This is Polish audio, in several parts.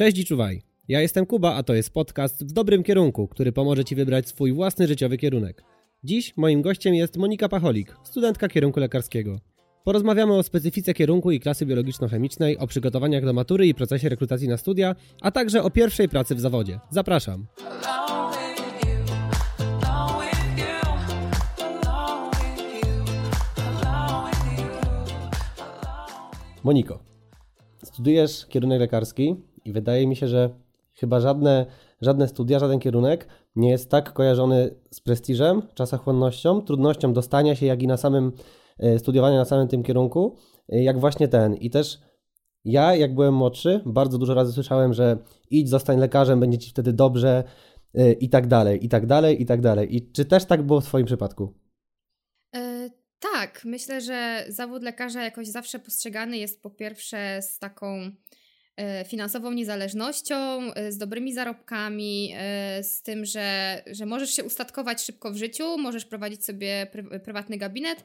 Cześć i czuwaj. Ja jestem Kuba, a to jest podcast w dobrym kierunku, który pomoże Ci wybrać swój własny życiowy kierunek. Dziś moim gościem jest Monika Pacholik, studentka kierunku lekarskiego. Porozmawiamy o specyfice kierunku i klasy biologiczno-chemicznej, o przygotowaniach do matury i procesie rekrutacji na studia, a także o pierwszej pracy w zawodzie. Zapraszam. Moniko, studiujesz kierunek lekarski i wydaje mi się, że chyba żadne, żadne studia, żaden kierunek nie jest tak kojarzony z prestiżem, czasochłonnością, trudnością dostania się, jak i na samym e, studiowania na samym tym kierunku, e, jak właśnie ten. I też ja, jak byłem młodszy, bardzo dużo razy słyszałem, że idź, zostań lekarzem, będzie ci wtedy dobrze e, i tak dalej, i tak dalej, i tak dalej. I czy też tak było w Twoim przypadku? Tak, myślę, że zawód lekarza jakoś zawsze postrzegany jest po pierwsze z taką finansową niezależnością, e, z dobrymi zarobkami, e, z tym, że, że możesz się ustatkować szybko w życiu, możesz prowadzić sobie prywatny gabinet, E,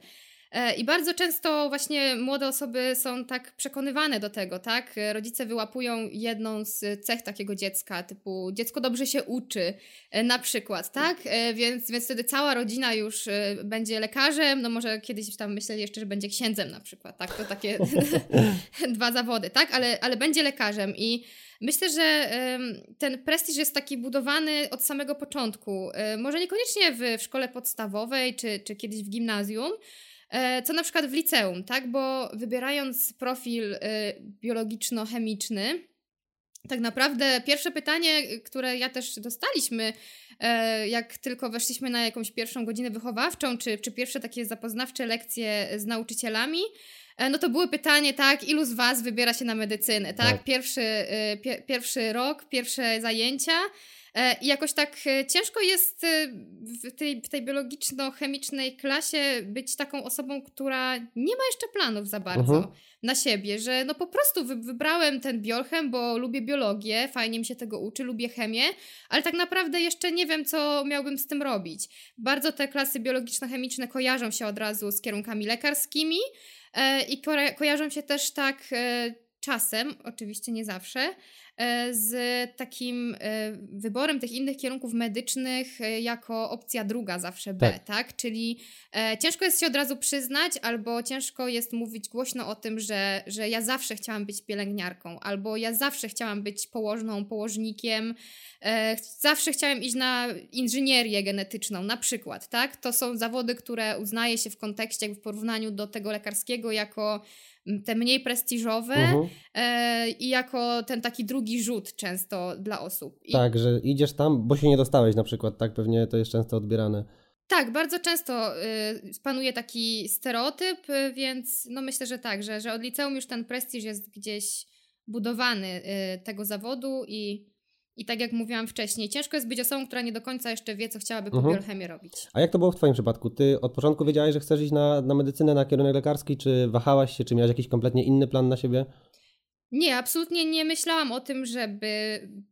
I bardzo często właśnie młode osoby są tak przekonywane do tego, tak? Rodzice wyłapują jedną z cech takiego dziecka, typu dziecko dobrze się uczy, e, na przykład, tak? E, więc, więc wtedy cała rodzina już będzie lekarzem, no może kiedyś tam myśleli jeszcze, że będzie księdzem na przykład, tak? To takie dwa zawody, tak? Ale, ale będzie lekarzem i Myślę, że ten prestiż jest taki budowany od samego początku. Może niekoniecznie w, szkole podstawowej czy, czy kiedyś w gimnazjum, E, co na przykład w liceum, tak? Bo wybierając profil y, biologiczno-chemiczny, tak naprawdę pierwsze pytanie, które ja też dostaliśmy, e, jak tylko weszliśmy na jakąś pierwszą godzinę wychowawczą, czy, czy pierwsze takie zapoznawcze lekcje z nauczycielami, e, no to było pytanie, tak, ilu z Was wybiera się na medycynę, tak? tak. Pierwszy, pierwszy rok, pierwsze zajęcia. E, I jakoś tak e, ciężko jest e, w tej, w tej biologiczno-chemicznej klasie być taką osobą, która nie ma jeszcze planów za bardzo uh mhm. -huh. na siebie, że no po prostu wybrałem ten biolchem, bo lubię biologię, fajnie mi się tego uczy, lubię chemię, ale tak naprawdę jeszcze nie wiem, co miałbym z tym robić. Bardzo te klasy biologiczno-chemiczne kojarzą się od razu z kierunkami lekarskimi i ko kojarzą się też tak czasem, oczywiście nie zawsze, E, z takim e, wyborem tych innych kierunków medycznych e, jako opcja druga zawsze B, tak? tak? Czyli ciężko jest się od razu przyznać, albo ciężko jest mówić głośno o tym, że, że ja zawsze chciałam być pielęgniarką, albo ja zawsze chciałam być położną, położnikiem, zawsze chciałem iść na inżynierię genetyczną, na przykład, tak? To są zawody, które uznaje się w kontekście, w porównaniu do tego lekarskiego jako te mniej prestiżowe uh-huh. e, i jako ten taki drugi rzut często dla osób. I... Tak, że idziesz tam, bo się nie dostałeś na przykład, tak pewnie to jest często odbierane. Tak, bardzo często y, panuje taki stereotyp, y, więc no myślę, że tak, że, że od liceum już ten prestiż jest gdzieś budowany y, tego zawodu i i tak jak mówiłam wcześniej, ciężko jest być osobą, która nie do końca jeszcze wie, co chciałaby po mhm. biochemii robić. A jak to było w Twoim przypadku? Ty od początku wiedziałaś, że chcesz iść na, na medycynę, na kierunek lekarski, czy wahałaś się, czy miałaś jakiś kompletnie inny plan na siebie? Nie, absolutnie nie myślałam o tym, żeby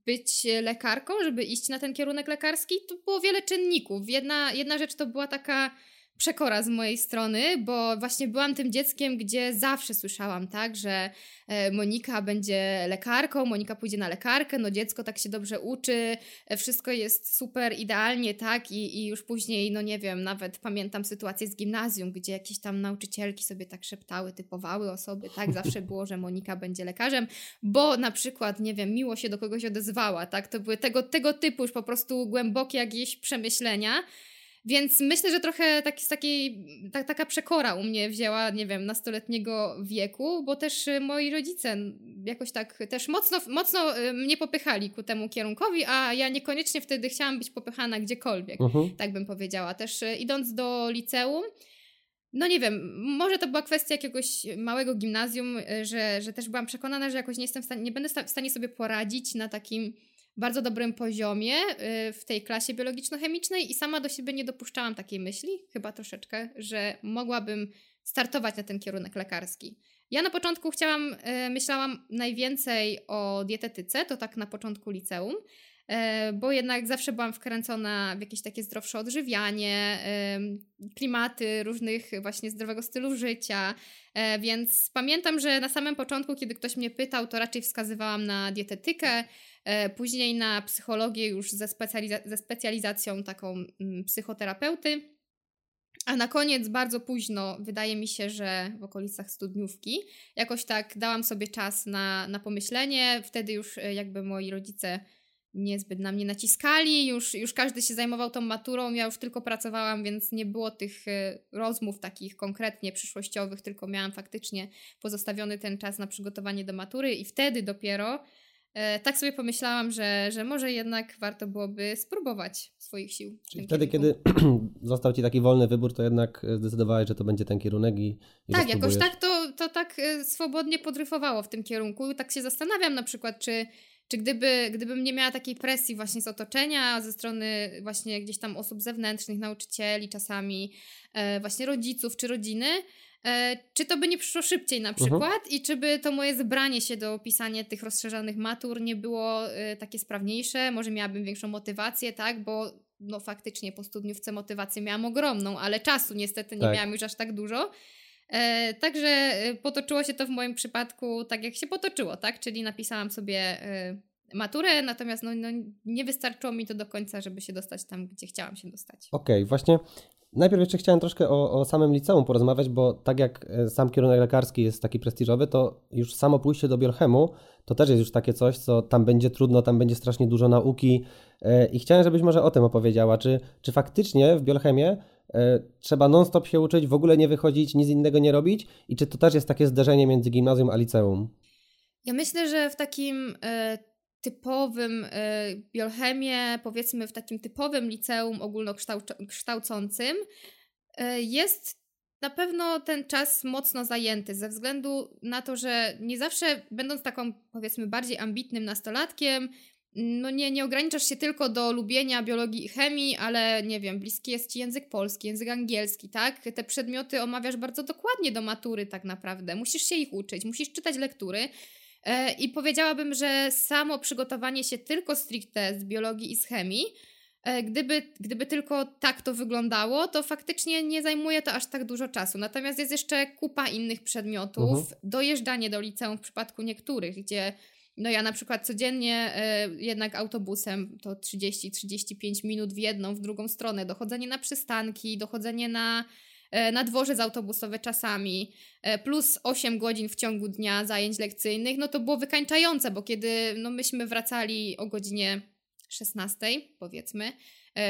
być lekarką, żeby iść na ten kierunek lekarski. To było wiele czynników. Jedna, jedna rzecz to była taka przekora z mojej strony, bo właśnie byłam tym dzieckiem, gdzie zawsze słyszałam, tak, że e, Monika będzie lekarką, Monika pójdzie na lekarkę, no dziecko tak się dobrze uczy, e, wszystko jest super idealnie, tak, i, i już później, no nie wiem, nawet pamiętam sytuację z gimnazjum, gdzie jakieś tam nauczycielki sobie tak szeptały, typowały osoby, tak, zawsze było, że Monika będzie lekarzem, bo na przykład, nie wiem, miło się do kogoś odezwała, tak, to były tego, tego typu już po prostu głębokie jakieś przemyślenia, więc myślę, że trochę tak, z takiej, ta, taka przekora u mnie wzięła, nie wiem, nastoletniego wieku, bo też y, moi rodzice jakoś tak też mocno, mocno y, mnie popychali ku temu kierunkowi, a ja niekoniecznie wtedy chciałam być popychana gdziekolwiek, uh mhm. -huh. tak bym powiedziała. Też y, idąc do liceum, no nie wiem, może to była kwestia jakiegoś małego gimnazjum, że, że też byłam przekonana, że jakoś nie jestem w stanie, nie będę w stanie sobie poradzić na takim bardzo dobrym poziomie y, w tej klasie biologiczno-chemicznej i sama do siebie nie dopuszczałam takiej myśli, chyba troszeczkę, że mogłabym startować na ten kierunek lekarski. Ja na początku chciałam, y, myślałam najwięcej o dietetyce, to tak na początku liceum, bo jednak zawsze byłam wkręcona w jakieś takie zdrowsze odżywianie, klimaty różnych właśnie zdrowego stylu życia, e, więc pamiętam, że na samym początku, kiedy ktoś mnie pytał, to raczej wskazywałam na dietetykę, później na psychologię już ze, specjaliza ze specjalizacją taką mm, psychoterapeuty. A na koniec, bardzo późno, wydaje mi się, że w okolicach studniówki, jakoś tak dałam sobie czas na, na pomyślenie. Wtedy już e, jakby moi rodzice niezbyt na mnie naciskali, już, już każdy się zajmował tą maturą, ja już tylko pracowałam, więc nie było tych e, rozmów takich konkretnie przyszłościowych, tylko miałam faktycznie pozostawiony ten czas na przygotowanie do matury i wtedy dopiero E, tak sobie pomyślałam, że, że może jednak warto byłoby spróbować swoich sił. Czyli wtedy, kierunku. kiedy został Ci taki wolny wybór, to jednak zdecydowałeś, że to będzie ten kierunek i, i Tak, jakoś tak to, to tak e, swobodnie podryfowało w tym kierunku. Tak się zastanawiam na przykład, czy, czy gdyby, gdybym nie miała takiej presji właśnie z otoczenia, ze strony właśnie gdzieś tam osób zewnętrznych, nauczycieli czasami, e, właśnie rodziców czy rodziny, E, czy to by nie przyszło szybciej na mhm. przykład uh -huh. i czy by to moje zebranie się do pisania tych rozszerzonych matur nie było y, takie sprawniejsze, może miałabym większą motywację, tak, bo no faktycznie po studniówce motywację miałam ogromną, ale czasu niestety nie tak. miałam już aż tak dużo. E, także potoczyło się to w moim przypadku tak, jak się potoczyło, tak? Czyli napisałam sobie y, maturę, natomiast no, no, nie wystarczyło mi to do końca, żeby się dostać tam, gdzie chciałam się dostać. Okej, okay, właśnie Najpierw jeszcze chciałem troszkę o, o, samym liceum porozmawiać, bo tak jak e, sam kierunek lekarski jest taki prestiżowy, to już samo pójście do biochemu to też jest już takie coś, co tam będzie trudno, tam będzie strasznie dużo nauki e, i chciałem, żebyś może o tym opowiedziała. Czy, czy faktycznie w biochemie e, trzeba non-stop się uczyć, w ogóle nie wychodzić, nic innego nie robić i czy to też jest takie zderzenie między gimnazjum a liceum? Ja myślę, że w takim typowym y, biochemię, powiedzmy w takim typowym liceum ogólnokształcącym, jest na pewno ten czas mocno zajęty, ze względu na to, że nie zawsze, będąc taką powiedzmy bardziej ambitnym nastolatkiem, no nie, nie ograniczasz się tylko do lubienia biologii i chemii, ale nie wiem, bliski jest ci język polski, język angielski, tak? Te przedmioty omawiasz bardzo dokładnie do matury tak naprawdę. Musisz się ich uczyć, musisz czytać lektury. E, I powiedziałabym, że samo przygotowanie się tylko stricte z biologii i z chemii, e, gdyby, gdyby tylko tak to wyglądało, to faktycznie nie zajmuje to aż tak dużo czasu. Natomiast jest jeszcze kupa innych przedmiotów, mhm. dojeżdżanie do liceum w przypadku niektórych, gdzie no ja na przykład codziennie e, jednak autobusem to 30-35 minut w jedną, w drugą stronę, dochodzenie na przystanki, dochodzenie na E, na dworzec autobusowy czasami, e, plus 8 godzin w ciągu dnia zajęć lekcyjnych, no to było wykańczające, bo kiedy no myśmy wracali o godzinie 16, powiedzmy,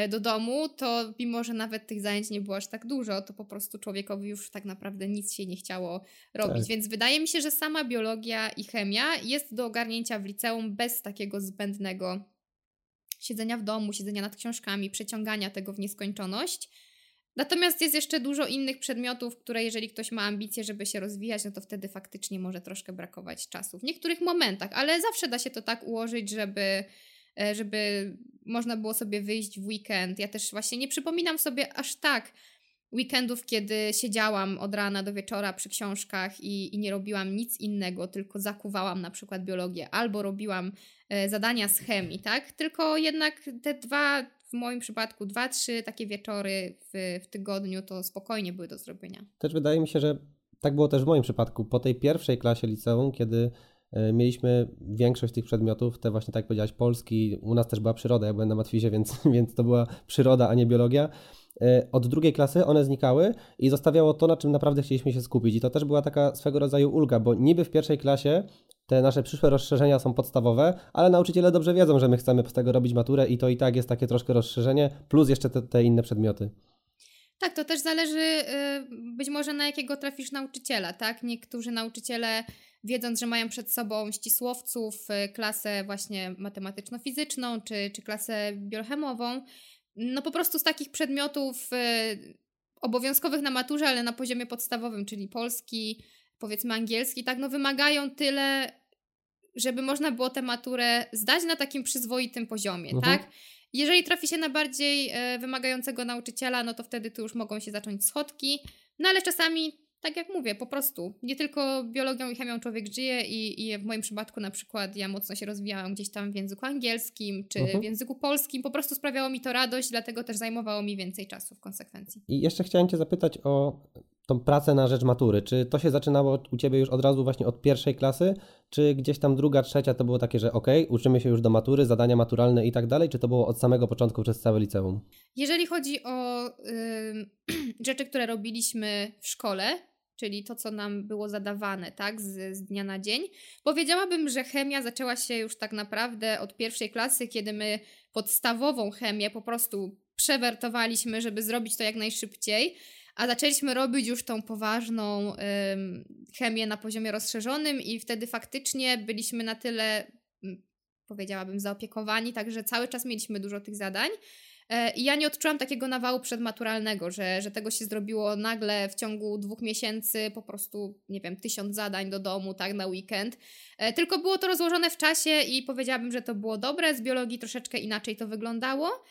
do domu, to mimo, że nawet tych zajęć nie było aż tak dużo, to po prostu człowiekowi już tak naprawdę nic się nie chciało robić. Tak. Więc wydaje mi się, że sama biologia i chemia jest do ogarnięcia w liceum bez takiego zbędnego siedzenia w domu, siedzenia nad książkami, przeciągania tego w nieskończoność. Natomiast jest jeszcze dużo innych przedmiotów, które jeżeli ktoś ma ambicje, żeby się rozwijać, no to wtedy faktycznie może troszkę brakować czasu. W niektórych momentach, ale zawsze da się to tak ułożyć, żeby, e, żeby można było sobie wyjść w weekend. Ja też właśnie nie przypominam sobie aż tak weekendów, kiedy siedziałam od rana do wieczora przy książkach i, i nie robiłam nic innego, tylko zakuwałam na przykład biologię albo robiłam e, zadania z chemii, tak? Tylko jednak te dwa w moim przypadku dwa, trzy takie wieczory w, w tygodniu to spokojnie były do zrobienia. Też wydaje mi się, że tak było też w moim przypadku. Po tej pierwszej klasie liceum, kiedy e, mieliśmy większość tych przedmiotów, te właśnie tak jak powiedziałaś, polski, u nas też była przyroda, ja byłem na matwizie, więc, więc to była przyroda, a nie biologia. E, od drugiej klasy one znikały i zostawiało to, na czym naprawdę chcieliśmy się skupić. I to też była taka swego rodzaju ulga, bo niby w pierwszej klasie te nasze przyszłe rozszerzenia są podstawowe, ale nauczyciele dobrze wiedzą, że my chcemy z tego robić maturę i to i tak jest takie troszkę rozszerzenie, plus jeszcze te, te inne przedmioty. Tak, to też zależy y, być może na jakiego trafisz nauczyciela, tak? Niektórzy nauczyciele wiedząc, że mają przed sobą ścisłowców, y, klasę właśnie matematyczno-fizyczną czy, czy klasę biochemową, no po prostu z takich przedmiotów y, obowiązkowych na maturze, ale na poziomie podstawowym, czyli polski, powiedzmy angielski, tak, no wymagają tyle, żeby można było tę maturę zdać na takim przyzwoitym poziomie, mhm. tak? Jeżeli trafi się na bardziej e, wymagającego nauczyciela, no to wtedy tu już mogą się zacząć schodki, no ale czasami tak jak mówię, po prostu nie tylko biologią i chemią człowiek żyje i, i w moim przypadku na przykład ja mocno się rozwijałam gdzieś tam w języku angielskim czy mhm. w języku polskim, po prostu sprawiało mi to radość, dlatego też zajmowało mi więcej czasu w konsekwencji. I jeszcze chciałem Cię zapytać o tą pracę na rzecz matury. Czy to się zaczynało u Ciebie już od razu właśnie od pierwszej klasy, czy gdzieś tam druga, trzecia to było takie, że ok, uczymy się już do matury, zadania maturalne i tak dalej, czy to było od samego początku przez całe liceum? Jeżeli chodzi o rzeczy, które robiliśmy w szkole, czyli to, co nam było zadawane, tak, z, z, dnia na dzień. Powiedziałabym, że chemia zaczęła się już tak naprawdę od pierwszej klasy, kiedy my podstawową chemię po prostu przewertowaliśmy, żeby zrobić to jak najszybciej, a zaczęliśmy robić już tą poważną ym, chemię na poziomie rozszerzonym i wtedy faktycznie byliśmy na tyle, powiedziałabym, zaopiekowani, także cały czas mieliśmy dużo tych zadań. E, I ja nie odczułam takiego nawału przedmaturalnego, że, że tego się zrobiło nagle w ciągu dwóch miesięcy, po prostu, nie wiem, tysiąc zadań do domu, tak, na weekend. E, tylko było to rozłożone w czasie i powiedziałabym, że to było dobre. Z biologii troszeczkę inaczej to wyglądało.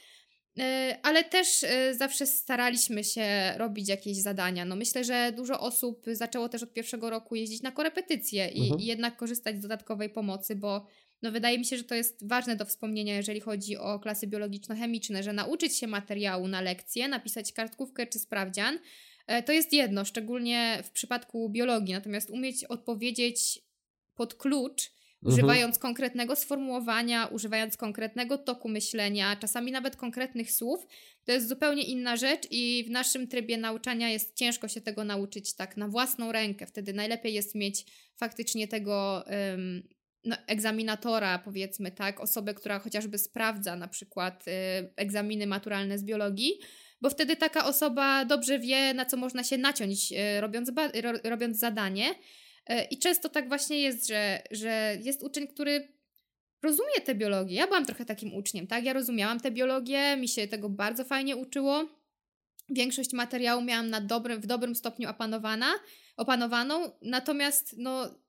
E, ale też zawsze staraliśmy się robić jakieś zadania. No myślę, że dużo osób zaczęło też od pierwszego roku jeździć na korepetycje i, mhm. i jednak korzystać z dodatkowej pomocy, bo no wydaje mi się, że to jest ważne do wspomnienia, jeżeli chodzi o klasy biologiczno-chemiczne, że nauczyć się materiału na lekcję, napisać kartkówkę czy sprawdzian, e, to jest jedno, szczególnie w przypadku biologii, natomiast umieć odpowiedzieć pod klucz, mhm. używając konkretnego sformułowania, używając konkretnego toku myślenia, czasami nawet konkretnych słów, to jest zupełnie inna rzecz i w naszym trybie nauczania jest ciężko się tego nauczyć tak na własną rękę. Wtedy najlepiej jest mieć faktycznie tego um, no, egzaminatora, powiedzmy, tak, osobę, która chociażby sprawdza na przykład y, egzaminy maturalne z biologii, bo wtedy taka osoba dobrze wie, na co można się naciąć, y, robiąc, ro, robiąc zadanie. Y, I często tak właśnie jest, że, że jest uczeń, który rozumie tę biologię. Ja byłam trochę takim uczniem, tak? Ja rozumiałam tę biologię, mi się tego bardzo fajnie uczyło. Większość materiału miałam na dobrym, w dobrym stopniu opanowana, opanowaną, natomiast no,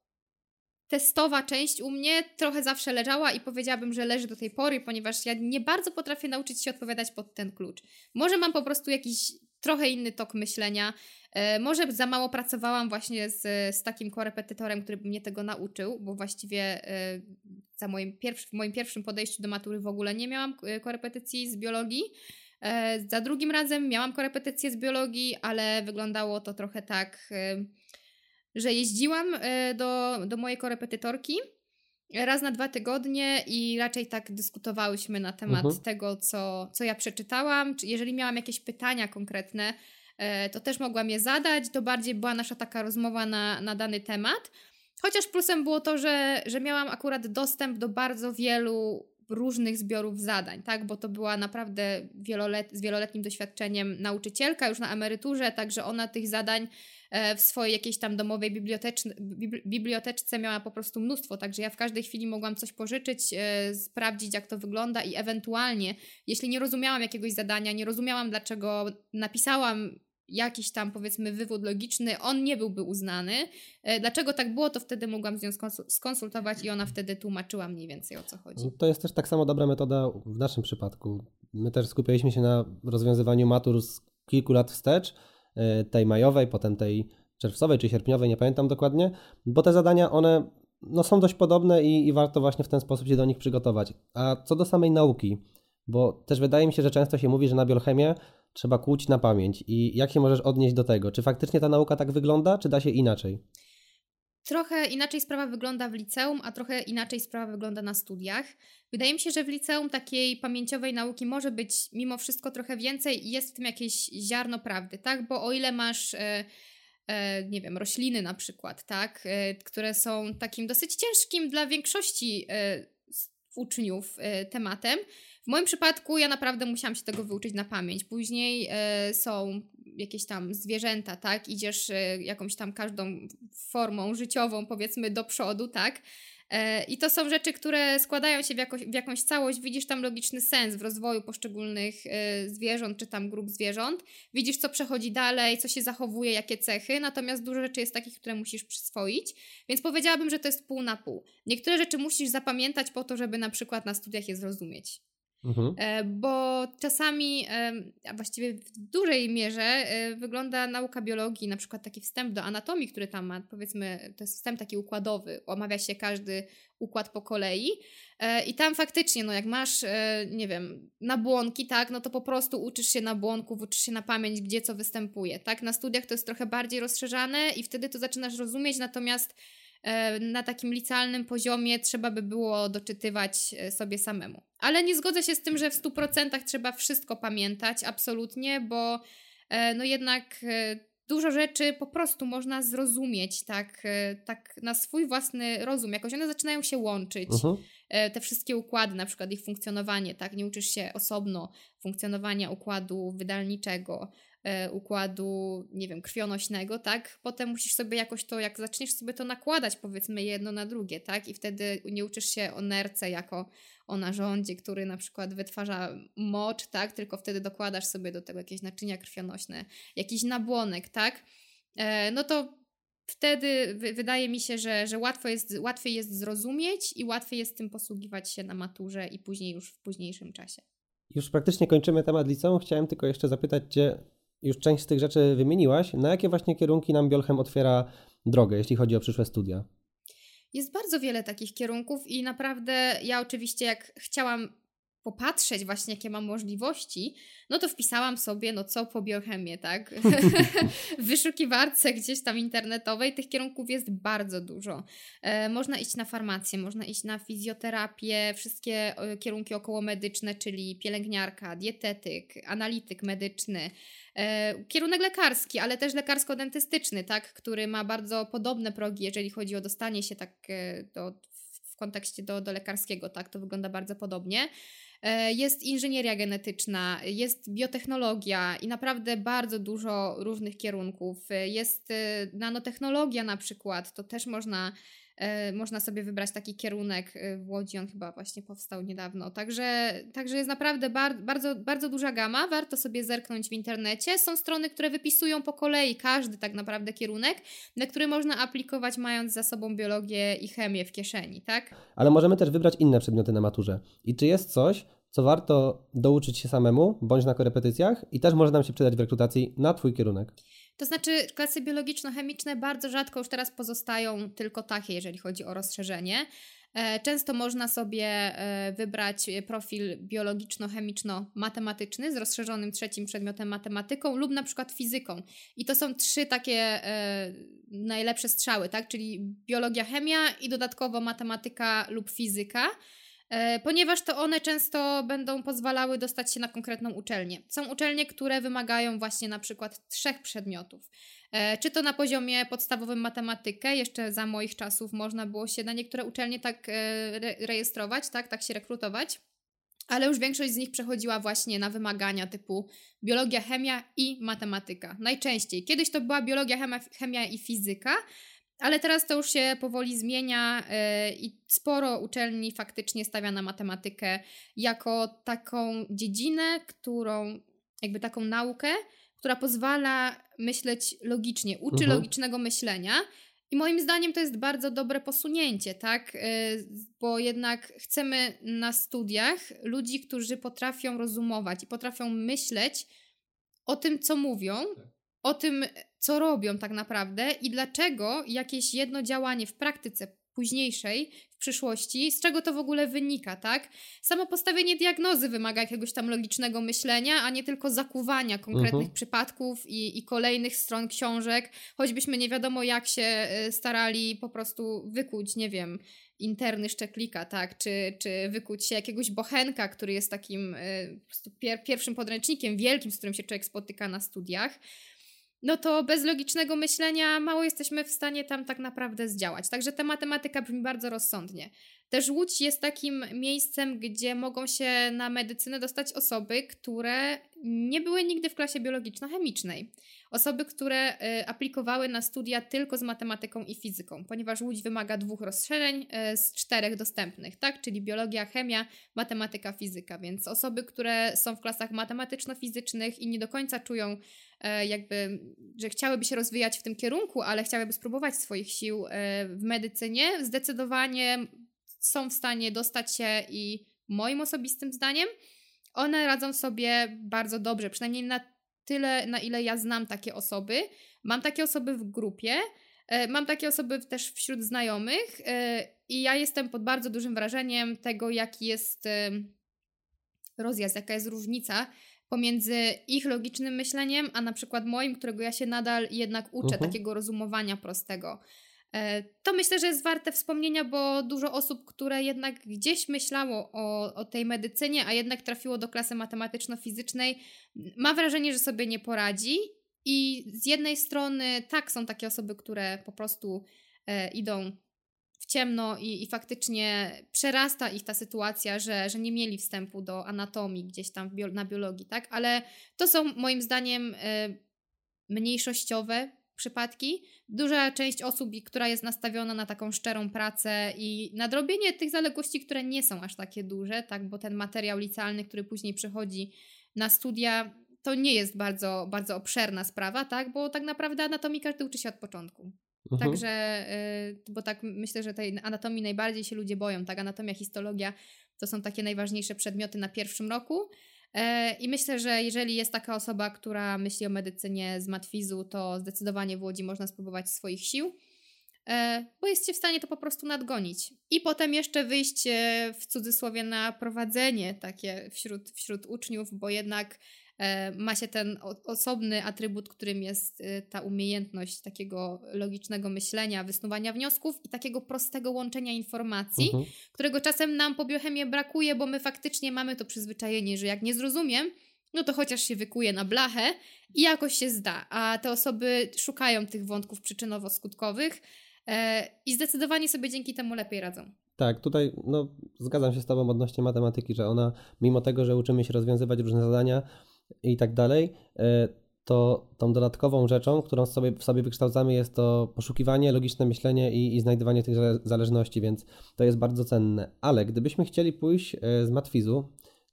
testowa część u mnie trochę zawsze leżała i powiedziałabym, że leży do tej pory, ponieważ ja nie bardzo potrafię nauczyć się odpowiadać pod ten klucz. Może mam po prostu jakiś trochę inny tok myślenia. E, może za mało pracowałam właśnie z, z takim korepetytorem, który by mnie tego nauczył, bo właściwie e, za moim pierwszy, w moim pierwszym podejściu do matury w ogóle nie miałam e, korepetycji z biologii. Za drugim razem miałam korepetycję z biologii, ale wyglądało to trochę tak że jeździłam e, do, do mojej korepetytorki raz na dwa tygodnie i raczej tak dyskutowałyśmy na temat uh-huh. tego, co, co ja przeczytałam. Czy jeżeli miałam jakieś pytania konkretne, e, to też mogłam je zadać. To bardziej była nasza taka rozmowa na, na dany temat. Chociaż plusem było to, że, że miałam akurat dostęp do bardzo wielu różnych zbiorów zadań, tak? Bo to była naprawdę wielolet, z wieloletnim doświadczeniem nauczycielka już na emeryturze, także ona tych zadań E, w swojej jakiejś tam domowej biblioteczce miała po prostu mnóstwo, także ja w każdej chwili mogłam coś pożyczyć, e, sprawdzić jak to wygląda i ewentualnie, jeśli nie rozumiałam jakiegoś zadania, nie rozumiałam dlaczego napisałam jakiś tam powiedzmy wywód logiczny, on nie byłby uznany. E, dlaczego tak było, to wtedy mogłam z nią skonsultować i ona wtedy tłumaczyła mniej więcej o co chodzi. To jest też tak samo dobra metoda w naszym przypadku. My też skupialiśmy się na rozwiązywaniu matur z kilku lat wstecz, E, tej majowej, potem tej czerwcowej czy sierpniowej, nie pamiętam dokładnie, bo te zadania one no, są dość podobne i, i warto właśnie w ten sposób się do nich przygotować. A co do samej nauki, bo też wydaje mi się, że często się mówi, że na biochemię trzeba kłuć na pamięć. I jak się możesz odnieść do tego? Czy faktycznie ta nauka tak wygląda, czy da się inaczej? Trochę inaczej sprawa wygląda w liceum, a trochę inaczej sprawa wygląda na studiach. Wydaje mi się, że w liceum takiej pamięciowej nauki może być mimo wszystko trochę więcej i jest w tym jakieś ziarno prawdy, tak? Bo o ile masz. E, e, nie wiem, rośliny na przykład, tak, e, które są takim dosyć ciężkim dla większości uczniów tematem. W moim przypadku ja naprawdę musiałam się tego wyuczyć na pamięć. Później e, są jakieś tam zwierzęta, tak? Idziesz e, jakąś tam każdą formą życiową, powiedzmy, do przodu, tak? E, I to są rzeczy, które składają się w, jakoś, w jakąś całość. Widzisz tam logiczny sens w rozwoju poszczególnych zwierząt czy tam grup zwierząt. Widzisz, co przechodzi dalej, co się zachowuje, jakie cechy. Natomiast dużo rzeczy jest takich, które musisz przyswoić. Więc powiedziałabym, że to jest pół na pół. Niektóre rzeczy musisz zapamiętać po to, żeby na przykład na studiach je zrozumieć. Mhm. E, bo czasami, a właściwie w dużej mierze e, wygląda nauka biologii, na przykład taki wstęp do anatomii, który tam ma, powiedzmy, to jest wstęp taki układowy, omawia się każdy układ po kolei e, i tam faktycznie, no jak masz, nie wiem, nabłonki, tak, no to po prostu uczysz się nabłonków, uczysz się na pamięć, gdzie co występuje, tak, na studiach to jest trochę bardziej rozszerzane i wtedy to zaczynasz rozumieć, natomiast na takim licealnym poziomie trzeba by było doczytywać e, sobie samemu. Ale nie zgodzę się z tym, że w 100% trzeba wszystko pamiętać, absolutnie, bo e, no jednak dużo rzeczy po prostu można zrozumieć tak, tak na swój własny rozum. Jakoś one zaczynają się łączyć. Uh-huh. Te wszystkie układy, na przykład ich funkcjonowanie, tak, nie uczysz się osobno funkcjonowania układu wydalniczego, E, układu, nie wiem, krwionośnego, tak? Potem musisz sobie jakoś to, jak zaczniesz sobie to nakładać, powiedzmy, jedno na drugie, tak? I wtedy nie uczysz się o nerce jako o narządzie, który na przykład wytwarza mocz, tak? Tylko wtedy dokładasz sobie do tego jakieś naczynia krwionośne, jakiś nabłonek, tak? E, no to wtedy wydaje mi się, że, że łatwo jest, łatwiej jest zrozumieć i łatwiej jest tym posługiwać się na maturze i później już w późniejszym czasie. Już praktycznie kończymy temat liceum. Chciałem tylko jeszcze zapytać Cię, już część z tych rzeczy wymieniłaś. Na jakie właśnie kierunki nam Biolchem otwiera drogę, jeśli chodzi o przyszłe studia? Jest bardzo wiele takich kierunków i naprawdę ja oczywiście jak chciałam popatrzeć właśnie, jakie mam możliwości, no to wpisałam sobie, no co po biochemię, tak? w wyszukiwarce gdzieś tam internetowej tych kierunków jest bardzo dużo. E, można iść na farmację, można iść na fizjoterapię, wszystkie e, kierunki okołomedyczne, czyli pielęgniarka, dietetyk, analityk medyczny, kierunek lekarski, ale też lekarsko-dentystyczny, tak? Który ma bardzo podobne progi, jeżeli chodzi o dostanie się tak e, do, w kontekście do, do lekarskiego, tak? To wygląda bardzo podobnie. E, jest inżynieria genetyczna, jest biotechnologia i naprawdę bardzo dużo różnych kierunków. E, jest e, nanotechnologia na przykład, to też można można sobie wybrać taki kierunek w Łodzi, on chyba właśnie powstał niedawno. Także, także jest naprawdę bar bardzo, bardzo duża gama, warto sobie zerknąć w internecie. Są strony, które wypisują po kolei każdy tak naprawdę kierunek, na który można aplikować mając za sobą biologię i chemię w kieszeni, tak? Ale możemy też wybrać inne przedmioty na maturze. I czy jest coś, co warto douczyć się samemu, bądź na korepetycjach i też może nam się przydać w rekrutacji na Twój kierunek. To znaczy, klasy biologiczno-chemiczne bardzo rzadko już teraz pozostają tylko takie, jeżeli chodzi o rozszerzenie. E, często można sobie e, wybrać profil biologiczno-chemiczno-matematyczny z rozszerzonym trzecim przedmiotem matematyką lub na przykład fizyką. I to są trzy takie e, najlepsze strzały, tak? Czyli biologia, chemia i dodatkowo matematyka lub fizyka. E, ponieważ to one często będą pozwalały dostać się na konkretną uczelnię. Są uczelnie, które wymagają właśnie na przykład trzech przedmiotów. E, czy to na poziomie podstawowym matematykę, jeszcze za moich czasów można było się na niektóre uczelnie tak e, rejestrować, tak, tak się rekrutować. Ale już większość z nich przechodziła właśnie na wymagania typu biologia, chemia i matematyka. Najczęściej. Kiedyś to była biologia, chemia, chemia i fizyka, ale teraz to już się powoli zmienia yy, i sporo uczelni faktycznie stawia na matematykę jako taką dziedzinę, którą, jakby taką naukę, która pozwala myśleć logicznie, uczy mhm. logicznego myślenia. I moim zdaniem to jest bardzo dobre posunięcie, tak? Yy, bo jednak chcemy na studiach ludzi, którzy potrafią rozumować i potrafią myśleć o tym, co mówią, tak. o tym, co robią tak naprawdę i dlaczego jakieś jedno działanie w praktyce późniejszej, w przyszłości, z czego to w ogóle wynika, tak? Samo postawienie diagnozy wymaga jakiegoś tam logicznego myślenia, a nie tylko zakuwania konkretnych uh-huh. przypadków i, i kolejnych stron książek, choćbyśmy nie wiadomo jak się e, starali po prostu wykuć, nie wiem, interny szczeklika, tak, czy, czy wykuć się jakiegoś bochenka, który jest takim y, pier- pierwszym podręcznikiem wielkim, z którym się człowiek spotyka na studiach no to bez logicznego myślenia mało jesteśmy w stanie tam tak naprawdę zdziałać. Także ta matematyka brzmi bardzo rozsądnie. Też Łódź jest takim miejscem, gdzie mogą się na medycynę dostać osoby, które nie były nigdy w klasie biologiczno-chemicznej. Osoby, które y, aplikowały na studia tylko z matematyką i fizyką, ponieważ Łódź wymaga dwóch rozszerzeń y, z czterech dostępnych, tak? Czyli biologia, chemia, matematyka, fizyka. Więc osoby, które są w klasach matematyczno-fizycznych i nie do końca czują jakby, że chciałyby się rozwijać w tym kierunku, ale chciałyby spróbować swoich sił w medycynie, zdecydowanie są w stanie dostać się i moim osobistym zdaniem one radzą sobie bardzo dobrze, przynajmniej na tyle, na ile ja znam takie osoby. Mam takie osoby w grupie, e, mam takie osoby też wśród znajomych e, i ja jestem pod bardzo dużym wrażeniem tego, jaki jest rozjazd, jaka jest różnica pomiędzy ich logicznym myśleniem, a na przykład moim, którego ja się nadal jednak uczę, uh mhm. -huh. takiego rozumowania prostego. E, to myślę, że jest warte wspomnienia, bo dużo osób, które jednak gdzieś myślało o, o tej medycynie, a jednak trafiło do klasy matematyczno-fizycznej, ma wrażenie, że sobie nie poradzi. I z jednej strony, tak, są takie osoby, które po prostu e, idą ciemno i, i faktycznie przerasta ich ta sytuacja, że, że nie mieli wstępu do anatomii gdzieś tam bio, na biologii, tak? Ale to są moim zdaniem e, mniejszościowe przypadki. Duża część osób, która jest nastawiona na taką szczerą pracę i nadrobienie tych zaległości, które nie są aż takie duże, tak, bo ten materiał licealny, który później przychodzi na studia, to nie jest bardzo, bardzo obszerna sprawa, tak, bo tak naprawdę anatomii każdy uczy się od początku. Mhm. Także, y, bo tak myślę, że tej anatomii najbardziej się ludzie boją, tak, anatomia, histologia to są takie najważniejsze przedmioty na pierwszym roku. E, I myślę, że jeżeli jest taka osoba, która myśli o medycynie z matwizu, to zdecydowanie w Łodzi można spróbować swoich sił, e, bo jest się w stanie to po prostu nadgonić. I potem jeszcze wyjść e, w cudzysłowie na prowadzenie takie wśród, wśród uczniów, bo jednak ma się ten osobny atrybut, którym jest y, ta umiejętność takiego logicznego myślenia, wysnuwania wniosków i takiego prostego łączenia informacji, mhm. którego czasem nam po biochemii brakuje, bo my faktycznie mamy to przyzwyczajenie, że jak nie zrozumiem, no to chociaż się wykuje na blachę i jakoś się zda. A te osoby szukają tych wątków przyczynowo-skutkowych e, i zdecydowanie sobie dzięki temu lepiej radzą. Tak, tutaj no, zgadzam się z Tobą odnośnie matematyki, że ona, mimo tego, że uczymy się rozwiązywać różne zadania, i tak dalej, e, to tą dodatkową rzeczą, którą sobie, w sobie wykształcamy, jest to poszukiwanie, logiczne myślenie i, i znajdywanie tych zależności, więc to jest bardzo cenne. Ale gdybyśmy chcieli pójść e, z matwizu,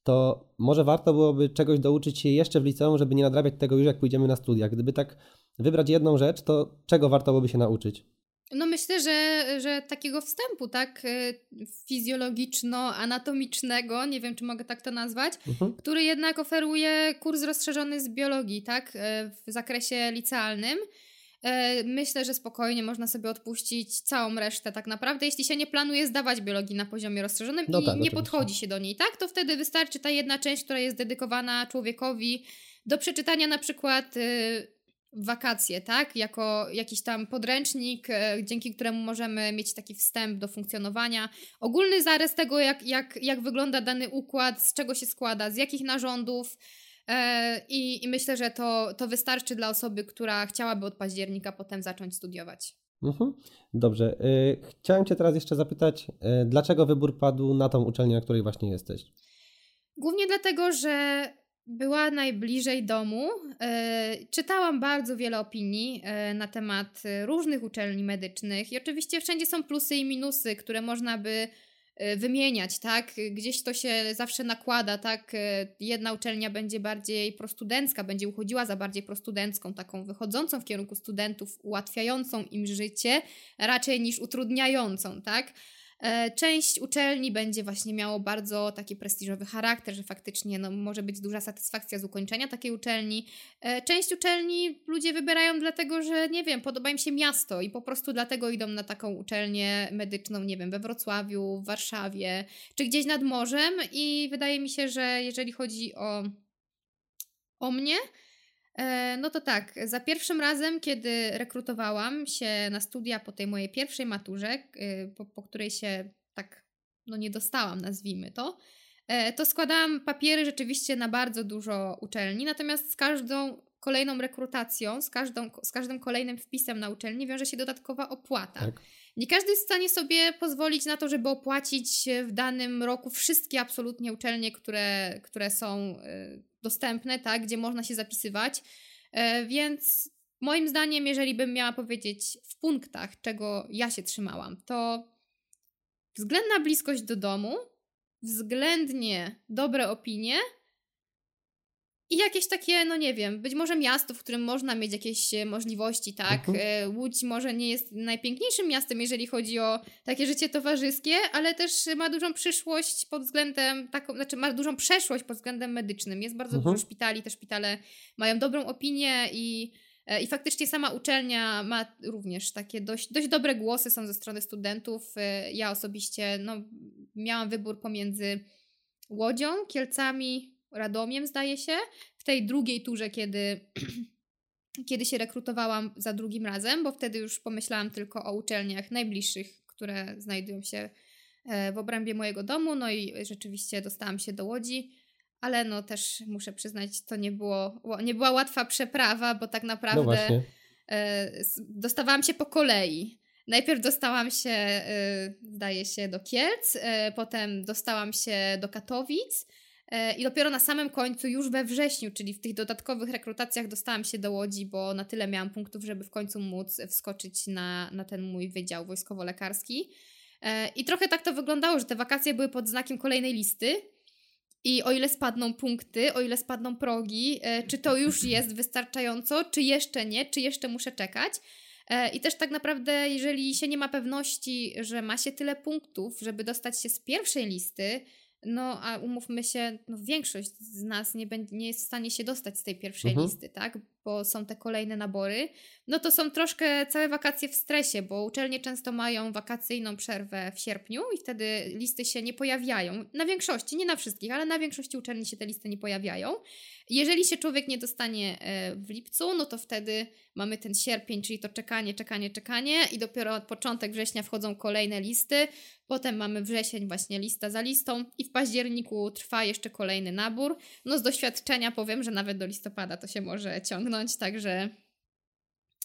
to może warto byłoby czegoś douczyć się jeszcze w liceum, żeby nie nadrabiać tego już jak pójdziemy na studia. Gdyby tak wybrać jedną rzecz, to czego warto byłoby się nauczyć? No myślę, że, że takiego wstępu, tak, y, fizjologiczno-anatomicznego, nie wiem, czy mogę tak to nazwać, mhm. który jednak oferuje kurs rozszerzony z biologii, tak, y, w zakresie licealnym. Y, myślę, że spokojnie można sobie odpuścić całą resztę tak naprawdę, jeśli się nie planuje zdawać biologii na poziomie rozszerzonym no i tak, nie podchodzi się do niej, tak? To wtedy wystarczy ta jedna część, która jest dedykowana człowiekowi do przeczytania na przykład wakacje, tak? Jako jakiś tam podręcznik, e, dzięki któremu możemy mieć taki wstęp do funkcjonowania. Ogólny zarys tego, jak, jak, jak wygląda dany układ, z czego się składa, z jakich narządów. E, I, I myślę, że to, to wystarczy dla osoby, która chciałaby od października potem zacząć studiować. Mhm. Dobrze. E, chciałem Cię teraz jeszcze zapytać, dlaczego wybór padł na tą uczelnię, na której właśnie jesteś? Głównie dlatego, że była najbliżej domu. E, czytałam bardzo wiele opinii e, na temat różnych uczelni medycznych i oczywiście wszędzie są plusy i minusy, które można by e, wymieniać, tak? Gdzieś to się zawsze nakłada, tak? Jedna uczelnia będzie bardziej prostudencka, będzie uchodziła za bardziej prostudencką, taką wychodzącą w kierunku studentów, ułatwiającą im życie, raczej niż utrudniającą, tak? E, część uczelni będzie właśnie miało bardzo taki prestiżowy charakter, że faktycznie no, może być duża satysfakcja z ukończenia takiej uczelni. E, część uczelni ludzie wybierają dlatego, że nie wiem, podoba im się miasto i po prostu dlatego idą na taką uczelnię medyczną, nie wiem, we Wrocławiu, w Warszawie czy gdzieś nad morzem i wydaje mi się, że jeżeli chodzi o, o mnie, no to tak, za pierwszym razem, kiedy rekrutowałam się na studia po tej mojej pierwszej maturze, e, po, po której się tak no nie dostałam, nazwijmy to, e, to składałam papiery rzeczywiście na bardzo dużo uczelni, natomiast z każdą kolejną rekrutacją, z, każdą, z każdym kolejnym wpisem na uczelni wiąże się dodatkowa opłata. Tak. Nie każdy jest w stanie sobie pozwolić na to, żeby opłacić w danym roku wszystkie absolutnie uczelnie, które, które są dostępne, tak, gdzie można się zapisywać. E, więc moim zdaniem, jeżeli bym miała powiedzieć w punktach, czego ja się trzymałam, to względna bliskość do domu, względnie dobre opinie i jakieś takie, no nie wiem, być może miasto, w którym można mieć jakieś e, możliwości, tak? Mhm. E, Łódź może nie jest najpiękniejszym miastem, jeżeli chodzi o takie życie towarzyskie, ale też ma dużą przyszłość pod względem taką, znaczy ma dużą przeszłość pod względem medycznym. Jest bardzo mhm. dużo szpitali, te szpitale mają dobrą opinię i e, i faktycznie sama uczelnia ma również takie dość, dość dobre głosy są ze strony studentów. Ja osobiście no, miałam wybór pomiędzy Łodzią, Kielcami, Radomiem, zdaje się, w tej drugiej turze, kiedy, kiedy się rekrutowałam za drugim razem, bo wtedy już pomyślałam tylko o uczelniach najbliższych, które znajdują się e, w obrębie mojego domu, no i rzeczywiście dostałam się do Łodzi, ale no też muszę przyznać, to nie, było, nie była łatwa przeprawa, bo tak naprawdę no dostawałam się po kolei. Najpierw dostałam się, e, zdaje się, do Kielc, potem dostałam się do Katowic, E, I dopiero na samym końcu, już we wrześniu, czyli w tych dodatkowych rekrutacjach, dostałam się do Łodzi, bo na tyle miałam punktów, żeby w końcu móc wskoczyć na, na ten mój wydział wojskowo-lekarski. E, I trochę tak to wyglądało, że te wakacje były pod znakiem kolejnej listy. I o ile spadną punkty, o ile spadną progi, e, czy to już jest wystarczająco, czy jeszcze nie, czy jeszcze muszę czekać. I też tak naprawdę, jeżeli się nie ma pewności, że ma się tyle punktów, żeby dostać się z pierwszej listy, no, a umówmy się, no, większość z nas nie, będzie, nie jest w stanie się dostać z tej pierwszej mhm. listy, tak? Bo są te kolejne nabory. No to są troszkę całe wakacje w stresie, bo uczelnie często mają wakacyjną przerwę w sierpniu i wtedy listy się nie pojawiają. Na większości, nie na wszystkich, ale na większości uczelni się te listy nie pojawiają. Jeżeli się człowiek nie dostanie e, w lipcu, no to wtedy mamy ten sierpień, czyli to czekanie, czekanie, czekanie i dopiero od początek września wchodzą kolejne listy. Potem mamy wrzesień, właśnie lista za listą i w październiku trwa jeszcze kolejny nabór. No z doświadczenia powiem, że nawet do listopada to się może ciągnąć, także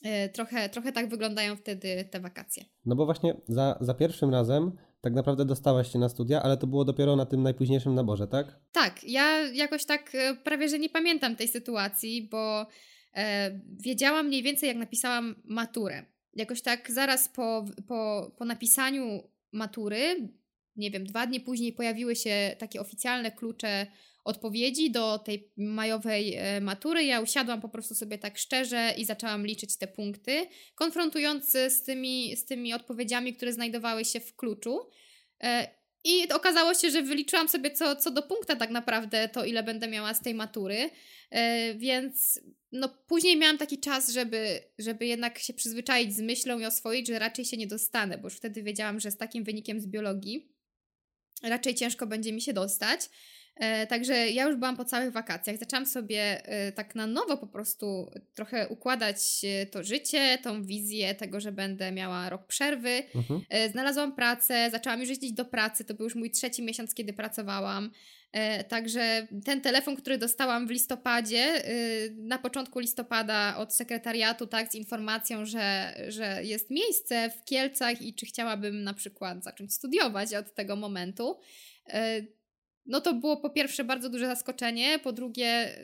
e, trochę, trochę tak wyglądają wtedy te wakacje. No bo właśnie za, za pierwszym razem tak naprawdę dostałaś się na studia, ale to było dopiero na tym najpóźniejszym naborze, tak? Tak, ja jakoś tak e, prawie, że nie pamiętam tej sytuacji, bo e, wiedziałam mniej więcej, jak napisałam maturę. Jakoś tak zaraz po, po, po napisaniu matury, nie wiem, dwa dni później pojawiły się takie oficjalne klucze odpowiedzi do tej majowej e, matury. Ja usiadłam po prostu sobie tak szczerze i zaczęłam liczyć te punkty, konfrontując z tymi, z tymi odpowiedziami, które znajdowały się w kluczu. E, I okazało się, że wyliczyłam sobie co, co do punkta tak naprawdę to, ile będę miała z tej matury. E, więc no, później miałam taki czas, żeby, żeby jednak się przyzwyczaić z myślą i oswoić, że raczej się nie dostanę, bo już wtedy wiedziałam, że z takim wynikiem z biologii raczej ciężko będzie mi się dostać. E, także ja już byłam po całych wakacjach. Zaczęłam sobie e, tak na nowo po prostu trochę układać e, to życie, tą wizję tego, że będę miała rok przerwy. Mhm. Znalazłam pracę, zaczęłam już jeździć do pracy. To był już mój trzeci miesiąc, kiedy pracowałam. Także ten telefon, który dostałam w listopadzie, na początku listopada od sekretariatu, tak, z informacją, że, że jest miejsce w Kielcach i czy chciałabym na przykład zacząć studiować od tego momentu no to było po pierwsze bardzo duże zaskoczenie, po drugie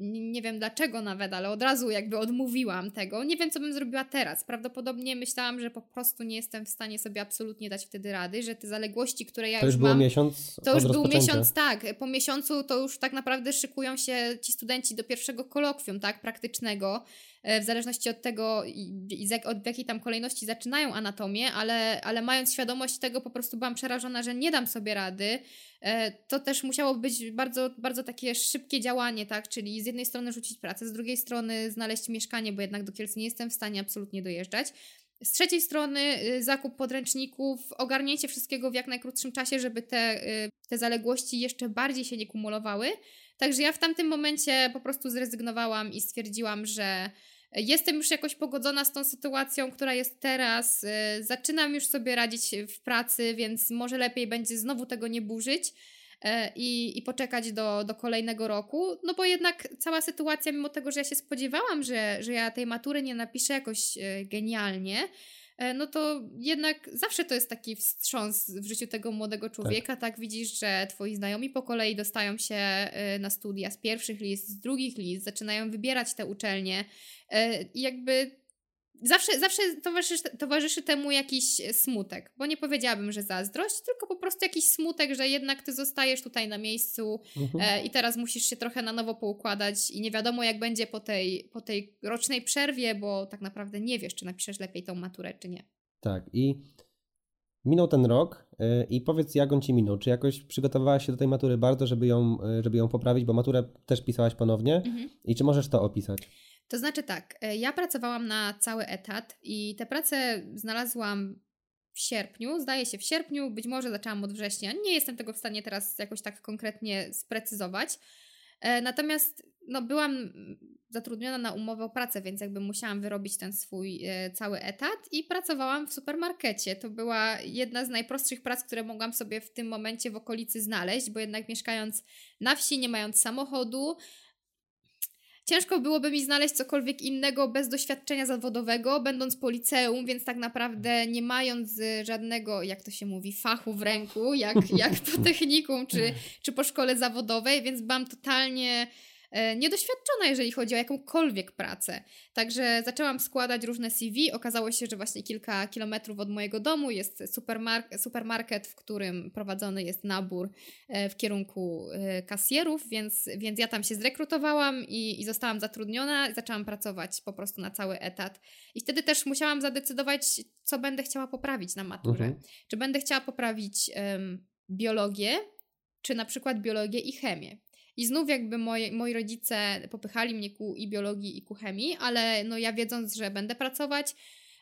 nie wiem dlaczego nawet, ale od razu jakby odmówiłam tego. Nie wiem, co bym zrobiła teraz. Prawdopodobnie myślałam, że po prostu nie jestem w stanie sobie absolutnie dać wtedy rady, że te zaległości, które ja to już, już mam... miesiąc To już był miesiąc, tak. Po miesiącu to już tak naprawdę szykują się ci studenci do pierwszego kolokwium, tak, praktycznego. E, w zależności od tego, od jakiej tam kolejności zaczynają anatomię, ale, ale mając świadomość tego, po prostu byłam przerażona, że nie dam sobie rady. E, to też musiało być bardzo, bardzo takie szybkie działanie, tak? Czyli z jednej strony rzucić pracę, z drugiej strony znaleźć mieszkanie, bo jednak do Kielc nie jestem w stanie absolutnie dojeżdżać. Z trzeciej strony y, zakup podręczników, ogarnięcie wszystkiego w jak najkrótszym czasie, żeby te, y, te zaległości jeszcze bardziej się nie kumulowały. Także ja w tamtym momencie po prostu zrezygnowałam i stwierdziłam, że jestem już jakoś pogodzona z tą sytuacją, która jest teraz. Y, zaczynam już sobie radzić w pracy, więc może lepiej będzie znowu tego nie burzyć. E, I, i poczekać do, do kolejnego roku, no bo jednak cała sytuacja, mimo tego, że ja się spodziewałam, że, że ja tej matury nie napiszę jakoś e, genialnie, no to jednak zawsze to jest taki wstrząs w życiu tego młodego człowieka, tak, tak widzisz, że twoi znajomi po kolei dostają się e, na studia z pierwszych list, z drugich list, zaczynają wybierać te uczelnie. E, i jakby zawsze, zawsze towarzyszy, towarzyszy temu jakiś smutek, bo nie powiedziałabym, że zazdrość, tylko po prostu jakiś smutek, że jednak ty zostajesz tutaj na miejscu mhm. e, i teraz musisz się trochę na nowo poukładać i nie wiadomo jak będzie po tej, po tej rocznej przerwie, bo tak naprawdę nie wiesz, czy napiszesz lepiej tą maturę, czy nie. Tak i minął ten rok e, i powiedz jak on Ci minął, czy jakoś przygotowałaś się do tej matury bardzo, żeby ją, e, żeby ją poprawić, bo maturę też pisałaś ponownie mhm. i czy możesz to opisać? To znaczy tak, e, ja pracowałam na cały etat i tę pracę znalazłam w sierpniu, zdaje się w sierpniu, być może zaczęłam od września. Nie jestem tego w stanie teraz jakoś tak konkretnie sprecyzować. E, natomiast no, byłam zatrudniona na umowę o pracę, więc jakby musiałam wyrobić ten swój e, cały etat i pracowałam w supermarkecie. To była jedna z najprostszych prac, które mogłam sobie w tym momencie w okolicy znaleźć, bo jednak mieszkając na wsi, nie mając samochodu, ciężko byłoby mi znaleźć cokolwiek innego bez doświadczenia zawodowego, będąc po liceum, więc tak naprawdę nie mając y, żadnego, jak to się mówi, fachu w ręku, jak, jak po technikum czy, czy po szkole zawodowej, więc byłam totalnie niedoświadczona, jeżeli chodzi o jakąkolwiek pracę. Także zaczęłam składać różne CV. Okazało się, że właśnie kilka kilometrów od mojego domu jest supermarket, supermarket w którym prowadzony jest nabór e, w kierunku e, kasjerów, więc, więc ja tam się zrekrutowałam i, i zostałam zatrudniona. Zaczęłam pracować po prostu na cały etat. I wtedy też musiałam zadecydować, co będę chciała poprawić na maturę. Mhm. Czy będę chciała poprawić um, biologię, czy na przykład biologię i chemię. I znów jakby moi, moi rodzice popychali mnie ku i biologii, i ku chemii, ale no ja wiedząc, że będę pracować,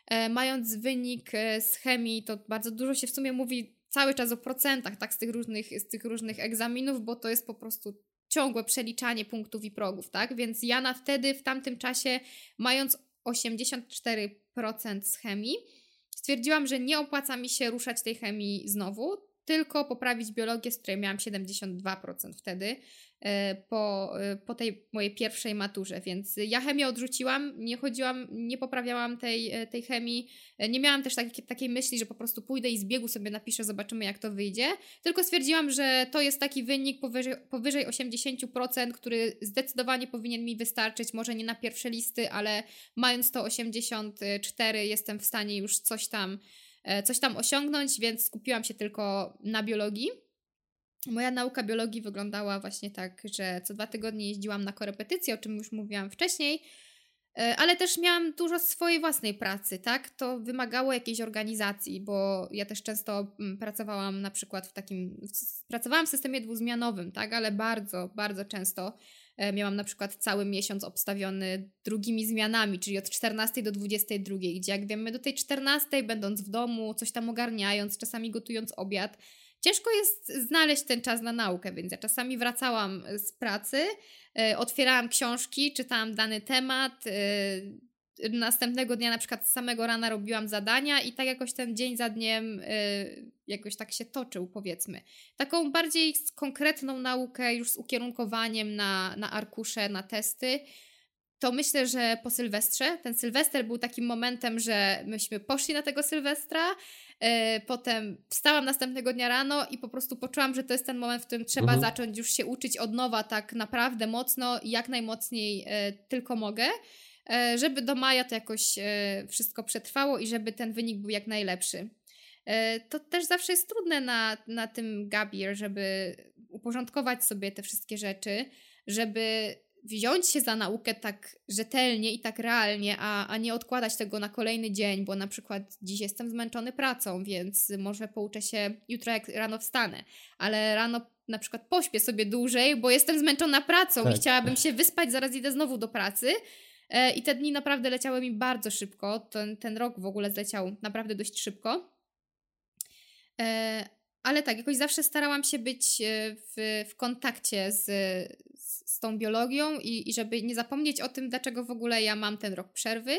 e, mając wynik e, z chemii, to bardzo dużo się w sumie mówi cały czas o procentach, tak, z tych różnych, z tych różnych egzaminów, bo to jest po prostu ciągłe przeliczanie punktów i progów, tak? Więc ja na wtedy, w tamtym czasie, mając 84% z chemii, stwierdziłam, że nie opłaca mi się ruszać tej chemii znowu, tylko poprawić biologię, z której miałam 72% wtedy. E, po, e, po tej mojej pierwszej maturze, więc ja chemię odrzuciłam, nie chodziłam, nie poprawiałam tej, e, tej chemii, nie miałam też takiej, takiej myśli, że po prostu pójdę i z biegu sobie napiszę, zobaczymy jak to wyjdzie, tylko stwierdziłam, że to jest taki wynik powyżej, powyżej 80%, który zdecydowanie powinien mi wystarczyć, może nie na pierwsze listy, ale mając to 84 jestem w stanie już coś tam, coś tam osiągnąć, więc skupiłam się tylko na biologii. Moja nauka biologii wyglądała właśnie tak, że co dwa tygodnie jeździłam na korepetycje, o czym już mówiłam wcześniej, e, ale też miałam dużo swojej własnej pracy, tak? To wymagało jakiejś organizacji, bo ja też często mm, pracowałam na przykład w takim, pracowałam w systemie dwuzmianowym, tak? Ale bardzo, bardzo często e, miałam na przykład cały miesiąc obstawiony drugimi zmianami, czyli od 14 do 22, gdzie jak wiemy do tej 14, będąc w domu, coś tam ogarniając, czasami gotując obiad, ciężko jest znaleźć ten czas na naukę, więc ja czasami wracałam z pracy, y, otwierałam książki, czytałam dany temat. Y, następnego dnia, na przykład z samego rana, robiłam zadania, i tak jakoś ten dzień za dniem y, jakoś tak się toczył, powiedzmy. Taką bardziej konkretną naukę, już z ukierunkowaniem na, na arkusze, na testy to myślę, że po Sylwestrze, ten Sylwester był takim momentem, że myśmy poszli na tego Sylwestra, E, potem wstałam następnego dnia rano i po prostu poczułam, że to jest ten moment, w którym trzeba mhm. zacząć już się uczyć od nowa tak naprawdę mocno i jak najmocniej e, tylko mogę, żeby do maja to jakoś wszystko przetrwało i żeby ten wynik był jak najlepszy. To też zawsze jest trudne na, na tym Gabier, żeby uporządkować sobie te wszystkie rzeczy, żeby wziąć się za naukę tak rzetelnie i tak realnie, a, a nie odkładać tego na kolejny dzień, bo na przykład dziś jestem zmęczony pracą, więc może pouczę się jutro, jak rano wstanę, ale rano na przykład pośpię sobie dłużej, bo jestem zmęczona pracą tak. i chciałabym się wyspać, zaraz idę znowu do pracy. E, I te dni naprawdę leciały mi bardzo szybko. Ten, ten rok w ogóle zleciał naprawdę dość szybko. E, ale tak, jakoś zawsze starałam się być e, w, w kontakcie z, z tą biologią i, i żeby nie zapomnieć o tym, dlaczego w ogóle ja mam ten rok przerwy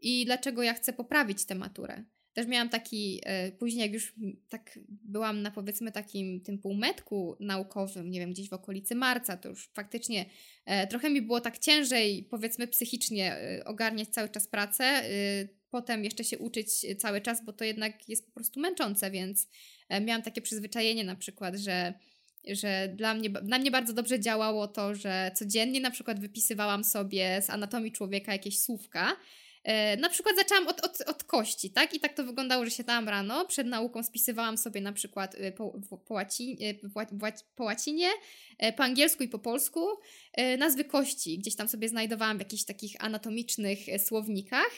i dlaczego ja chcę poprawić tę maturę. Też miałam taki, e, później jak już tak byłam na powiedzmy takim tym półmetku naukowym, nie wiem, gdzieś w okolicy marca, to już faktycznie e, trochę mi było tak ciężej, powiedzmy psychicznie, e, ogarniać cały czas pracę, potem jeszcze się uczyć cały czas, bo to jednak jest po prostu męczące, więc miałam takie przyzwyczajenie na przykład, że że dla mnie, dla mnie bardzo dobrze działało to, że codziennie na przykład wypisywałam sobie z anatomii człowieka jakieś słówka na przykład zaczęłam od, od, od kości, tak? I tak to wyglądało, że siadałam rano, przed nauką spisywałam sobie na przykład y, po, y, po, po łacinie, e, po angielsku i po polsku e, nazwy kości. Gdzieś tam sobie znajdowałam w jakichś takich anatomicznych słownikach.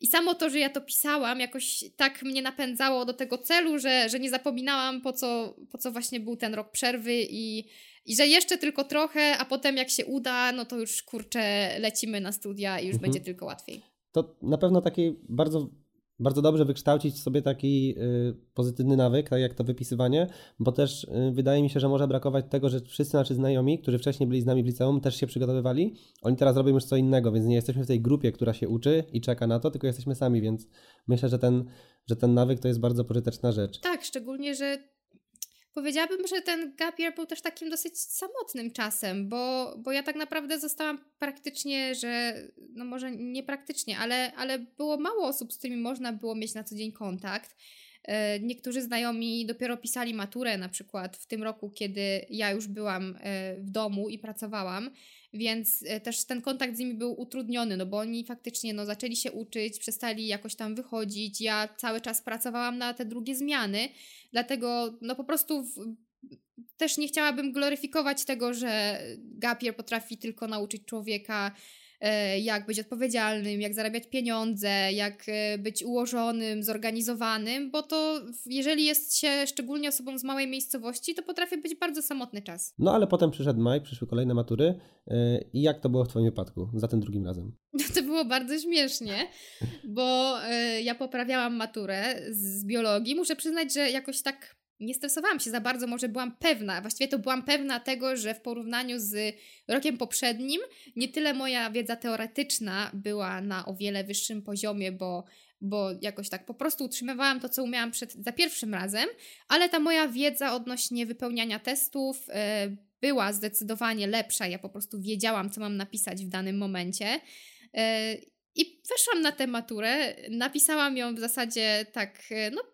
I samo to, że ja to pisałam, jakoś tak mnie napędzało do tego celu, że, że nie zapominałam, po co, po co właśnie był ten rok przerwy i, i że jeszcze tylko trochę, a potem jak się uda, no to już kurczę, lecimy na studia i już mhm. będzie tylko łatwiej. To na pewno taki bardzo bardzo dobrze wykształcić sobie taki y, pozytywny nawyk, tak jak to wypisywanie, bo też y, wydaje mi się, że może brakować tego, że wszyscy nasi znajomi, którzy wcześniej byli z nami w liceum, też się przygotowywali. Oni teraz robią już co innego, więc nie jesteśmy w tej grupie, która się uczy i czeka na to, tylko jesteśmy sami, więc myślę, że ten, że ten nawyk to jest bardzo pożyteczna rzecz. Tak, szczególnie, że Powiedziałabym, że ten gap year był też takim dosyć samotnym czasem, bo, bo ja tak naprawdę zostałam praktycznie, że no może nie praktycznie, ale, ale było mało osób, z którymi można było mieć na co dzień kontakt. E, niektórzy znajomi dopiero pisali maturę, na przykład w tym roku, kiedy ja już byłam e, w domu i pracowałam, więc e, też ten kontakt z nimi był utrudniony, no bo oni faktycznie no, zaczęli się uczyć, przestali jakoś tam wychodzić. Ja cały czas pracowałam na te drugie zmiany, dlatego no po prostu w, też nie chciałabym gloryfikować tego, że Gapier potrafi tylko nauczyć człowieka jak być odpowiedzialnym, jak zarabiać pieniądze, jak e, być ułożonym, zorganizowanym, bo to jeżeli jest się szczególnie osobą z małej miejscowości, to potrafi być bardzo samotny czas. No ale potem przyszedł maj, przyszły kolejne matury e, i jak to było w Twoim wypadku za tym drugim razem? To było bardzo śmiesznie, bo ja poprawiałam maturę z biologii. Muszę przyznać, że jakoś tak nie stresowałam się za bardzo, może byłam pewna, właściwie to byłam pewna tego, że w porównaniu z rokiem poprzednim, nie tyle moja wiedza teoretyczna była na o wiele wyższym poziomie, bo, bo jakoś tak po prostu utrzymywałam to, co umiałam przed, za pierwszym razem, ale ta moja wiedza odnośnie wypełniania testów yy, była zdecydowanie lepsza. Ja po prostu wiedziałam, co mam napisać w danym momencie. Yy, I weszłam na tę maturę, napisałam ją w zasadzie tak, e, no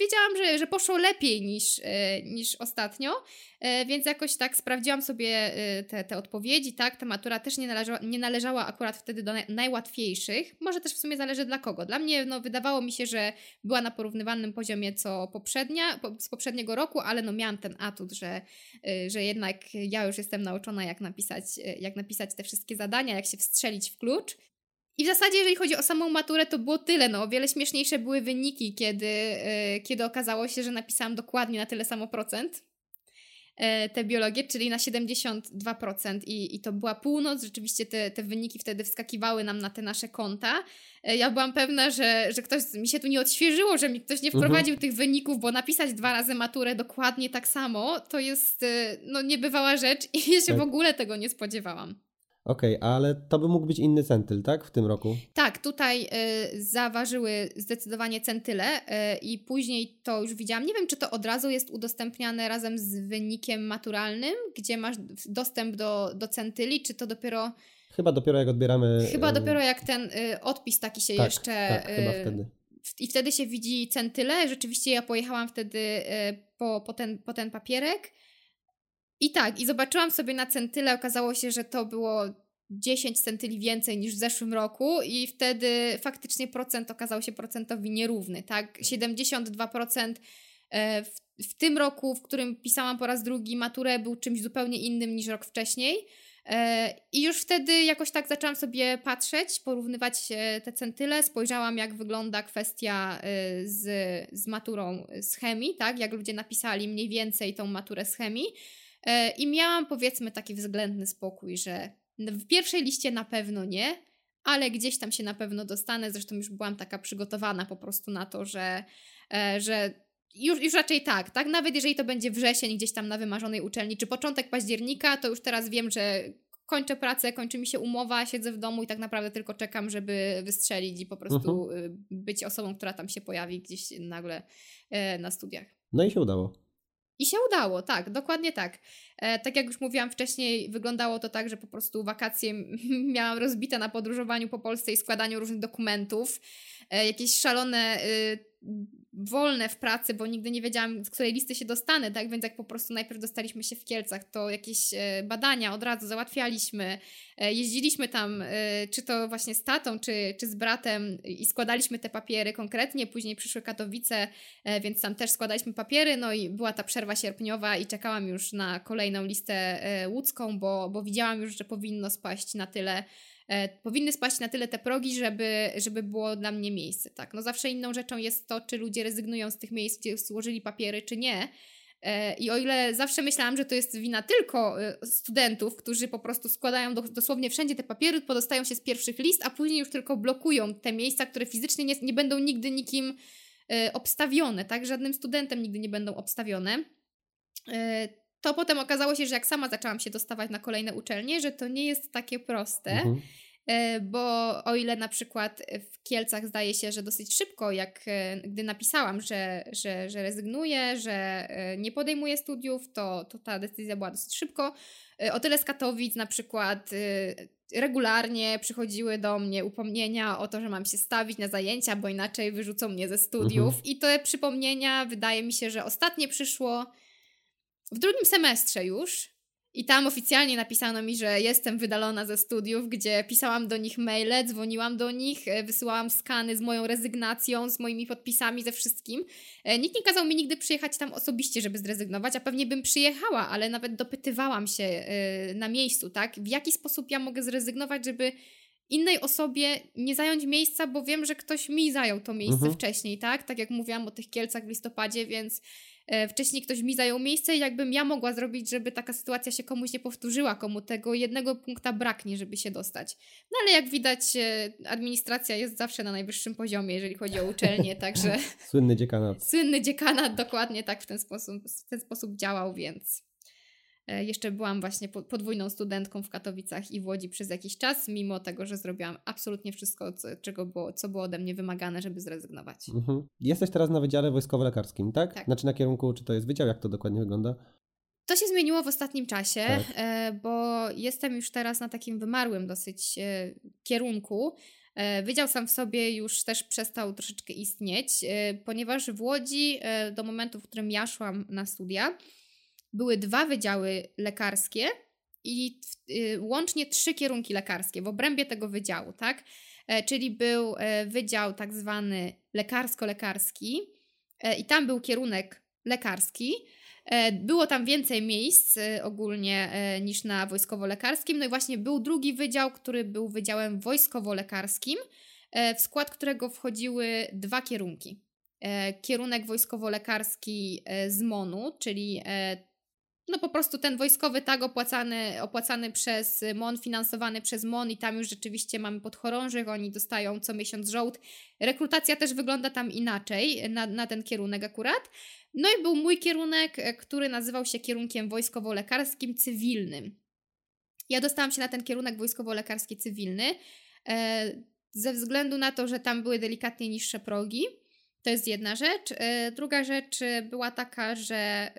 wiedziałam, że, że poszło lepiej niż, e, niż ostatnio, e, więc jakoś tak sprawdziłam sobie e, te, te odpowiedzi, tak, ta matura też nie należała, nie należała akurat wtedy do najłatwiejszych, może też w sumie zależy dla kogo. Dla mnie, no, wydawało mi się, że była na porównywalnym poziomie co poprzednia, z poprzedniego roku, ale no miałam ten atut, że, że jednak ja już jestem nauczona jak napisać, jak napisać te wszystkie zadania, jak się wstrzelić w klucz, i w zasadzie, jeżeli chodzi o samą maturę, to było tyle. No, o wiele śmieszniejsze były wyniki, kiedy, yy, kiedy okazało się, że napisałam dokładnie na tyle samo procent yy, tę biologię, czyli na 72%. I, i to była północ. Rzeczywiście te, te wyniki wtedy wskakiwały nam na te nasze konta. Yy, ja byłam pewna, że, że ktoś mi się tu nie odświeżyło, że mi ktoś nie mhm. wprowadził mhm. tych wyników, bo napisać dwa razy maturę dokładnie tak samo to jest no, niebywała rzecz i ja się tak. w ogóle tego nie spodziewałam. Okej, okay, ale to by mógł być inny centyl, tak? W tym roku? Tak, tutaj y, zaważyły zdecydowanie centyle y, i później to już widziałam. Nie wiem, czy to od razu jest udostępniane razem z wynikiem maturalnym, gdzie masz dostęp do, do centyli, czy to dopiero. Chyba dopiero jak odbieramy. Chyba dopiero jak ten y, odpis taki się tak, jeszcze. Tak, chyba wtedy. I wtedy się widzi centyle. Rzeczywiście ja pojechałam wtedy po, po, ten, po ten papierek. I tak, i zobaczyłam sobie na centyle, okazało się, że to było 10 centyli więcej niż w zeszłym roku i wtedy faktycznie procent okazał się procentowi nierówny, tak? 72% e, w, w tym roku, w którym pisałam po raz drugi maturę, był czymś zupełnie innym niż rok wcześniej. E, I już wtedy jakoś tak zaczęłam sobie patrzeć, porównywać te centyle, spojrzałam jak wygląda kwestia e, z, z maturą z chemii, tak? Jak ludzie napisali mniej więcej tą maturę z chemii. I miałam powiedzmy taki względny spokój, że w pierwszej liście na pewno nie, ale gdzieś tam się na pewno dostanę. Zresztą już byłam taka przygotowana po prostu na to, że, e, że już, już raczej tak, tak? Nawet jeżeli to będzie wrzesień gdzieś tam na wymarzonej uczelni, czy początek października, to już teraz wiem, że kończę pracę, kończy mi się umowa, siedzę w domu i tak naprawdę tylko czekam, żeby wystrzelić i po prostu uh-huh. być osobą, która tam się pojawi gdzieś nagle e, na studiach. No i się udało. I się udało, tak, dokładnie tak. E, tak jak już mówiłam wcześniej, wyglądało to tak, że po prostu wakacje miałam rozbite na podróżowaniu po Polsce i składaniu różnych dokumentów. jakieś szalone wolne w pracy, bo nigdy nie wiedziałam, z której listy się dostanę, tak? Więc jak po prostu najpierw dostaliśmy się w Kielcach, to jakieś e, badania od razu załatwialiśmy. E, jeździliśmy tam, e, czy to właśnie z tatą, czy, czy z bratem i składaliśmy te papiery konkretnie. Później przyszły Katowice, więc tam też składaliśmy papiery. No i była ta przerwa sierpniowa i czekałam już na kolejną listę łódzką, bo, bo widziałam już, że powinno spaść na tyle powinny spaść na tyle te progi, żeby, żeby było dla mnie miejsce. Tak? No zawsze inną rzeczą jest to, czy ludzie rezygnują z tych miejsc, gdzie złożyli papiery, czy nie. E, I o ile zawsze myślałam, że to jest wina tylko e, studentów, którzy po prostu składają do, dosłownie wszędzie te papiery, podostają się z pierwszych list, a później już tylko blokują te miejsca, które fizycznie nie, nie będą nigdy nikim e, obstawione, tak? Żadnym studentem nigdy nie będą obstawione. To potem okazało się, że jak sama zaczęłam się dostawać na kolejne uczelnie, że to nie jest takie proste. Mhm. E, bo o ile na przykład w Kielcach zdaje się, że dosyć szybko, jak e, gdy napisałam, że, że, że rezygnuję, że e, nie podejmuję studiów, to, to ta decyzja była dosyć szybko. O tyle z Katowic na przykład regularnie przychodziły do mnie upomnienia o to, że mam się stawić na zajęcia, bo inaczej wyrzucą mnie ze studiów. Mhm. I te przypomnienia wydaje mi się, że ostatnie przyszło w drugim semestrze już i tam oficjalnie napisano mi, że jestem wydalona ze studiów, gdzie pisałam do nich maile, dzwoniłam do nich, e, wysyłałam skany z moją rezygnacją, z moimi podpisami, ze wszystkim. E, nikt nie kazał mi nigdy przyjechać tam osobiście, żeby zrezygnować, a pewnie bym przyjechała, ale nawet dopytywałam się e, na miejscu, tak? W jaki sposób ja mogę zrezygnować, żeby innej osobie nie zająć miejsca, bo wiem, że ktoś mi zajął to miejsce mhm. wcześniej, tak? Tak jak mówiłam o tych Kielcach w listopadzie, więc wcześniej ktoś mi zajął miejsce i jakbym ja mogła zrobić, żeby taka sytuacja się komuś nie powtórzyła, komu tego jednego punkta braknie, żeby się dostać. No ale jak widać, e, administracja jest zawsze na najwyższym poziomie, jeżeli chodzi o uczelnię, także... Słynny dziekanat. Słynny dziekanat dokładnie tak w ten sposób, w ten sposób działał, więc... E, jeszcze byłam właśnie podwójną studentką w Katowicach i w Łodzi przez jakiś czas, mimo tego, że zrobiłam absolutnie wszystko, co, czego było, co było ode mnie wymagane, żeby zrezygnować. Mhm. Jesteś teraz na Wydziale Wojskowo-Lekarskim, tak? tak? Znaczy na kierunku, czy to jest wydział, jak to dokładnie wygląda? To się zmieniło w ostatnim czasie, tak. E, bo jestem już teraz na takim wymarłym dosyć e, kierunku. Wydział sam w sobie już też przestał troszeczkę istnieć, ponieważ w Łodzi do momentu, w którym ja szłam na studia, były dwa wydziały lekarskie i y, łącznie trzy kierunki lekarskie w obrębie tego wydziału, tak? E, czyli był e, wydział tak zwany lekarsko-lekarski e, i tam był kierunek lekarski. Było tam więcej miejsc ogólnie niż na wojskowo-lekarskim. No i właśnie był drugi wydział, który był wydziałem wojskowo-lekarskim, w skład którego wchodziły dwa kierunki. Kierunek wojskowo-lekarski z MONU, czyli no po prostu ten wojskowy tag opłacany, opłacany przez MON, finansowany przez MON i tam już rzeczywiście mamy podchorążych, oni dostają co miesiąc żołd. Rekrutacja też wygląda tam inaczej, na, na ten kierunek akurat. No i był mój kierunek, który nazywał się kierunkiem wojskowo-lekarskim cywilnym. Ja dostałam się na ten kierunek wojskowo-lekarski cywilny e, ze względu na to, że tam były delikatnie niższe progi. To jest jedna rzecz. E, druga rzecz e, była taka, że e,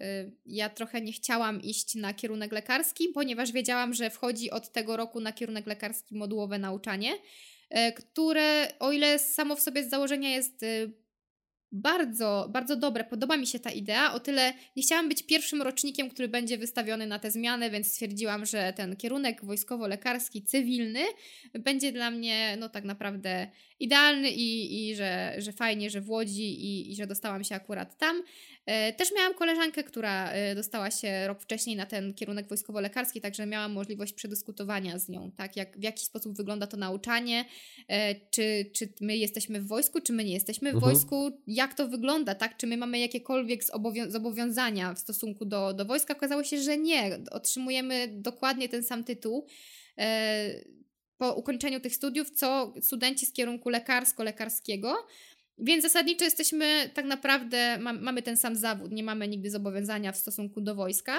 ja trochę nie chciałam iść na kierunek lekarski, ponieważ wiedziałam, że wchodzi od tego roku na kierunek lekarski modułowe nauczanie, które o ile samo w sobie z założenia jest bardzo, bardzo dobre. Podoba mi się ta idea. O tyle nie chciałam być pierwszym rocznikiem, który będzie wystawiony na te zmiany, więc stwierdziłam, że ten kierunek wojskowo-lekarski, cywilny będzie dla mnie no tak naprawdę idealny i, i że, że fajnie, że w Łodzi i, i że dostałam się akurat tam. E, też miałam koleżankę, która e, dostała się rok wcześniej na ten kierunek wojskowo-lekarski, także miałam możliwość przedyskutowania z nią, tak, jak, w jaki sposób wygląda to nauczanie, e, czy, czy my jesteśmy w wojsku, czy my nie jesteśmy w mhm. wojsku, jak to wygląda, tak, czy my mamy jakiekolwiek zobowiązania w stosunku do, do wojska. Okazało się, że nie, otrzymujemy dokładnie ten sam tytuł po ukończeniu tych studiów, co studenci z kierunku lekarsko-lekarskiego. Więc zasadniczo jesteśmy tak naprawdę, ma, mamy ten sam zawód, nie mamy nigdy zobowiązania w stosunku do wojska.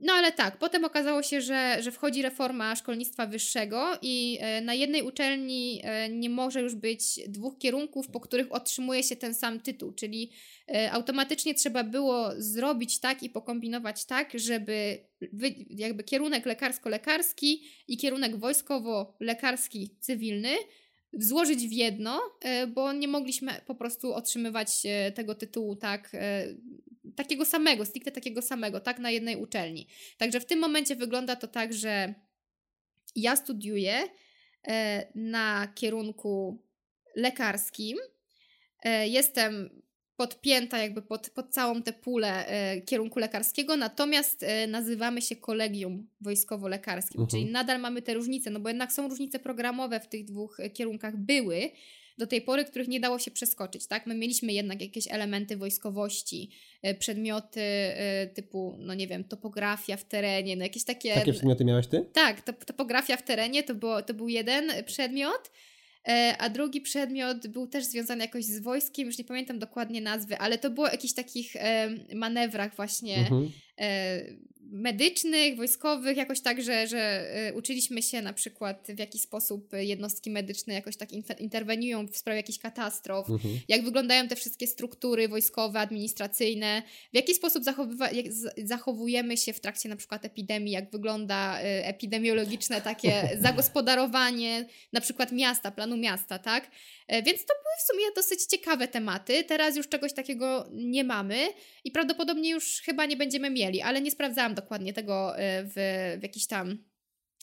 No ale tak, potem okazało się, że, że wchodzi reforma szkolnictwa wyższego i e, na jednej uczelni e, nie może już być dwóch kierunków, po których otrzymuje się ten sam tytuł, czyli e, automatycznie trzeba było zrobić tak i pokombinować tak, żeby jakby kierunek lekarsko-lekarski i kierunek wojskowo-lekarski cywilny złożyć w jedno, bo nie mogliśmy po prostu otrzymywać tego tytułu tak takiego samego, stricte takiego samego, tak, na jednej uczelni. Także w tym momencie wygląda to tak, że ja studiuję na kierunku lekarskim. Jestem podpięta jakby pod, pod całą tę pulę e, kierunku lekarskiego, natomiast e, nazywamy się kolegium wojskowo-lekarskim, mhm. czyli nadal mamy te różnice, no bo jednak są różnice programowe w tych dwóch e, kierunkach były do tej pory, których nie dało się przeskoczyć, tak? My mieliśmy jednak jakieś elementy wojskowości, e, przedmioty e, typu, no nie wiem, topografia w terenie, no jakieś takie... Takie przedmioty miałeś ty? Tak, topografia w terenie to, było, to był jeden przedmiot, E, a drugi przedmiot był też związany jakoś z wojskiem, już nie pamiętam dokładnie nazwy, ale to było o jakichś takich manewrach właśnie mhm. Medycznych, wojskowych, jakoś tak, że, że y, uczyliśmy się na przykład w jaki sposób jednostki medyczne jakoś tak interweniują w sprawie jakichś katastrof, mhm. jak wyglądają te wszystkie struktury wojskowe, administracyjne, w jaki sposób zachowywa- jak zachowujemy się w trakcie na przykład epidemii, jak wygląda y, epidemiologiczne takie zagospodarowanie na przykład miasta, planu miasta, tak? E, więc to były w sumie dosyć ciekawe tematy. Teraz już czegoś takiego nie mamy i prawdopodobnie już chyba nie będziemy mieli, ale nie sprawdzałam dokładnie tego e, w, w jakichś tam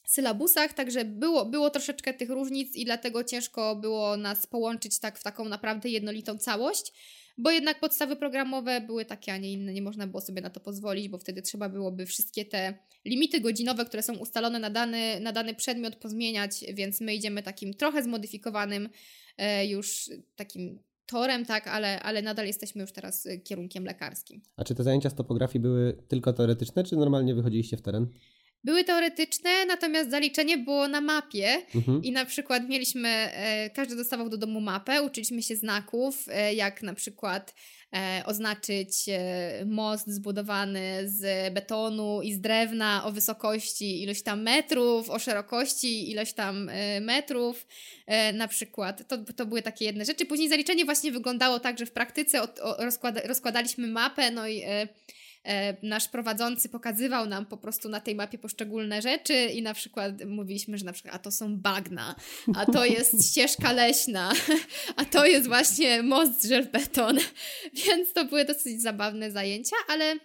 sylabusach, także było, było troszeczkę tych różnic i dlatego ciężko było nas połączyć tak w taką naprawdę jednolitą całość, bo jednak podstawy programowe były takie, a nie inne, nie można było sobie na to pozwolić, bo wtedy trzeba byłoby wszystkie te limity godzinowe, które są ustalone na dany, na dany przedmiot pozmieniać, więc my idziemy takim trochę zmodyfikowanym E, już takim torem, tak, ale, ale nadal jesteśmy już teraz e, kierunkiem lekarskim. A czy te zajęcia z topografii były tylko teoretyczne, czy normalnie wychodziliście w teren? Były teoretyczne, natomiast zaliczenie było na mapie mhm. i na przykład mieliśmy, e, każdy dostawał do domu mapę, uczyliśmy się znaków, e, jak na przykład oznaczyć e, most zbudowany z betonu i z drewna o wysokości ilość tam metrów, o szerokości ilość tam e, metrów, e, na przykład. To, to były takie jedne rzeczy. Później zaliczenie właśnie wyglądało tak, że w praktyce od, o, rozkłada, rozkładaliśmy mapę, no i E, nasz prowadzący pokazywał nam po prostu na tej mapie poszczególne rzeczy i na przykład mówiliśmy, że na przykład a to są bagna, a to jest ścieżka leśna, a to jest właśnie most żelbeton. Więc to były dosyć zabawne zajęcia, ale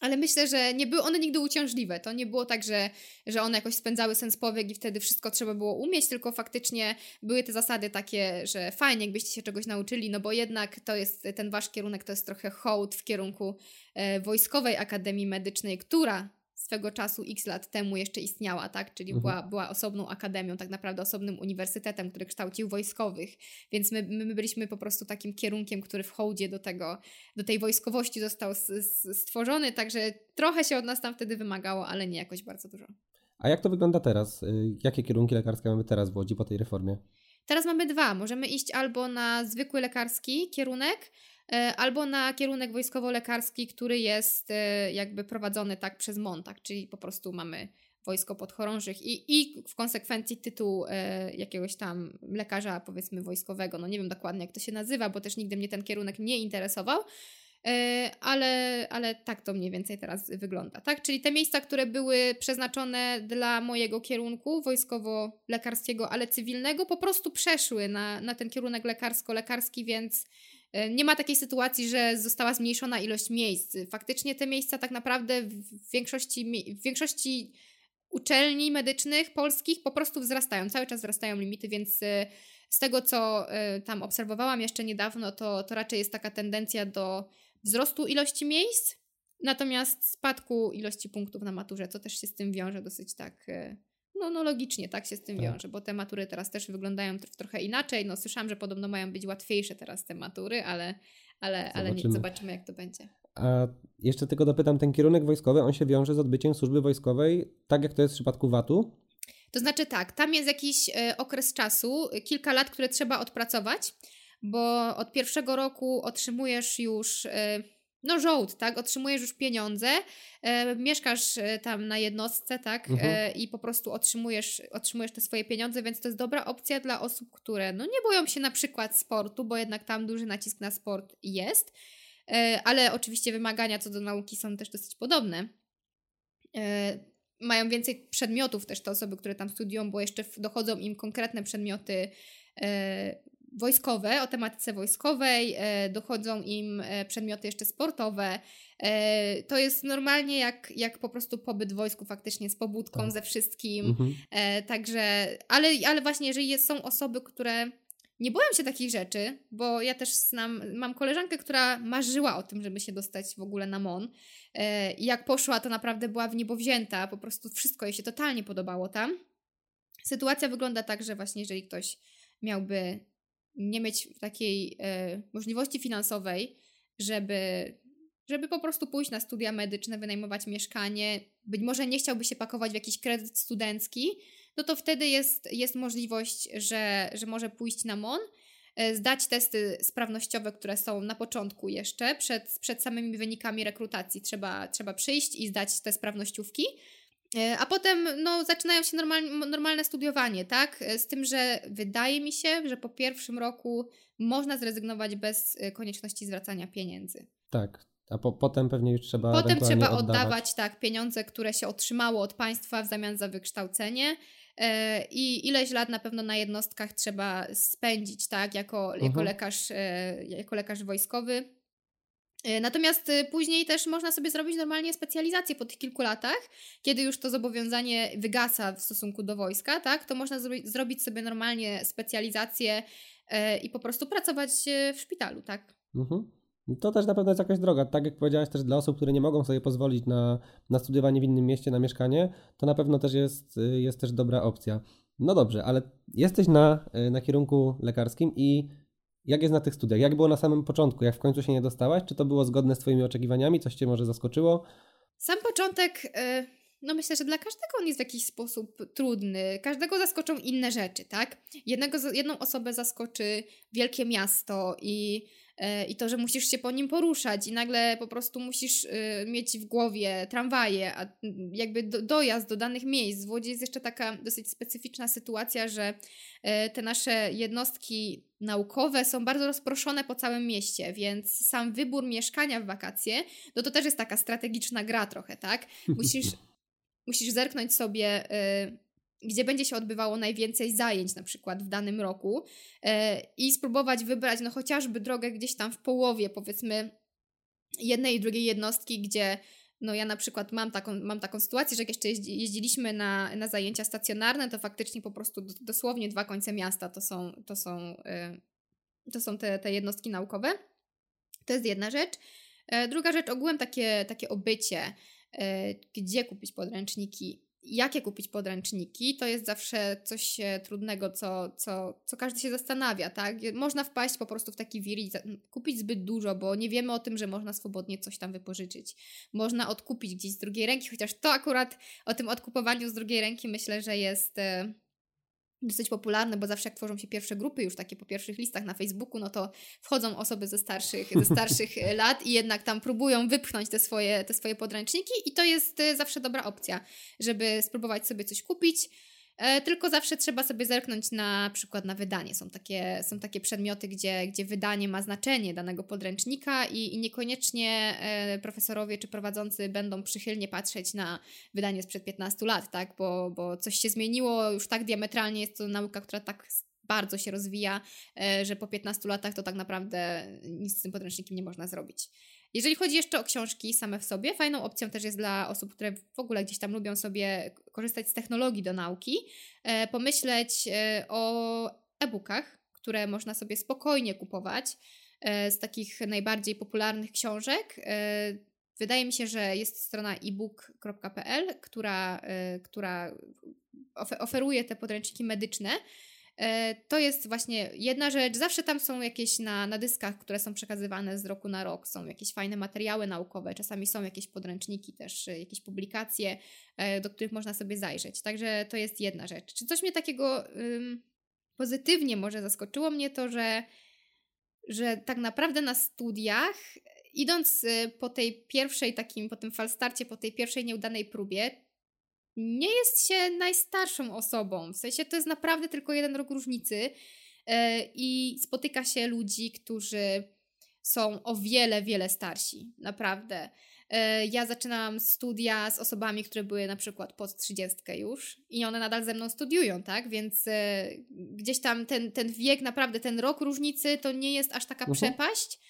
ale myślę, że nie były one nigdy uciążliwe. To nie było tak, że, że one jakoś spędzały sens powiek i wtedy wszystko trzeba było umieć, tylko faktycznie były te zasady takie, że fajnie, jakbyście się czegoś nauczyli, no bo jednak to jest ten wasz kierunek, to jest trochę hołd w kierunku e, Wojskowej Akademii Medycznej, która swego czasu x lat temu jeszcze istniała, tak? Czyli mhm. była, była osobną akademią, tak naprawdę osobnym uniwersytetem, który kształcił wojskowych. Więc my, my byliśmy po prostu takim kierunkiem, który w hołdzie do tego, do tej wojskowości został stworzony, także trochę się od nas tam wtedy wymagało, ale nie jakoś bardzo dużo. A jak to wygląda teraz? Y, jakie kierunki lekarskie mamy teraz w Łodzi po tej reformie? Teraz mamy dwa. Możemy iść albo na zwykły lekarski kierunek, albo na kierunek wojskowo-lekarski, który jest e, jakby prowadzony tak przez Montag, czyli po prostu mamy wojsko podchorążych i, i w konsekwencji tytuł e, jakiegoś tam lekarza, powiedzmy, wojskowego. No nie wiem dokładnie, jak to się nazywa, bo też nigdy mnie ten kierunek nie interesował. E, ale, ale tak to mniej więcej teraz wygląda, tak? Czyli te miejsca, które były przeznaczone dla mojego kierunku wojskowo-lekarskiego, ale cywilnego, po prostu przeszły na, na ten kierunek lekarsko-lekarski, więc E, nie ma takiej sytuacji, że została zmniejszona ilość miejsc. Faktycznie te miejsca tak naprawdę w większości, w większości uczelni medycznych polskich po prostu wzrastają, cały czas wzrastają limity, więc e, z tego, co e, tam obserwowałam jeszcze niedawno, to, to raczej jest taka tendencja do wzrostu ilości miejsc, natomiast spadku ilości punktów na maturze, co też się z tym wiąże dosyć tak no, no logicznie tak się z tym tak. wiąże, bo te matury teraz też wyglądają trochę inaczej. No słyszałam, że podobno mają być łatwiejsze teraz te matury, ale, ale, ale nie, zobaczymy jak to będzie. A jeszcze tylko dopytam, ten kierunek wojskowy, on się wiąże z odbyciem służby wojskowej, tak jak to jest w przypadku VAT-u? To znaczy tak, tam jest jakiś e, okres czasu, kilka lat, które trzeba odpracować, bo od pierwszego roku otrzymujesz już... E, no żołd, tak, otrzymujesz już pieniądze, e, mieszkasz e, tam na jednostce, tak, e, mhm. i po prostu otrzymujesz, otrzymujesz te swoje pieniądze, więc to jest dobra opcja dla osób, które no nie boją się na przykład sportu, bo jednak tam duży nacisk na sport jest, e, ale oczywiście wymagania co do nauki są też dosyć podobne. E, mają więcej przedmiotów też te osoby, które tam studiują, bo jeszcze dochodzą im konkretne przedmioty wojskowe, o tematyce wojskowej, dochodzą im przedmioty jeszcze sportowe. To jest normalnie jak, jak po prostu pobyt w wojsku faktycznie z pobudką, tak. ze wszystkim. Mhm. Także, ale, ale właśnie jeżeli są osoby, które nie boją się takich rzeczy, bo ja też znam, mam koleżankę, która marzyła o tym, żeby się dostać w ogóle na MON. E, I jak poszła, to naprawdę była w niebo wzięta, po prostu wszystko jej się totalnie podobało tam. Sytuacja wygląda tak, że właśnie jeżeli ktoś miałby nie mieć takiej e, możliwości finansowej, żeby, żeby po prostu pójść na studia medyczne, wynajmować mieszkanie, być może nie chciałby się pakować w jakiś kredyt studencki, no to wtedy jest, jest możliwość, że, że może pójść na MON, e, zdać testy sprawnościowe, które są na początku jeszcze, przed, przed samymi wynikami rekrutacji trzeba, trzeba przyjść i zdać te sprawnościówki. E, a potem no, zaczynają się normal, normalne studiowanie, tak? E, z tym, że wydaje mi się, że po pierwszym roku można zrezygnować bez konieczności zwracania pieniędzy. Tak, a po, potem pewnie już trzeba. Potem trzeba oddawać. oddawać tak pieniądze, które się otrzymało od państwa w zamian za wykształcenie. E, i ileś lat na pewno na jednostkach trzeba spędzić, tak, jako, jako, mhm. lekarz, e, jako lekarz wojskowy. E, natomiast później też można sobie zrobić normalnie specjalizację po tych kilku latach, kiedy już to zobowiązanie wygasa w stosunku do wojska, tak, to można zrobić, zrobić sobie normalnie specjalizację i po prostu pracować w szpitalu, tak. Mhm. To też na pewno jest jakaś droga. Tak jak powiedziałeś też dla osób, które nie mogą sobie pozwolić na, na studiowanie w innym mieście, na mieszkanie, to na pewno też jest, jest też dobra opcja. No dobrze, ale jesteś na, na kierunku lekarskim i jak jest na tych studiach? Jak było na samym początku? Jak w końcu się nie dostałaś? Czy to było zgodne z Twoimi oczekiwaniami? Coś Cię może zaskoczyło? Sam początek, y, no myślę, że dla każdego on jest w jakiś sposób trudny. Każdego zaskoczą inne rzeczy, tak? Jednego, jedną osobę zaskoczy wielkie miasto i i to, że musisz się po nim poruszać i nagle po prostu musisz e, mieć w głowie tramwaje, a jakby dojazd do danych miejsc. W Łodzi jest jeszcze taka dosyć specyficzna sytuacja, że e, te nasze jednostki naukowe są bardzo rozproszone po całym mieście, więc sam wybór mieszkania w wakacje, no to też jest taka strategiczna gra trochę, tak? Musisz, musisz zerknąć sobie gdzie będzie się odbywało najwięcej zajęć na przykład w danym roku e, i spróbować wybrać no chociażby drogę gdzieś tam w połowie powiedzmy jednej i drugiej jednostki, gdzie no ja na przykład mam taką, mam taką sytuację, że jak jeszcze jeździliśmy na, na zajęcia stacjonarne, to faktycznie po prostu dosłownie dwa końce miasta to są, to są, e, to są te, te jednostki naukowe. To jest jedna rzecz. E, druga rzecz, ogółem takie, takie obycie, gdzie kupić podręczniki, jakie kupić podręczniki, to jest zawsze coś e, trudnego, co, co, co każdy się zastanawia, tak? Można wpaść po prostu w taki wir i kupić zbyt dużo, bo nie wiemy o tym, że można swobodnie coś tam wypożyczyć. Można odkupić gdzieś z drugiej ręki, chociaż to akurat o tym odkupowaniu z drugiej ręki myślę, że jest e, dosyć popularne, bo zawsze jak tworzą się pierwsze grupy, już takie po pierwszych listach na Facebooku, no to wchodzą osoby ze starszych, ze starszych lat i jednak tam próbują wypchnąć te swoje, te swoje podręczniki i to jest e, zawsze dobra opcja, żeby spróbować sobie coś kupić tylko zawsze trzeba sobie zerknąć na przykład na wydanie. Są takie, są takie przedmioty, gdzie, gdzie wydanie ma znaczenie danego podręcznika i, i niekoniecznie e, profesorowie czy prowadzący będą przychylnie patrzeć na wydanie sprzed 15 lat, tak? bo, bo coś się zmieniło już tak diametralnie, jest to nauka, która tak bardzo się rozwija, e, że po 15 latach to tak naprawdę nic z tym podręcznikiem nie można zrobić. Jeżeli chodzi jeszcze o książki same w sobie, fajną opcją też jest dla osób, które w ogóle gdzieś tam lubią sobie korzystać z technologii do nauki, e, pomyśleć e, o e-bookach, które można sobie spokojnie kupować e, z takich najbardziej popularnych książek. Wydaje mi się, że jest strona ebook.pl, która, która oferuje te podręczniki medyczne to jest właśnie jedna rzecz. Zawsze tam są jakieś na, na dyskach, które są przekazywane z roku na rok, są jakieś fajne materiały naukowe, czasami są jakieś podręczniki, też e, jakieś publikacje, e, do których można sobie zajrzeć. Także to jest jedna rzecz. Czy coś mnie takiego ym, pozytywnie może zaskoczyło mnie to, że, że tak naprawdę na studiach idąc po tej pierwszej takim, po tym falstarcie, po tej pierwszej nieudanej próbie, nie jest się najstarszą osobą. W sensie to jest naprawdę tylko jeden rok różnicy e, i spotyka się ludzi, którzy są o wiele, wiele starsi. Naprawdę. E, ja zaczynałam studia z osobami, które były na przykład pod 30 już i one nadal ze mną studiują, tak? Więc e, gdzieś tam ten, ten wiek, naprawdę ten rok różnicy to nie jest aż taka uh mhm. -huh. przepaść.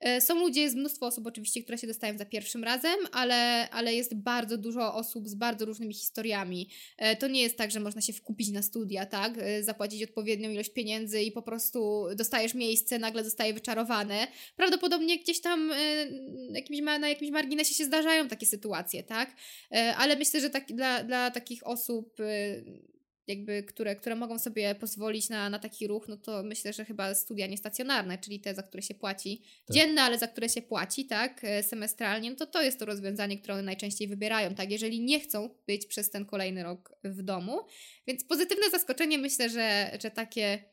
E, są ludzie, jest mnóstwo osób oczywiście, które się dostają za pierwszym razem, ale, ale jest bardzo dużo osób z bardzo różnymi historiami. E, to nie jest tak, że można się wkupić na studia, tak? E, zapłacić odpowiednią ilość pieniędzy i po prostu dostajesz miejsce, nagle zostaje wyczarowane. Prawdopodobnie gdzieś tam jakimś, na jakimś marginesie się zdarzają takie sytuacje, tak? Ale myślę, że tak, dla, dla takich osób jakby, które, które mogą sobie pozwolić na, na taki ruch, no to myślę, że chyba studia niestacjonarne, czyli te, za które się płaci tak. dzienne, ale za które się płaci, tak, e, semestralnie, no to to jest to rozwiązanie, które one najczęściej wybierają, tak, jeżeli nie chcą być przez ten kolejny rok w domu. Więc pozytywne zaskoczenie myślę, że, że takie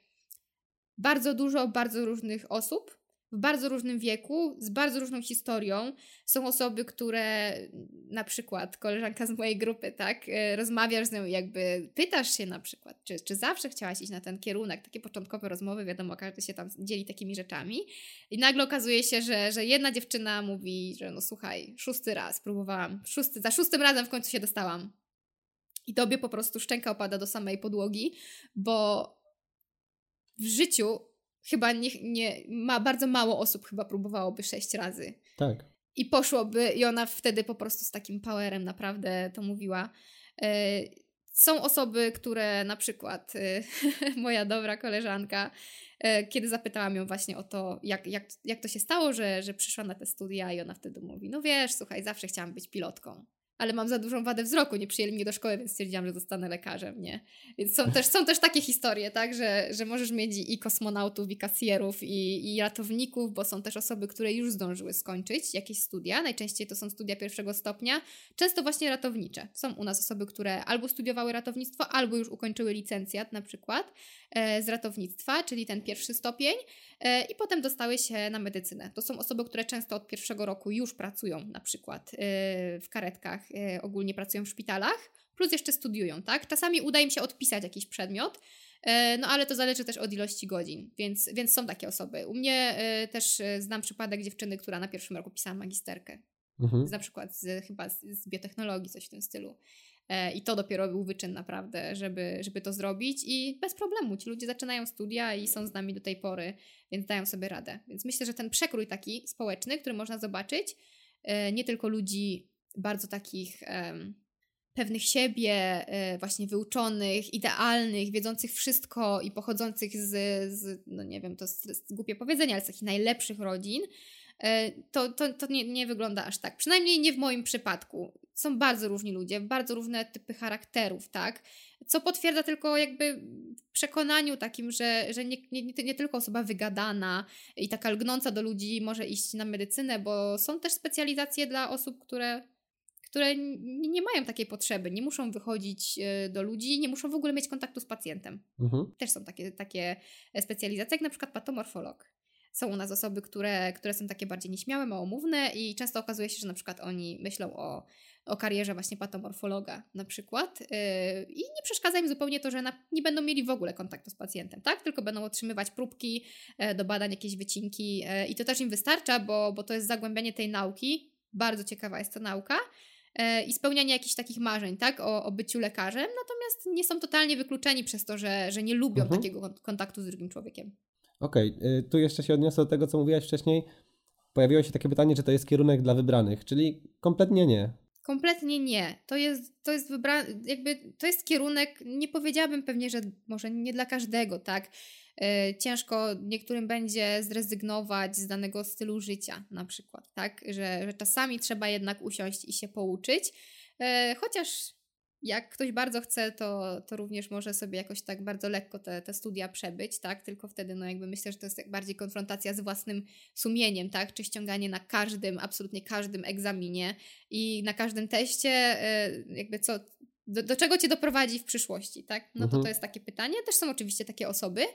bardzo dużo, bardzo różnych osób w bardzo różnym wieku, z bardzo różną historią. Są osoby, które na przykład koleżanka z mojej grupy, tak, e, rozmawiasz z nią jakby pytasz się na przykład, czy, czy zawsze chciałaś iść na ten kierunek, takie początkowe rozmowy, wiadomo, każdy się tam dzieli takimi rzeczami i nagle okazuje się, że, że jedna dziewczyna mówi, że no słuchaj, szósty raz próbowałam, szósty, za szóstym razem w końcu się dostałam. I tobie po prostu szczęka opada do samej podłogi, bo w życiu chyba nie, nie, ma bardzo mało osób chyba próbowałoby sześć razy. Tak. I poszłoby, i ona wtedy po prostu z takim powerem naprawdę to mówiła. E, są osoby, które na przykład e, moja dobra koleżanka, e, kiedy zapytałam ją właśnie o to, jak, jak, jak to się stało, że, że przyszła na te studia, i ona wtedy mówi: No wiesz, słuchaj, zawsze chciałam być pilotką ale mam za dużą wadę wzroku, nie przyjęli mnie do szkoły, więc stwierdziłam, że zostanę lekarzem, nie? Więc są też, są też takie historie, tak, że, że możesz mieć i kosmonautów, i kasjerów, i, i ratowników, bo są też osoby, które już zdążyły skończyć jakieś studia, najczęściej to są studia pierwszego stopnia, często właśnie ratownicze. Są u nas osoby, które albo studiowały ratownictwo, albo już ukończyły licencjat na przykład e, z ratownictwa, czyli ten pierwszy stopień, E, i potem dostały się na medycynę. To są osoby, które często od pierwszego roku już pracują na przykład e, w karetkach, ogólnie pracują w szpitalach, plus jeszcze studiują, tak? Czasami uda im się odpisać jakiś przedmiot, no ale to zależy też od ilości godzin, więc, więc są takie osoby. U mnie też znam przypadek dziewczyny, która na pierwszym roku pisała magisterkę. Mhm. Na przykład z, chyba z, z biotechnologii, coś w tym stylu. E, I to dopiero był wyczyn naprawdę, żeby, żeby to zrobić i bez problemu. Ci ludzie zaczynają studia i są z nami do tej pory, więc dają sobie radę. Więc myślę, że ten przekrój taki społeczny, który można zobaczyć, e, nie tylko ludzi bardzo takich pewnych siebie, e, właśnie wyuczonych, idealnych, wiedzących wszystko i pochodzących z, z no nie wiem, to jest głupie powiedzenie, ale z takich najlepszych rodzin, to, to, to nie, nie wygląda aż tak. Przynajmniej nie w moim przypadku są bardzo różni ludzie, bardzo różne typy charakterów, tak? Co potwierdza tylko jakby przekonaniu takim, że, że nie, nie, nie tylko osoba wygadana i taka lgnąca do ludzi może iść na medycynę, bo są też specjalizacje dla osób, które które nie mają takiej potrzeby, nie muszą wychodzić e, do ludzi, nie muszą w ogóle mieć kontaktu z pacjentem. Mhm. Też są takie, takie specjalizacje, jak na przykład patomorfolog. Są u nas osoby, które, które są takie bardziej nieśmiałe, małomówne i często okazuje się, że na przykład oni myślą o o karierze właśnie patomorfologa na przykład yy, i nie przeszkadza im zupełnie to, że na, nie będą mieli w ogóle kontaktu z pacjentem, tak? Tylko będą otrzymywać próbki yy, do badań, jakieś wycinki yy, i to też im wystarcza, bo, bo to jest zagłębianie tej nauki. Bardzo ciekawa jest to nauka i spełnianie jakichś takich marzeń, tak, o, o byciu lekarzem, natomiast nie są totalnie wykluczeni przez to, że, że nie lubią mhm. takiego kontaktu z drugim człowiekiem. Okej, okay. tu jeszcze się odniosę do tego, co mówiłaś wcześniej. Pojawiło się takie pytanie, czy to jest kierunek dla wybranych, czyli kompletnie nie. Kompletnie nie. To jest, to jest wybrany, jakby to jest kierunek, nie powiedziałabym pewnie, że może nie dla każdego, tak? Yy, ciężko niektórym będzie zrezygnować z danego stylu życia, na przykład, tak? Że, że czasami trzeba jednak usiąść i się pouczyć. Yy, chociaż jak ktoś bardzo chce, to, to również może sobie jakoś tak bardzo lekko te, te studia przebyć, tak? Tylko wtedy, no jakby myślę, że to jest bardziej konfrontacja z własnym sumieniem, tak? Czy ściąganie na każdym, absolutnie każdym egzaminie i na każdym teście, e, jakby co, do, do czego cię doprowadzi w przyszłości, tak? No mhm. to to jest takie pytanie. Też są oczywiście takie osoby,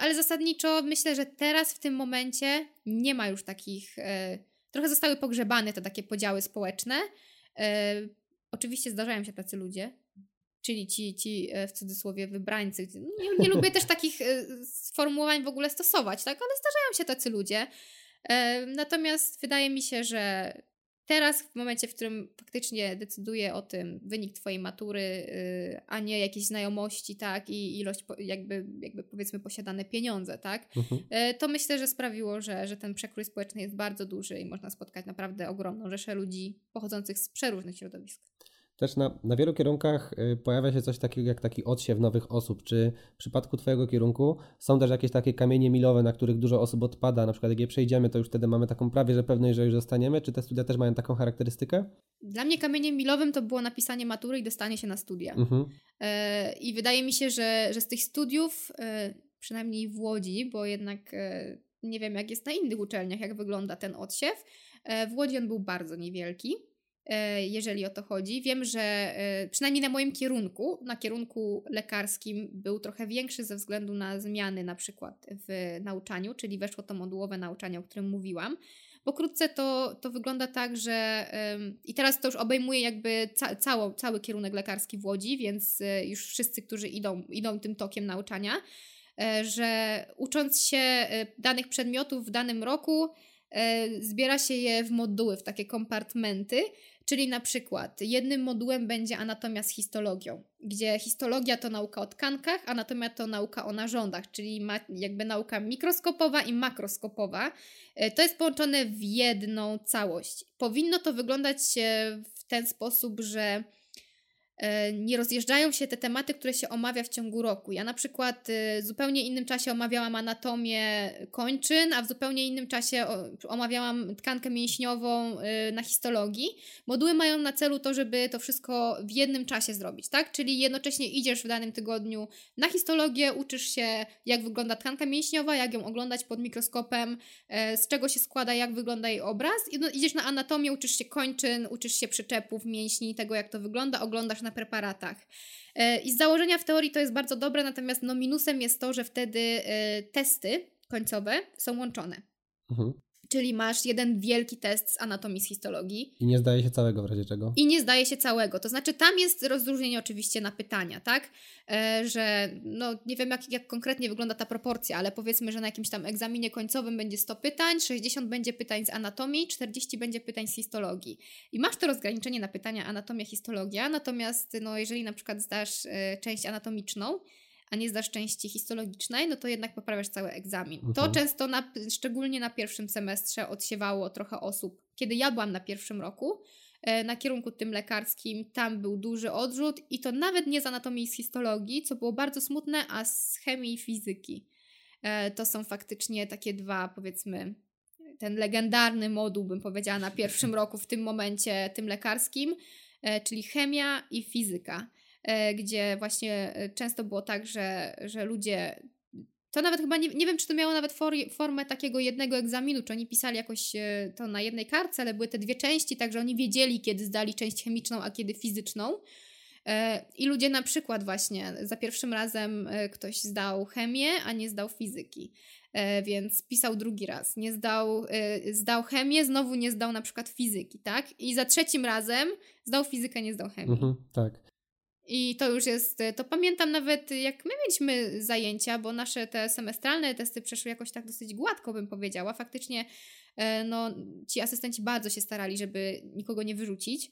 ale zasadniczo myślę, że teraz w tym momencie nie ma już takich, e, trochę zostały pogrzebane te takie podziały społeczne Oczywiście zdarzają się tacy ludzie, czyli ci, ci e, w cudzysłowie wybrańcy. Nie, nie lubię też takich e, sformułowań w ogóle stosować, tak? ale zdarzają się tacy ludzie. E, natomiast wydaje mi się, że teraz, w momencie, w którym faktycznie decyduje o tym wynik Twojej matury, yy, a nie jakieś znajomości, tak, i ilość, jakby, jakby powiedzmy, posiadane pieniądze, tak, mhm. yy, to myślę, że sprawiło, że, że ten przekrój społeczny jest bardzo duży i można spotkać naprawdę ogromną rzeszę ludzi pochodzących z przeróżnych środowisk. Też na, na wielu kierunkach y, pojawia się coś takiego jak taki odsiew nowych osób. Czy w przypadku Twojego kierunku są też jakieś takie kamienie milowe, na których dużo osób odpada? Na przykład jak je przejdziemy, to już wtedy mamy taką prawie, że pewność, że już zostaniemy? Czy te studia też mają taką charakterystykę? Dla mnie kamieniem milowym to było napisanie matury i dostanie się na studia. Mhm. E, I wydaje mi się, że, że z tych studiów, e, przynajmniej w Łodzi, bo jednak e, nie wiem jak jest na innych uczelniach, jak wygląda ten odsiew, w Łodzi on był bardzo niewielki. E, jeżeli o to chodzi. Wiem, że e, przynajmniej na moim kierunku, na kierunku lekarskim był trochę większy ze względu na zmiany na przykład w nauczaniu, czyli weszło to modułowe nauczanie, o którym mówiłam. Pokrótce to, to wygląda tak, że i teraz to już obejmuje jakby ca, cało, cały kierunek lekarski w Łodzi, więc e, już wszyscy, którzy idą, idą tym tokiem nauczania, że ucząc się danych przedmiotów w danym roku, zbiera się je w moduły, w takie kompartmenty, Czyli na przykład jednym modułem będzie anatomia z histologią, gdzie histologia to nauka o tkankach, anatomia to nauka o narządach, czyli ma, jakby nauka mikroskopowa i makroskopowa. E, to jest połączone w jedną całość. Powinno to wyglądać w ten sposób, że E, nie rozjeżdżają się te tematy, które się omawia w ciągu roku. Ja na przykład e, w zupełnie innym czasie omawiałam anatomię kończyn, a w zupełnie innym czasie omawiałam tkankę mięśniową e, na histologii. Moduły mają na celu to, żeby to wszystko w jednym czasie zrobić, tak? Czyli jednocześnie idziesz w danym tygodniu na histologię, uczysz się jak wygląda tkanka mięśniowa, jak ją oglądać pod mikroskopem, z czego się składa, jak wygląda jej obraz. Idziesz na anatomię, uczysz się kończyn, uczysz się przyczepów, mięśni, tego jak to wygląda, oglądasz na preparatach. E, I z założenia w teorii to jest bardzo dobre, natomiast no minusem jest to, że wtedy e, testy końcowe są łączone. Mhm. Czyli masz jeden wielki test z anatomii, z histologii. I nie zdaje się całego w razie czego. I nie zdaje się całego. To znaczy, tam jest rozróżnienie oczywiście na pytania, tak? E, że no nie wiem, jak, jak konkretnie wygląda ta proporcja, ale powiedzmy, że na jakimś tam egzaminie końcowym będzie 100 pytań, 60 będzie pytań z anatomii, 40 będzie pytań z histologii. I masz to rozgraniczenie na pytania anatomia, histologia, natomiast no, jeżeli na przykład zdasz e, część anatomiczną, a nie zdasz części histologicznej, no to jednak poprawiasz cały egzamin. Mhm. To często, na, szczególnie na pierwszym semestrze, odsiewało trochę osób. Kiedy ja byłam na pierwszym roku, e, na kierunku tym lekarskim, tam był duży odrzut i to nawet nie z anatomii i z histologii, co było bardzo smutne, a z chemii i fizyki. E, to są faktycznie takie dwa, powiedzmy, ten legendarny moduł, bym powiedziała, na pierwszym roku w tym momencie, tym lekarskim, e, czyli chemia i fizyka. E, gdzie właśnie e, często było tak, że, że ludzie to nawet chyba nie, nie wiem, czy to miało nawet for, formę takiego jednego egzaminu, czy oni pisali jakoś e, to na jednej kartce, ale były te dwie części, także oni wiedzieli, kiedy zdali część chemiczną, a kiedy fizyczną. I ludzie na przykład właśnie za pierwszym razem ktoś zdał chemię, a nie zdał fizyki. Więc pisał drugi raz. Nie zdał, zdał chemię, znowu nie zdał na przykład fizyki, tak? I za trzecim razem zdał fizykę, nie zdał chemii. Mhm, tak. I to już jest, to pamiętam nawet jak my mieliśmy zajęcia, bo nasze te semestralne testy przeszły jakoś tak dosyć gładko, bym powiedziała. Faktycznie e, no, ci asystenci bardzo się starali, żeby nikogo nie wyrzucić.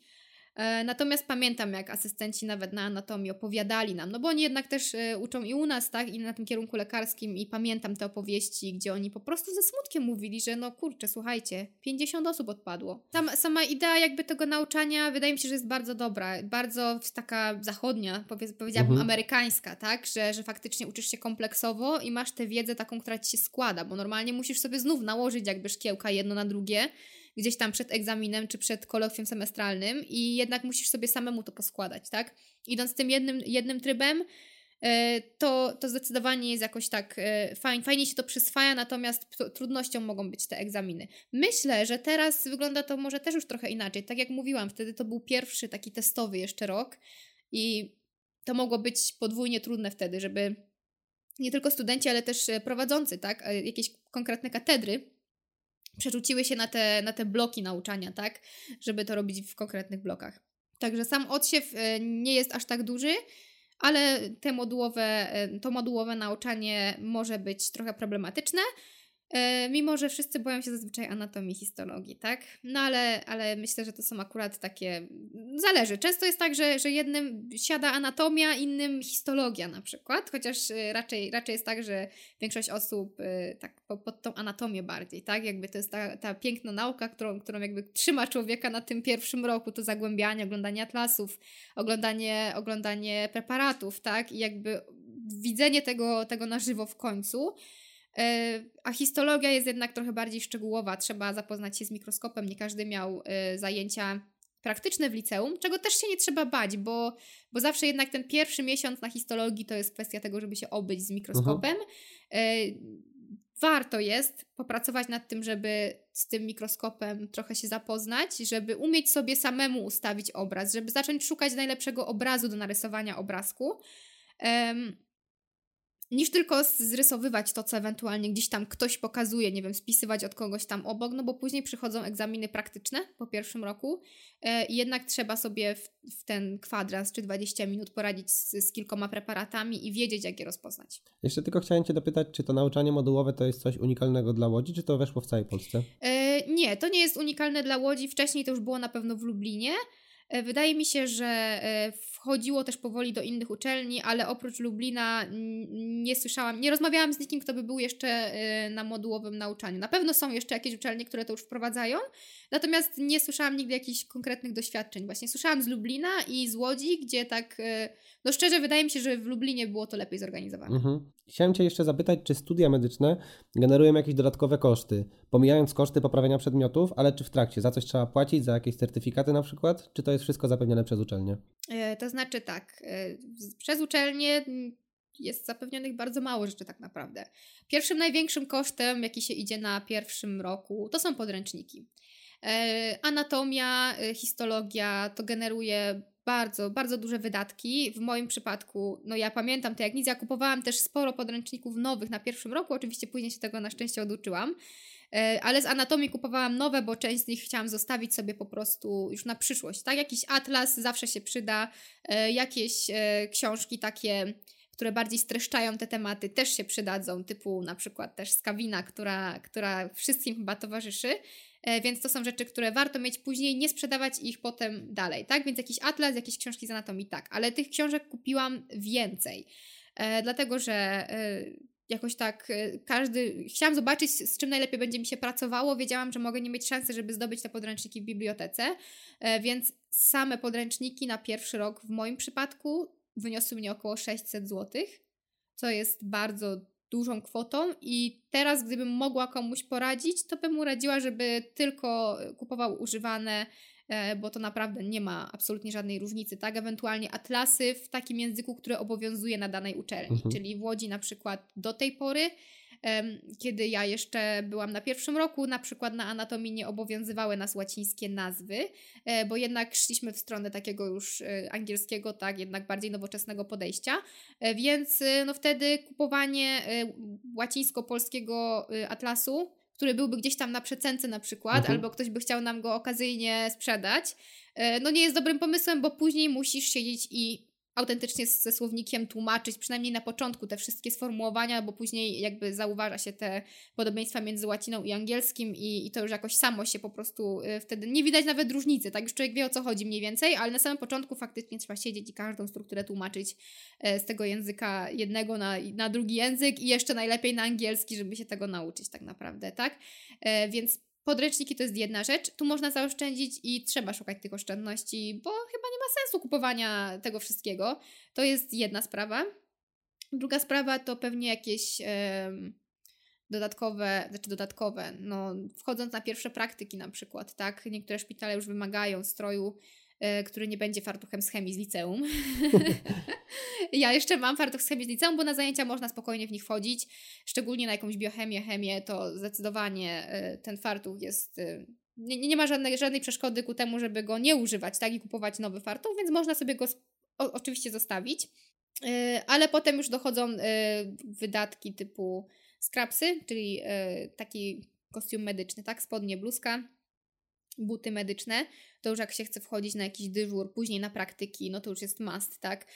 E, natomiast pamiętam, jak asystenci nawet na anatomii opowiadali nam, no bo oni jednak też e, uczą i u nas, tak, i na tym kierunku lekarskim, i pamiętam te opowieści, gdzie oni po prostu ze smutkiem mówili, że no kurczę, słuchajcie, 50 osób odpadło. Tam, sama idea jakby tego nauczania wydaje mi się, że jest bardzo dobra, bardzo taka zachodnia, powiedziałabym mhm. amerykańska, tak, że, że faktycznie uczysz się kompleksowo i masz tę wiedzę taką, która ci się składa, bo normalnie musisz sobie znów nałożyć jakby szkiełka jedno na drugie, gdzieś tam przed egzaminem czy przed kolokwium semestralnym i jednak musisz sobie samemu to poskładać, tak? Idąc tym jednym, jednym trybem, e, to, to zdecydowanie jest jakoś tak e, fajnie, fajnie się to przyswaja, natomiast trudnością mogą być te egzaminy. Myślę, że teraz wygląda to może też już trochę inaczej. Tak jak mówiłam, wtedy to był pierwszy taki testowy jeszcze rok i to mogło być podwójnie trudne wtedy, żeby nie tylko studenci, ale też prowadzący, tak, e, jakieś konkretne katedry przerzuciły się na te, na te bloki nauczania, tak? Żeby to robić w konkretnych blokach. Także sam odsiew e, nie jest aż tak duży, ale te modułowe, e, to modułowe nauczanie może być trochę problematyczne. E, mimo, że wszyscy boją się zazwyczaj anatomii histologii, tak? No ale, ale myślę, że to są akurat takie. Zależy. Często jest tak, że, że jednym siada anatomia, innym histologia na przykład, chociaż e, raczej, raczej jest tak, że większość osób e, tak pod tą anatomię bardziej, tak? Jakby to jest ta, ta piękna nauka, którą, którą jakby trzyma człowieka na tym pierwszym roku, to zagłębianie, oglądanie atlasów, oglądanie, oglądanie preparatów, tak? I jakby widzenie tego, tego na żywo w końcu. E, a histologia jest jednak trochę bardziej szczegółowa. Trzeba zapoznać się z mikroskopem. Nie każdy miał e, zajęcia praktyczne w liceum, czego też się nie trzeba bać, bo, bo zawsze jednak ten pierwszy miesiąc na histologii to jest kwestia tego, żeby się obyć z mikroskopem. Mhm. Warto jest popracować nad tym, żeby z tym mikroskopem trochę się zapoznać, żeby umieć sobie samemu ustawić obraz, żeby zacząć szukać najlepszego obrazu do narysowania obrazku niż tylko zrysowywać to, co ewentualnie gdzieś tam ktoś pokazuje, nie wiem, spisywać od kogoś tam obok, no bo później przychodzą egzaminy praktyczne po pierwszym roku e, i jednak trzeba sobie w, w, ten kwadrans czy 20 minut poradzić z, z, kilkoma preparatami i wiedzieć, jak je rozpoznać. Jeszcze tylko chciałem Cię dopytać, czy to nauczanie modułowe to jest coś unikalnego dla Łodzi, czy to weszło w całej Polsce? E, nie, to nie jest unikalne dla Łodzi. Wcześniej to już było na pewno w Lublinie. E, wydaje mi się, że e, wchodziło też powoli do innych uczelni, ale oprócz Lublina nie słyszałam, nie rozmawiałam z nikim, kto by był jeszcze e, na modułowym nauczaniu. Na pewno są jeszcze jakieś uczelnie, które to już wprowadzają, natomiast nie słyszałam nigdy jakichś konkretnych doświadczeń. Właśnie słyszałam z Lublina i z Łodzi, gdzie tak, no szczerze wydaje mi się, że w Lublinie było to lepiej zorganizowane. Mhm. Chciałem Cię jeszcze zapytać, czy studia medyczne generują jakieś dodatkowe koszty? Pomijając koszty poprawienia przedmiotów, ale czy w trakcie za coś trzeba płacić, za jakieś certyfikaty na przykład? Czy to jest wszystko zapewnione przez uczelnię? E, to znaczy tak, e, przez uczelnię jest zapewnionych bardzo mało rzeczy tak naprawdę. Pierwszym największym kosztem, jaki się idzie na pierwszym roku, to są podręczniki. E, anatomia, histologia to generuje bardzo, bardzo duże wydatki. W moim przypadku, no ja pamiętam to jak nic, ja kupowałam też sporo podręczników nowych na pierwszym roku, oczywiście później się tego na szczęście oduczyłam. E, ale z anatomii kupowałam nowe, bo część z nich chciałam zostawić sobie po prostu już na przyszłość. Tak, jakiś atlas zawsze się przyda, e, jakieś e, książki takie, które bardziej streszczają te tematy, też się przydadzą, typu na przykład też Skawina, która, która wszystkim chyba towarzyszy. Więc to są rzeczy, które warto mieć później, nie sprzedawać ich potem dalej, tak? Więc jakiś atlas, jakieś książki z anatomii, tak. Ale tych książek kupiłam więcej. dlatego, że jakoś tak y, każdy. Chciałam zobaczyć, z czym najlepiej będzie mi się pracowało. Wiedziałam, że mogę nie mieć szansy, żeby zdobyć te podręczniki w bibliotece, e, więc same podręczniki na pierwszy rok w moim przypadku wyniosły mnie około 600 zł, co jest bardzo dużą kwotą i teraz gdybym mogła komuś poradzić, to bym mu radziła, żeby tylko kupował używane E, bo to naprawdę nie ma absolutnie żadnej różnicy, tak? Ewentualnie atlasy w takim języku, który obowiązuje na danej uczelni, mhm. czyli w Łodzi na przykład do tej pory, kiedy ja jeszcze byłam na pierwszym roku, na przykład na anatomii nie obowiązywały nas łacińskie nazwy, e, bo jednak szliśmy w stronę takiego już e, angielskiego, tak, jednak bardziej nowoczesnego podejścia, więc no wtedy kupowanie łacińsko-polskiego atlasu który byłby gdzieś tam na przecence na przykład, mhm. albo ktoś by chciał nam go okazyjnie sprzedać, e, no nie jest dobrym pomysłem, bo później musisz siedzieć i autentycznie ze słownikiem tłumaczyć, przynajmniej na początku te wszystkie sformułowania, bo później jakby zauważa się te podobieństwa między łaciną i angielskim i, i to już jakoś samo się po prostu y, wtedy nie widać nawet różnicy, tak już człowiek wie o co chodzi mniej więcej, ale na samym początku faktycznie trzeba siedzieć i każdą strukturę tłumaczyć y, z tego języka jednego na, na drugi język i jeszcze najlepiej na angielski, żeby się tego nauczyć tak naprawdę, tak? Y, więc Podręczniki to jest jedna rzecz, tu można zaoszczędzić i trzeba szukać tych oszczędności, bo chyba nie ma sensu kupowania tego wszystkiego. To jest jedna sprawa. Druga sprawa to pewnie jakieś e, dodatkowe, znaczy dodatkowe, no wchodząc na pierwsze praktyki na przykład, tak? Niektóre szpitale już wymagają stroju który nie będzie fartuchem z chemii z liceum. ja jeszcze mam fartuch z chemii z liceum, bo na zajęcia można spokojnie w nich wchodzić, szczególnie na jakąś biochemię, chemię, to zdecydowanie e, ten fartuch jest... E, nie, nie ma żadnej, żadnej przeszkody ku temu, żeby go nie używać, tak, i kupować nowy fartuch, więc można sobie go o, oczywiście zostawić. Ale potem już dochodzą wydatki typu scrapsy, czyli taki kostium medyczny, tak, spodnie, bluzka, buty medyczne, to już jak się chce wchodzić na jakiś dyżur, później na praktyki, no to już jest must, tak?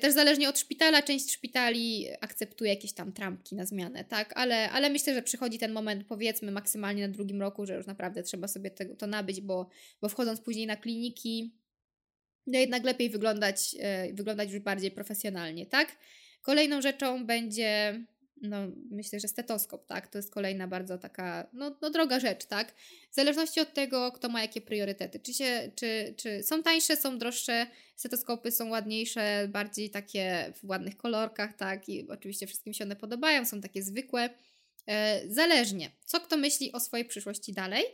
Też zależnie od szpitala, część szpitali akceptuje jakieś tam trampki na zmianę, tak? Ale, ale myślę, że przychodzi ten moment, powiedzmy, maksymalnie na drugim roku, że już naprawdę trzeba sobie tego, to nabyć, bo, bo wchodząc później na kliniki, no jednak lepiej wyglądać, yy, wyglądać już bardziej profesjonalnie, tak? Kolejną rzeczą będzie no, myślę, że stetoskop, tak? To jest kolejna bardzo taka, no, no droga rzecz, tak? W zależności od tego, kto ma jakie priorytety. Czy, się, czy, czy są tańsze, są droższe, stetoskopy są ładniejsze, bardziej takie w ładnych kolorkach, tak? I oczywiście wszystkim się one podobają, są takie zwykłe. E, zależnie, co kto myśli o swojej przyszłości dalej,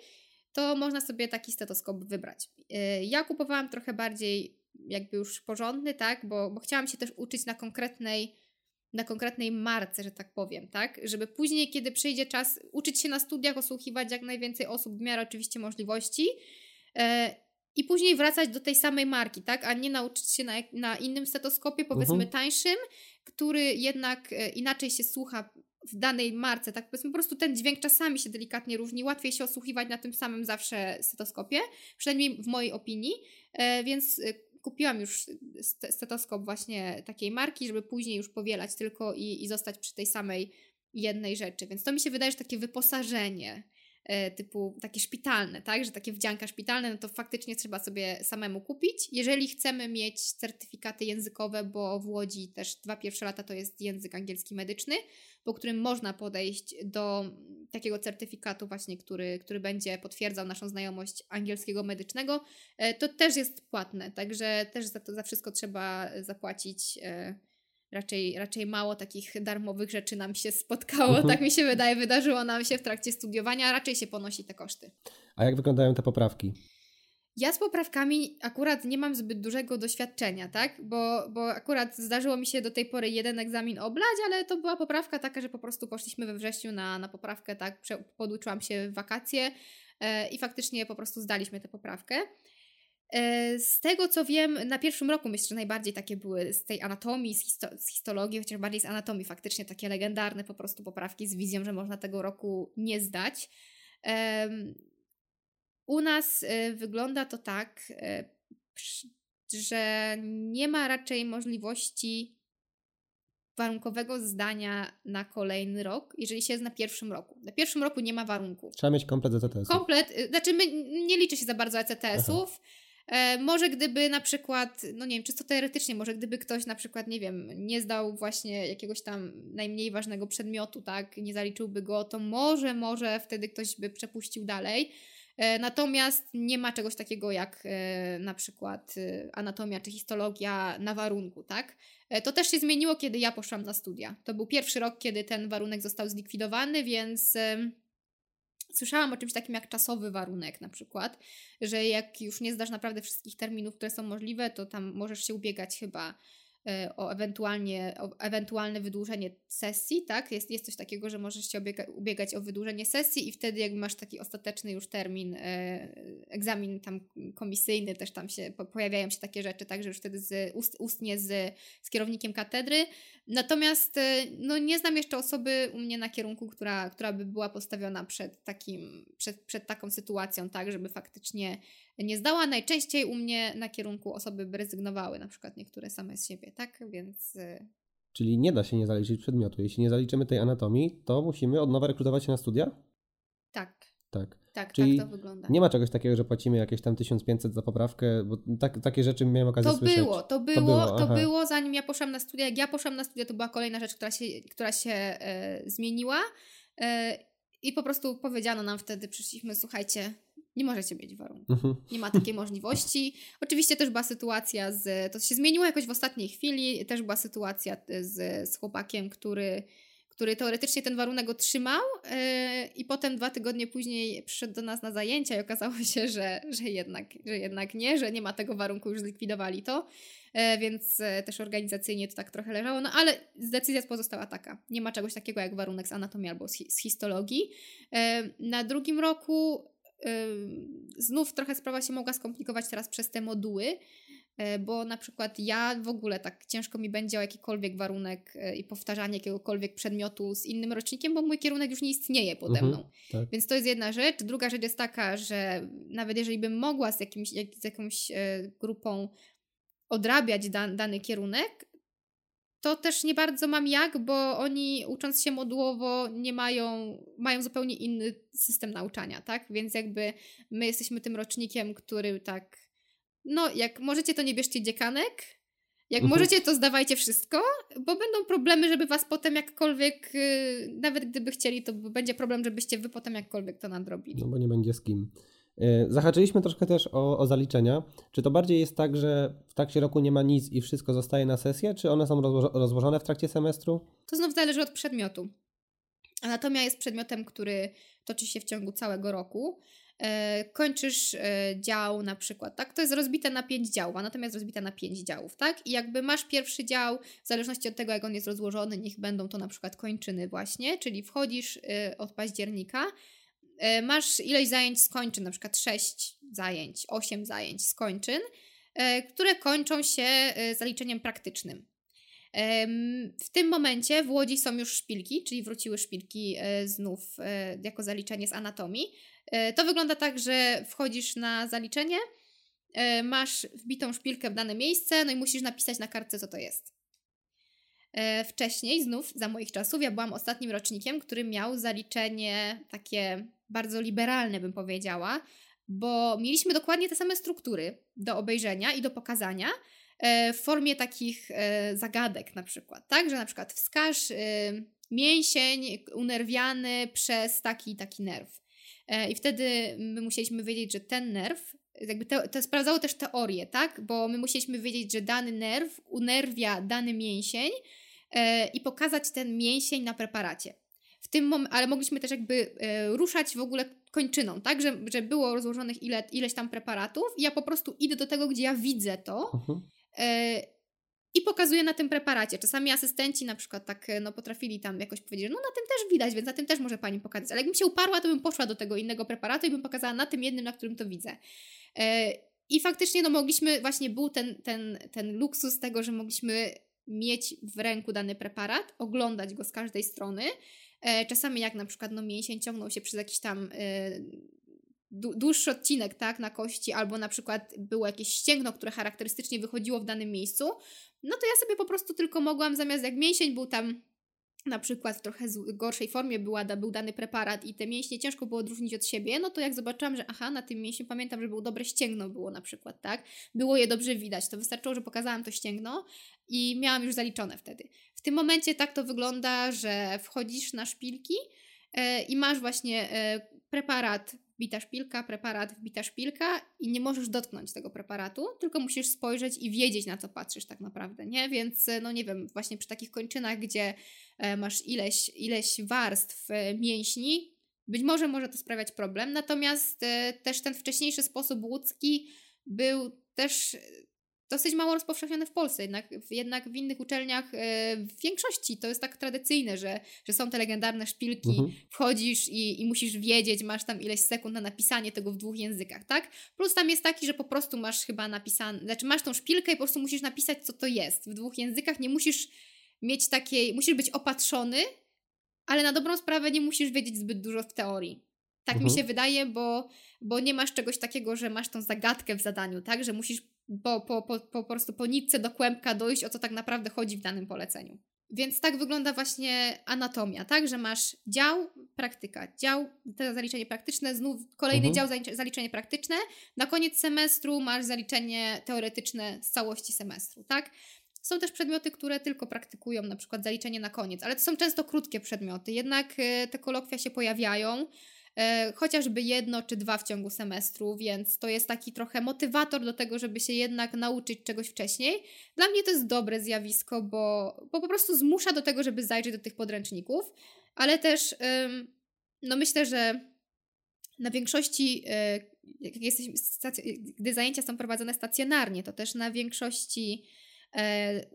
to można sobie taki stetoskop wybrać. E, ja kupowałam trochę bardziej jakby już porządny, tak? Bo, bo chciałam się też uczyć na konkretnej na konkretnej marce, że tak powiem, tak? Żeby później, kiedy przyjdzie czas, uczyć się na studiach, osłuchiwać jak najwięcej osób w miarę oczywiście możliwości e, i później wracać do tej samej marki, tak? A nie nauczyć się na, na innym stetoskopie, powiedzmy uh-huh. tańszym, który jednak e, inaczej się słucha w danej marce, tak powiedzmy, po prostu ten dźwięk czasami się delikatnie różni, łatwiej się osłuchiwać na tym samym zawsze stetoskopie, przynajmniej w mojej opinii, e, więc kupiłam już stetoskop właśnie takiej marki, żeby później już powielać tylko i, i zostać przy tej samej jednej rzeczy. Więc to mi się wydaje, że takie wyposażenie typu takie szpitalne, tak, że takie wdzianka szpitalne, no to faktycznie trzeba sobie samemu kupić. Jeżeli chcemy mieć certyfikaty językowe, bo w Łodzi też dwa pierwsze lata to jest język angielski medyczny, po którym można podejść do takiego certyfikatu właśnie, który, który będzie potwierdzał naszą znajomość angielskiego medycznego, e, to też jest płatne, także też za to za wszystko trzeba zapłacić e, raczej, raczej mało takich darmowych rzeczy nam się spotkało, mhm. tak mi się wydaje, wydarzyło nam się w trakcie studiowania, raczej się ponosi te koszty. A jak wyglądają te poprawki? Ja z poprawkami akurat nie mam zbyt dużego doświadczenia, tak? Bo, bo akurat zdarzyło mi się do tej pory jeden egzamin oblać, ale to była poprawka taka, że po prostu poszliśmy we wrześniu na, na poprawkę, tak? Poduczyłam się w wakacje e, i faktycznie po prostu zdaliśmy tę poprawkę. E, z tego co wiem, na pierwszym roku myślę, że najbardziej takie były z tej anatomii, z, histo- z histologii, chociaż bardziej z anatomii, faktycznie takie legendarne po prostu poprawki z wizją, że można tego roku nie zdać. Um, u nas y, wygląda to tak, y, że nie ma raczej możliwości warunkowego zdania na kolejny rok, jeżeli się jest na pierwszym roku. Na pierwszym roku nie ma warunku. Trzeba mieć komplet ECTS-ów. Komplet, znaczy my, nie liczy się za bardzo ECTS-ów. E, może gdyby na przykład, no nie wiem, czysto teoretycznie, może gdyby ktoś na przykład, nie wiem, nie zdał właśnie jakiegoś tam najmniej ważnego przedmiotu, tak, nie zaliczyłby go, to może, może wtedy ktoś by przepuścił dalej. E, natomiast nie ma czegoś takiego jak e, na przykład anatomia czy histologia na warunku, tak? To też się zmieniło, kiedy ja poszłam na studia. To był pierwszy rok, kiedy ten warunek został zlikwidowany, więc Słyszałam o czymś takim jak czasowy warunek na przykład, że jak już nie zdasz naprawdę wszystkich terminów, które są możliwe, to tam możesz się ubiegać chyba o, ewentualnie, o ewentualne wydłużenie sesji, tak? Jest, jest coś takiego, że możesz się ubiega, ubiegać o wydłużenie sesji i wtedy jakby masz taki ostateczny już termin, e, egzamin tam komisyjny, też tam się pojawiają się takie rzeczy, tak, że już wtedy z, ust, ustnie z, z kierownikiem katedry. Natomiast e, no, nie znam jeszcze osoby u mnie na kierunku, która, która by była postawiona przed, takim, przed, przed taką sytuacją, tak, żeby faktycznie nie zdała. Najczęściej u mnie na kierunku osoby by rezygnowały, na przykład niektóre same z siebie, tak? Więc. Y, Czyli nie da się nie zaliczyć przedmiotu. Jeśli nie zaliczymy tej anatomii, to musimy od nowa rekrutować się na studia? Tak. Tak. Tak, Czyli tak to wygląda. Nie ma czegoś takiego, że płacimy jakieś tam 1500 za poprawkę, bo tak, takie rzeczy miałem okazję to słyszeć. Było, to było, to było, to było zanim ja poszłam na studia. Jak ja poszłam na studia, to była kolejna rzecz, która się, która się e, zmieniła. E, I po prostu powiedziano nam wtedy, przyszliśmy, słuchajcie, nie możecie mieć warunków. Mhm. Nie ma takiej możliwości. Oczywiście też była sytuacja z. To się zmieniło jakoś w ostatniej chwili. Też była sytuacja z, z chłopakiem, który, który teoretycznie ten warunek otrzymał, yy, i potem dwa tygodnie później przyszedł do nas na zajęcia i okazało się, że, że, jednak, że jednak nie, że nie ma tego warunku, już zlikwidowali to. E, więc e, też organizacyjnie to tak trochę leżało, no ale decyzja pozostała taka. Nie ma czegoś takiego jak warunek z anatomii albo z, z histologii. Na drugim roku Znów trochę sprawa się mogła skomplikować teraz przez te moduły, E, bo na przykład ja w ogóle tak ciężko mi będzie o jakikolwiek warunek e, i powtarzanie jakiegokolwiek przedmiotu z innym rocznikiem, bo mój kierunek już nie istnieje pode mhm, mną. Tak. Więc to jest jedna rzecz. Druga rzecz jest taka, że nawet jeżeli bym mogła z, jakimś, z jakąś e, grupą odrabiać dan, dany kierunek, to też nie bardzo mam jak, bo oni ucząc się modułowo nie mają, mają zupełnie inny system nauczania, tak? Więc jakby my jesteśmy tym rocznikiem, który tak no jak możecie, to nie bierzcie dziekanek, jak mhm. możecie, to zdawajcie wszystko, bo będą problemy, żeby was potem jakkolwiek, yy, nawet gdyby chcieli, to będzie problem, żebyście wy potem jakkolwiek to nadrobili. No bo nie będzie z kim. Yy, zahaczyliśmy troszkę też o, o zaliczenia. Czy to bardziej jest tak, że w trakcie roku nie ma nic i wszystko zostaje na sesję, czy one są rozło rozłożone w trakcie semestru? To znów zależy od przedmiotu. Anatomia jest przedmiotem, który toczy się w ciągu całego roku. E, kończysz e, dział na przykład, tak? To jest rozbite na pięć działów, a natomiast rozbite na pięć działów, tak? I jakby masz pierwszy dział, w zależności od tego, jak on jest rozłożony, niech będą to na przykład kończyny właśnie, czyli wchodzisz od października, masz ileś zajęć z kończyn, na przykład sześć zajęć, osiem zajęć z kończyn, które kończą się zaliczeniem praktycznym. W tym momencie w Łodzi są już szpilki, czyli wróciły szpilki znów jako zaliczenie z anatomii. E, to wygląda tak, że wchodzisz na zaliczenie, e, masz wbitą szpilkę w dane miejsce, no i musisz napisać na kartce, co to jest. E, wcześniej, znów za moich czasów, ja byłam ostatnim rocznikiem, który miał zaliczenie takie bardzo liberalne, bym powiedziała, bo mieliśmy dokładnie te same struktury do obejrzenia i do pokazania w formie takich zagadek na przykład, tak? Że na przykład wskaż mięsień unerwiany przez taki taki nerw. E, I wtedy my musieliśmy wiedzieć, że ten nerw, jakby to, to sprawdzało też teorię, tak? Bo my musieliśmy wiedzieć, że dany nerw unerwia dany mięsień e, i pokazać ten mięsień na preparacie. W tym mom- ale mogliśmy też jakby e, ruszać w ogóle kończyną, tak? Że, że było rozłożonych ile, ileś tam preparatów i ja po prostu idę do tego, gdzie ja widzę to. Uh-huh. E, i pokazuje na tym preparacie. Czasami asystenci na przykład tak e, no, potrafili tam jakoś powiedzieć, no na tym też widać, więc na tym też może Pani pokazać. Ale jakbym się uparła, to bym poszła do tego innego preparatu i bym pokazała na tym jednym, na którym to widzę. E, I faktycznie no mogliśmy, właśnie był ten, ten, ten luksus tego, że mogliśmy mieć w ręku dany preparat, oglądać go z każdej strony. E, czasami jak na przykład no, mięsień ciągnął się przez jakiś tam dłuższy odcinek, tak, na kości, albo na przykład było jakieś ścięgno, które charakterystycznie wychodziło w danym miejscu, no to ja sobie po prostu tylko mogłam, zamiast jak mięsień był tam na przykład w trochę gorszej formie była, był dany preparat i te mięśnie ciężko było odróżnić od siebie, no to jak zobaczyłam, że aha, na tym mięsiu pamiętam, że było dobre ścięgno było na przykład, tak? Było je dobrze widać, to wystarczyło, że pokazałam to ścięgno i miałam już zaliczone wtedy. W tym momencie tak to wygląda, że wchodzisz na szpilki yy, i masz właśnie yy, preparat wbita szpilka, preparat, wbita szpilka i nie możesz dotknąć tego preparatu, tylko musisz spojrzeć i wiedzieć, na co patrzysz tak naprawdę, nie? Więc, e, no nie wiem, właśnie przy takich kończynach, gdzie e, masz ileś, ileś warstw e, mięśni, być może może to sprawiać problem, natomiast też ten wcześniejszy sposób łódzki był też dosyć mało rozpowszechnione w Polsce, jednak, jednak w innych uczelniach e, w większości to jest tak tradycyjne, że, że są te legendarne szpilki, mhm. wchodzisz i, i musisz wiedzieć, masz tam ileś sekund na napisanie tego w dwóch językach, tak? Plus tam jest taki, że po prostu masz chyba napisane, znaczy masz tą szpilkę i po prostu musisz napisać, co to jest w dwóch językach, nie musisz mieć takiej, musisz być opatrzony, ale na dobrą sprawę nie musisz wiedzieć zbyt dużo w teorii. Tak mhm. mi się wydaje, bo, bo nie masz czegoś takiego, że masz tą zagadkę w zadaniu, tak? Że musisz po, po, po, po prostu po nitce do kłębka dojść, o co tak naprawdę chodzi w danym poleceniu. Więc tak wygląda właśnie anatomia, tak? Że masz dział, praktyka, dział, to zaliczenie praktyczne, znów kolejny mhm. dział, zaliczenie praktyczne, na koniec semestru masz zaliczenie teoretyczne z całości semestru, tak? Są też przedmioty, które tylko praktykują, na przykład zaliczenie na koniec, ale to są często krótkie przedmioty, jednak e, te kolokwia się pojawiają. E, chociażby jedno czy dwa w ciągu semestru, więc to jest taki trochę motywator do tego, żeby się jednak nauczyć czegoś wcześniej. Dla mnie to jest dobre zjawisko, bo, bo po prostu zmusza do tego, żeby zajrzeć do tych podręczników, ale też no myślę, że na większości, e, gdy zajęcia są prowadzone stacjonarnie, to też na większości e,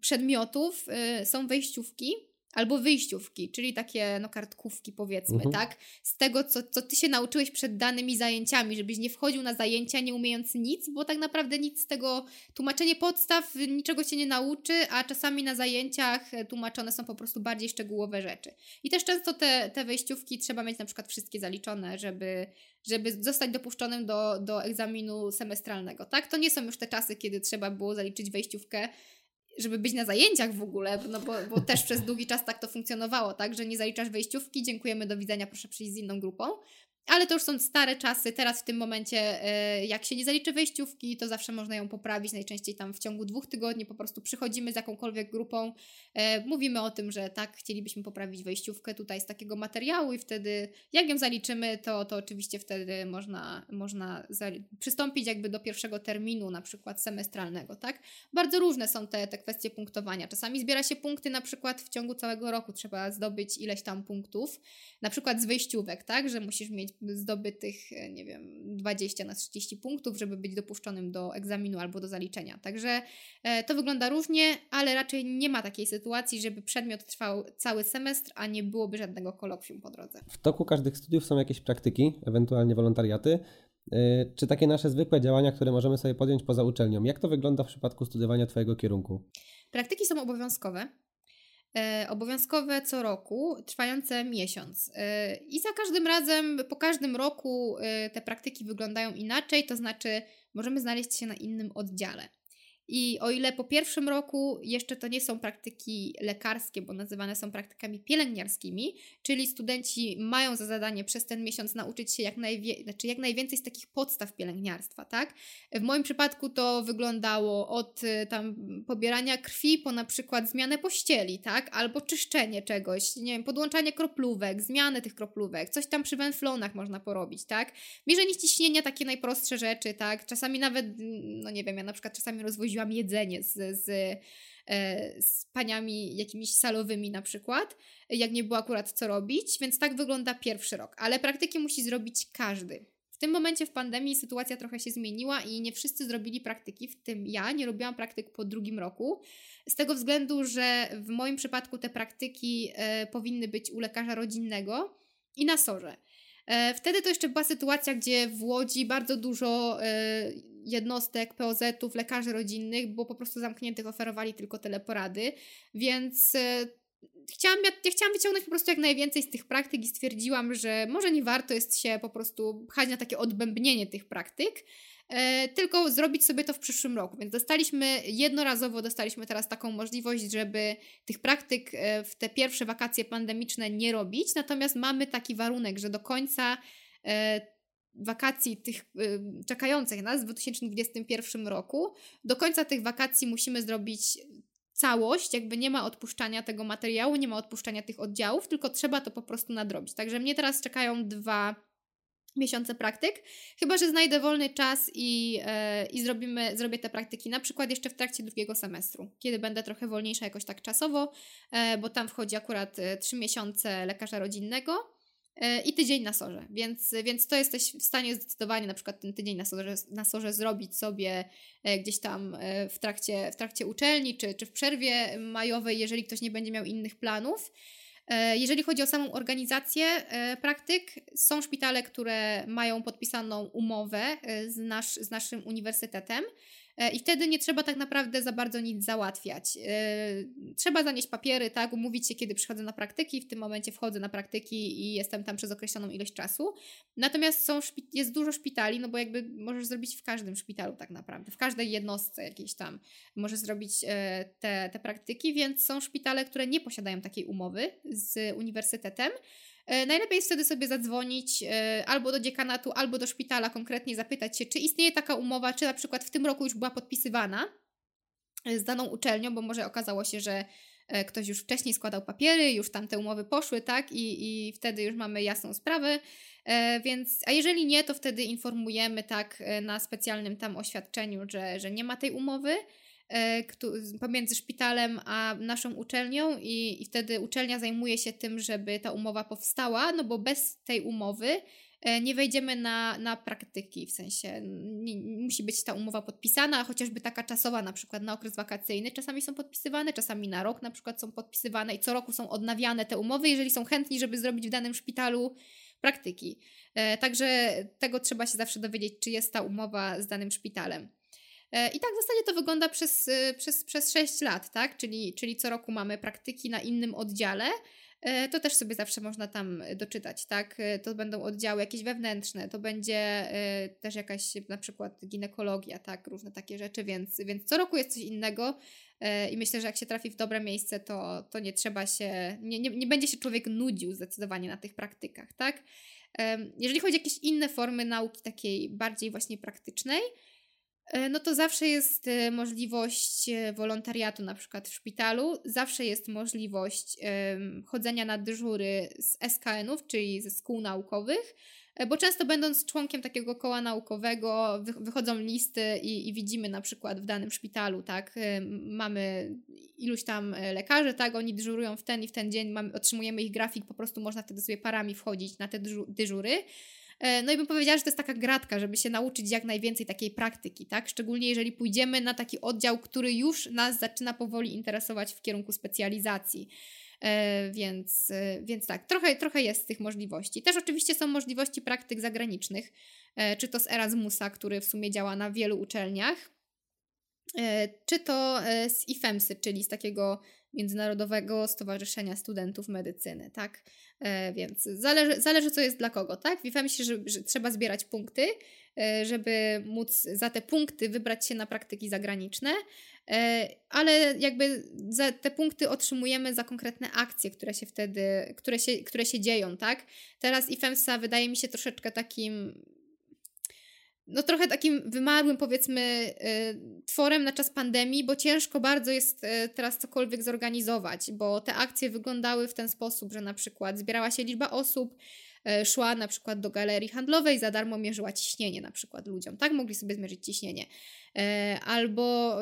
przedmiotów są wejściówki, albo wyjściówki, czyli takie no, kartkówki powiedzmy, Mhm. tak? Z tego, co, co ty się nauczyłeś przed danymi zajęciami, żebyś nie wchodził na zajęcia nie umiejąc nic, bo tak naprawdę nic z tego, tłumaczenie podstaw niczego cię nie nauczy, a czasami na zajęciach e, tłumaczone są po prostu bardziej szczegółowe rzeczy. I też często te, te wejściówki trzeba mieć na przykład wszystkie zaliczone, żeby, żeby zostać dopuszczonym do, do egzaminu semestralnego, tak? To nie są już te czasy, kiedy trzeba było zaliczyć wejściówkę żeby być na zajęciach w ogóle, no bo, bo też przez długi czas tak to funkcjonowało, tak, że nie zaliczasz wejściówki, dziękujemy, do widzenia, proszę przyjść z inną grupą. Ale to już są stare czasy. Teraz w tym momencie, e, jak się nie zaliczy wejściówki, to zawsze można ją poprawić. Najczęściej tam w ciągu dwóch tygodni po prostu przychodzimy z jakąkolwiek grupą, e, mówimy o tym, że tak, chcielibyśmy poprawić wejściówkę tutaj z takiego materiału i wtedy, jak ją zaliczymy, to, to oczywiście wtedy można, można przystąpić jakby do pierwszego terminu, na przykład semestralnego, tak? Bardzo różne są te, te kwestie punktowania. Czasami zbiera się punkty na przykład w ciągu całego roku, trzeba zdobyć ileś tam punktów, na przykład z wyjściówek, tak, że musisz mieć zdobytych, e, nie wiem, 20 na 30 punktów, żeby być dopuszczonym do egzaminu albo do zaliczenia. Także e, to wygląda różnie, ale raczej nie ma takiej sytuacji, żeby przedmiot trwał cały semestr, a nie byłoby żadnego kolokwium po drodze. W toku każdych studiów są jakieś praktyki, ewentualnie wolontariaty, yy, czy takie nasze zwykłe działania, które możemy sobie podjąć poza uczelnią. Jak to wygląda w przypadku studiowania Twojego kierunku? Praktyki są obowiązkowe. E, obowiązkowe co roku, trwające miesiąc. E, I za każdym razem, po każdym roku e, te praktyki wyglądają inaczej, to znaczy możemy znaleźć się na innym oddziale. I o ile po pierwszym roku jeszcze to nie są praktyki lekarskie, bo nazywane są praktykami pielęgniarskimi, czyli studenci mają za zadanie przez ten miesiąc nauczyć się jak, najwie- znaczy jak najwięcej z takich podstaw pielęgniarstwa, tak? W moim przypadku to wyglądało od y, tam pobierania krwi po na przykład zmianę pościeli, tak? Albo czyszczenie czegoś, nie wiem, podłączanie kroplówek, zmianę tych kroplówek, coś tam przy węflonach można porobić, tak? Mierzenie ciśnienia, takie najprostsze rzeczy, tak? Czasami nawet, mm, no nie wiem, ja na przykład czasami rozwoziłam jedzenie z, z, e, z paniami jakimiś salowymi na przykład, jak nie było akurat co robić, więc tak wygląda pierwszy rok. Ale praktyki musi zrobić każdy. W tym momencie w pandemii sytuacja trochę się zmieniła i nie wszyscy zrobili praktyki, w tym ja nie robiłam praktyk po drugim roku. Z tego względu, że w moim przypadku te praktyki e, powinny być u lekarza rodzinnego i na sorze. E, Wtedy to jeszcze była sytuacja, gdzie w Łodzi bardzo dużo jednostek, POZ-ów, lekarzy rodzinnych było po prostu zamkniętych, oferowali tylko teleporady, więc e, chciałam, ja, ja chciałam wyciągnąć po prostu jak najwięcej z tych praktyk i stwierdziłam, że może nie warto jest się po prostu pchać na takie odbębnienie tych praktyk, e, tylko zrobić sobie to w przyszłym roku. Więc dostaliśmy jednorazowo, dostaliśmy teraz taką możliwość, żeby tych praktyk e, w te pierwsze wakacje pandemiczne nie robić, natomiast mamy taki warunek, że do końca e, wakacji tych czekających nas w 2021 roku, do końca tych wakacji musimy zrobić całość, jakby nie ma odpuszczania tego materiału, nie ma odpuszczania tych oddziałów, tylko trzeba to po prostu nadrobić. Także mnie teraz czekają dwa miesiące praktyk, chyba że znajdę wolny czas i, e, i zrobimy, zrobię te praktyki na przykład jeszcze w trakcie drugiego semestru, kiedy będę trochę wolniejsza jakoś tak czasowo, e, bo tam wchodzi akurat e, trzy miesiące lekarza rodzinnego i tydzień na sorze, więc, więc to jesteś w stanie zdecydowanie na przykład ten tydzień na sorze, na sorze zrobić sobie e, gdzieś tam e, w trakcie, w trakcie uczelni czy, czy w przerwie majowej, jeżeli ktoś nie będzie miał innych planów. E, Jeżeli chodzi o samą organizację e, praktyk, są szpitale, które mają podpisaną umowę e, z, nasz, z naszym uniwersytetem. E, I wtedy nie trzeba tak naprawdę za bardzo nic załatwiać. E, Trzeba zanieść papiery, tak, umówić się, kiedy przychodzę na praktyki. W tym momencie wchodzę na praktyki i jestem tam przez określoną ilość czasu. Natomiast są, jest dużo szpitali, no bo jakby możesz zrobić w każdym szpitalu tak naprawdę, w każdej jednostce jakiejś tam możesz zrobić e, te, te praktyki, więc są szpitale, które nie posiadają takiej umowy z uniwersytetem. E, Najlepiej jest wtedy sobie zadzwonić e, albo do dziekanatu, albo do szpitala konkretnie zapytać się, czy istnieje taka umowa, czy na przykład w tym roku już była podpisywana e, z daną uczelnią, bo może okazało się, że ktoś już wcześniej składał papiery, już tam te umowy poszły, tak? I, i wtedy już mamy jasną sprawę. Więc, a jeżeli nie, to wtedy informujemy tak na specjalnym tam oświadczeniu, że, że nie ma tej umowy pomiędzy szpitalem a naszą uczelnią i, i wtedy uczelnia zajmuje się tym, żeby ta umowa powstała, no bo bez tej umowy e, nie wejdziemy na, na praktyki, w sensie nie, musi być ta umowa podpisana, chociażby taka czasowa, na przykład na okres wakacyjny, czasami są podpisywane, czasami na rok na przykład są podpisywane i co roku są odnawiane te umowy, jeżeli są chętni, żeby zrobić w danym szpitalu praktyki. E, także tego trzeba się zawsze dowiedzieć, czy jest ta umowa z danym szpitalem. E, I tak w zasadzie to wygląda przez, e, przez, przez 6 lat, tak? Czyli, czyli co roku mamy praktyki na innym oddziale. E, to też sobie zawsze można tam doczytać, tak? To będą oddziały jakieś wewnętrzne, to będzie też jakaś na przykład ginekologia, tak? Różne takie rzeczy, więc, więc co roku jest coś innego i myślę, że jak się trafi w dobre miejsce, to, to nie trzeba się, nie, nie, nie będzie się człowiek nudził zdecydowanie na tych praktykach, tak? Jeżeli chodzi o jakieś inne formy nauki takiej bardziej właśnie praktycznej, no to zawsze jest e, możliwość e, wolontariatu, na przykład w szpitalu, zawsze jest możliwość chodzenia na dyżury z SKN-ów, czyli ze szkół naukowych, bo często będąc członkiem takiego koła naukowego, wy, wychodzą listy i, i, widzimy na przykład w danym szpitalu, tak, mamy iluś tam lekarzy, tak, oni dyżurują w ten i w ten dzień, mamy, otrzymujemy ich grafik, po prostu można wtedy sobie parami wchodzić na te dyżury. E, no i bym powiedziała, że to jest taka gratka, żeby się nauczyć jak najwięcej takiej praktyki, tak? Szczególnie jeżeli pójdziemy na taki oddział, który już nas zaczyna powoli interesować w kierunku specjalizacji. E, więc, e, więc tak, trochę, trochę jest tych możliwości. Też oczywiście są możliwości praktyk zagranicznych, czy to z Erasmusa, który w sumie działa na wielu uczelniach, czy to z IFEMSy, czyli z takiego Międzynarodowego Stowarzyszenia Studentów Medycyny, tak? E, więc zależy, zależy, co jest dla kogo, tak? Wiem się, że, że trzeba zbierać punkty, e, żeby móc za te punkty wybrać się na praktyki zagraniczne, e, ale jakby te punkty otrzymujemy za konkretne akcje, które się wtedy, które się, które się dzieją, tak? Teraz IFEMSA wydaje mi się troszeczkę takim no trochę takim wymarłym powiedzmy y, tworem na czas pandemii, bo ciężko bardzo jest y, teraz cokolwiek zorganizować, bo te akcje wyglądały w ten sposób, że na przykład zbierała się liczba osób, y, szła na przykład do galerii handlowej, za darmo mierzyła ciśnienie na przykład ludziom, tak? Mogli sobie zmierzyć ciśnienie. Albo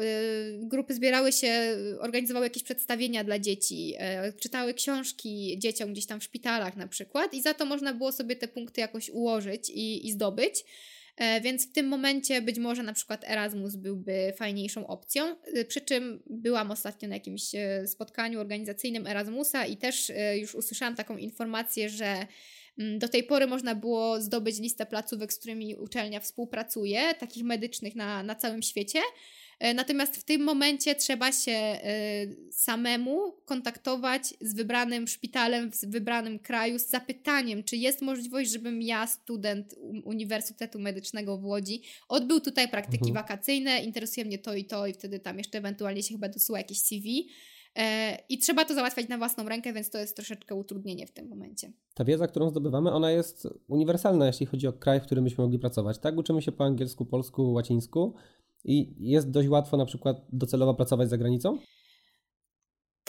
grupy zbierały się, organizowały jakieś przedstawienia dla dzieci, czytały książki dzieciom gdzieś tam w szpitalach na przykład i za to można było sobie te punkty jakoś ułożyć i, i zdobyć. E, więc w tym momencie być może na przykład Erasmus byłby fajniejszą opcją. E, przy czym byłam ostatnio na jakimś e, spotkaniu organizacyjnym Erasmusa i też już usłyszałam taką informację, że mm, do tej pory można było zdobyć listę placówek, z którymi uczelnia współpracuje, takich medycznych na, na całym świecie. E, natomiast w tym momencie trzeba się e, samemu kontaktować z wybranym szpitalem w wybranym kraju z zapytaniem, czy jest możliwość, żebym ja, student Uniwersytetu Medycznego w Łodzi, odbył tutaj praktyki mhm. wakacyjne, interesuje mnie to i to, i wtedy tam jeszcze ewentualnie się chyba dosyła jakieś CV. E, I trzeba to załatwiać na własną rękę, więc to jest troszeczkę utrudnienie w tym momencie. Ta wiedza, którą zdobywamy, ona jest uniwersalna, jeśli chodzi o kraj, w którym byśmy mogli pracować. Tak, uczymy się po angielsku, polsku, łacińsku, i jest dość łatwo na przykład docelowo pracować za granicą?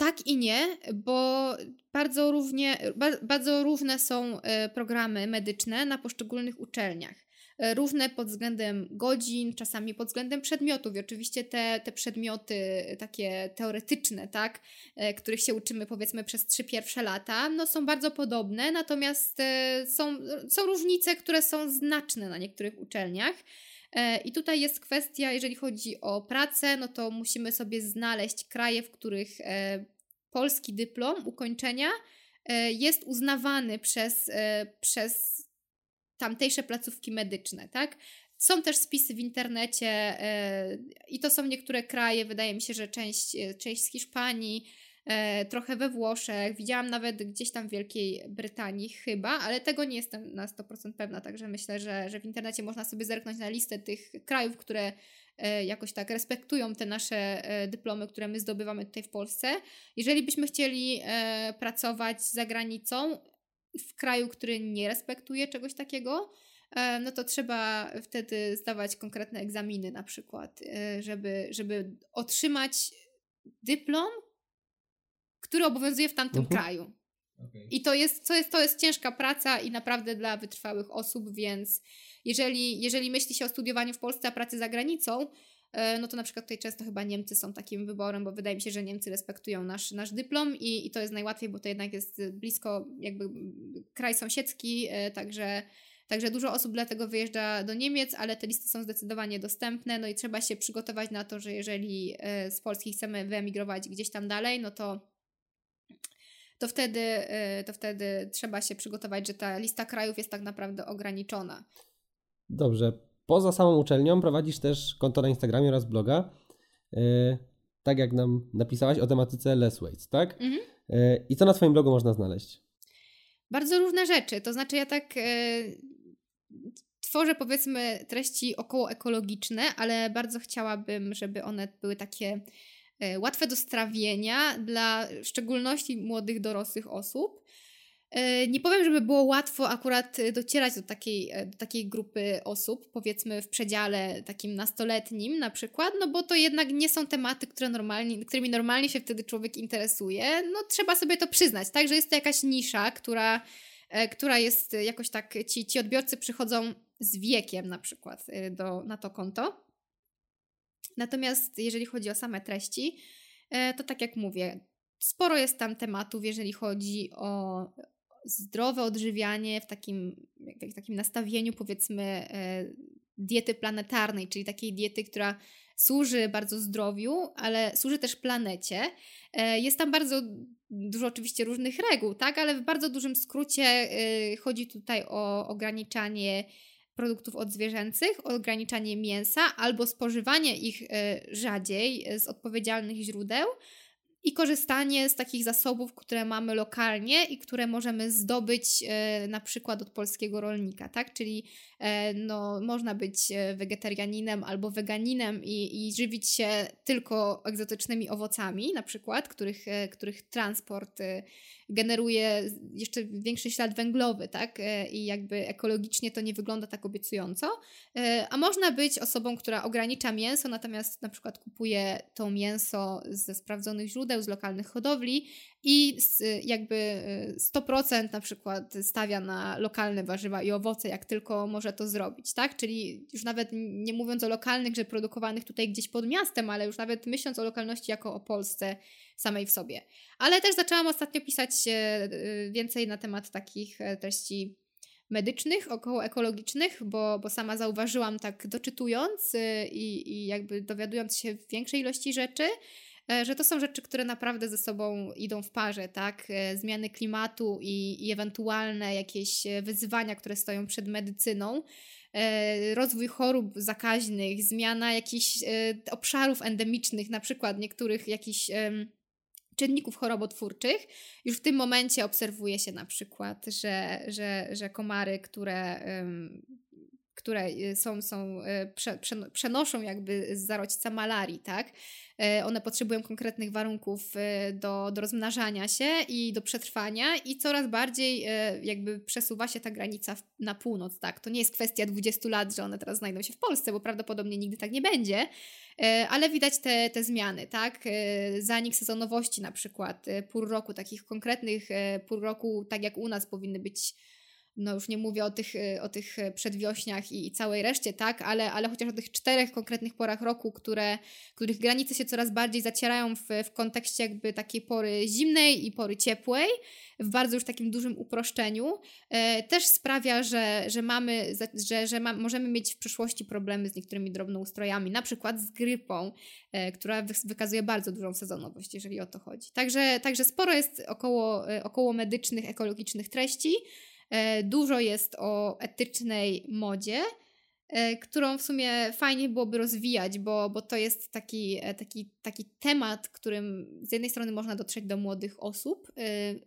Tak i nie, bo bardzo, równie, bardzo równe są e, programy medyczne na poszczególnych uczelniach. E, równe pod względem godzin, czasami pod względem przedmiotów. I oczywiście te, te przedmioty takie teoretyczne, tak, e, których się uczymy powiedzmy przez trzy pierwsze lata, no są bardzo podobne, natomiast są, są różnice, które są znaczne na niektórych uczelniach. E, I tutaj jest kwestia, jeżeli chodzi o pracę, no to musimy sobie znaleźć kraje, w których e, polski dyplom ukończenia e, jest uznawany przez, przez tamtejsze placówki medyczne, tak? Są też spisy w internecie i to są niektóre kraje, wydaje mi się, że część, część z Hiszpanii, trochę we Włoszech, widziałam nawet gdzieś tam w Wielkiej Brytanii chyba, ale tego nie jestem na 100% pewna, także myślę, że, że w internecie można sobie zerknąć na listę tych krajów, które e, jakoś tak respektują te nasze e, dyplomy, które my zdobywamy tutaj w Polsce. Jeżeli byśmy chcieli e, pracować za granicą, w kraju, który nie respektuje czegoś takiego, e, no to trzeba wtedy zdawać konkretne egzaminy na przykład, e, żeby, żeby otrzymać dyplom, który obowiązuje w tamtym uh-huh. kraju. Okay. I to jest, to, jest, to jest ciężka praca i naprawdę dla wytrwałych osób, więc jeżeli, jeżeli myśli się o studiowaniu w Polsce, a pracy za granicą, e, no to na przykład tutaj często chyba Niemcy są takim wyborem, bo wydaje mi się, że Niemcy respektują nasz, nasz dyplom i, i to jest najłatwiej, bo to jednak jest blisko jakby kraj sąsiedzki, e, także Także dużo osób dlatego wyjeżdża do Niemiec, ale te listy są zdecydowanie dostępne, no i trzeba się przygotować na to, że jeżeli e, z Polski chcemy wyemigrować gdzieś tam dalej, no to to wtedy, e, to wtedy trzeba się przygotować, że ta lista krajów jest tak naprawdę ograniczona. Dobrze. Poza samą uczelnią prowadzisz też konto na Instagramie oraz bloga. Yy, tak jak nam napisałaś o tematyce Less Weights, tak? Mhm. Yy, I co na Twoim blogu można znaleźć? Bardzo różne rzeczy. To znaczy, ja tak yy, tworzę powiedzmy treści około ekologiczne, ale bardzo chciałabym, żeby one były takie łatwe do strawienia dla w szczególności młodych dorosłych osób. E, nie powiem, żeby było łatwo akurat e, docierać do takiej, e, do takiej grupy osób, powiedzmy w przedziale takim nastoletnim na przykład, no bo to jednak nie są tematy, które normalnie, którymi normalnie się wtedy człowiek interesuje. No trzeba sobie to przyznać, tak, że jest to jakaś nisza, która, która jest jakoś tak, ci, ci odbiorcy przychodzą z wiekiem na przykład do, na to konto. Natomiast jeżeli chodzi o same treści, to tak jak mówię, sporo jest tam tematów, jeżeli chodzi o, zdrowe odżywianie w takim, w takim nastawieniu, powiedzmy, e, diety planetarnej, czyli takiej diety, która służy bardzo zdrowiu, ale służy też planecie. E, jest tam bardzo dużo oczywiście różnych reguł, tak, ale w bardzo dużym skrócie e, chodzi tutaj o ograniczanie produktów odzwierzęcych, ograniczanie mięsa albo spożywanie ich rzadziej z odpowiedzialnych źródeł i korzystanie z takich zasobów, które mamy lokalnie i które możemy zdobyć e, na przykład od polskiego rolnika, tak? Czyli e, no, można być e, wegetarianinem albo weganinem i, i żywić się tylko egzotycznymi owocami, na przykład, których, których transport generuje jeszcze większy ślad węglowy, tak? I jakby ekologicznie to nie wygląda tak obiecująco. A można być osobą, która ogranicza mięso, natomiast na przykład kupuje to mięso ze sprawdzonych źródeł, z lokalnych hodowli i jakby 100% e, na przykład stawia na lokalne warzywa i owoce, jak tylko może to zrobić, tak? Czyli już nawet nie mówiąc o lokalnych, że produkowanych tutaj gdzieś pod miastem, ale już nawet myśląc o lokalności jako o Polsce samej w sobie. Ale też zaczęłam ostatnio pisać e, więcej na temat takich e, treści medycznych, około ekologicznych, bo, bo sama zauważyłam tak doczytując i, i jakby dowiadując się większej ilości rzeczy, że to są rzeczy, które naprawdę ze sobą idą w parze, tak? E, zmiany klimatu i, i ewentualne jakieś e, wyzwania, które stoją przed medycyną rozwój chorób zakaźnych, zmiana jakichś obszarów endemicznych, na przykład niektórych jakichś czynników chorobotwórczych. Już w tym momencie obserwuje się na przykład, że, że, że komary, które które y, są, są y, prze, przenoszą jakby z zarodźca malarii, tak? Y, one potrzebują konkretnych warunków do, do rozmnażania się i do przetrwania i coraz bardziej jakby przesuwa się ta granica na północ, tak? To nie jest kwestia 20 lat, że one teraz znajdą się w Polsce, bo prawdopodobnie nigdy tak nie będzie, ale widać te, te zmiany, tak? Zanik sezonowości na przykład, pół roku, takich konkretnych pół roku, tak jak u nas powinny być no już nie mówię o tych, y, o tych przedwiośniach i, i, całej reszcie, tak, ale, ale chociaż o tych czterech konkretnych porach roku, które, których granice się coraz bardziej zacierają w, w kontekście jakby takiej pory zimnej i pory ciepłej, w bardzo już takim dużym uproszczeniu, e, też sprawia, że, że mamy, że, że ma, możemy mieć w przyszłości problemy z niektórymi drobnoustrojami, na przykład z grypą, e, która wykazuje bardzo dużą sezonowość, jeżeli o to chodzi. Także, także sporo jest około, e, około medycznych, ekologicznych treści, dużo jest o etycznej modzie, e, którą w sumie fajnie byłoby rozwijać, bo, bo to jest taki, e, taki, taki temat, którym z jednej strony można dotrzeć do młodych osób,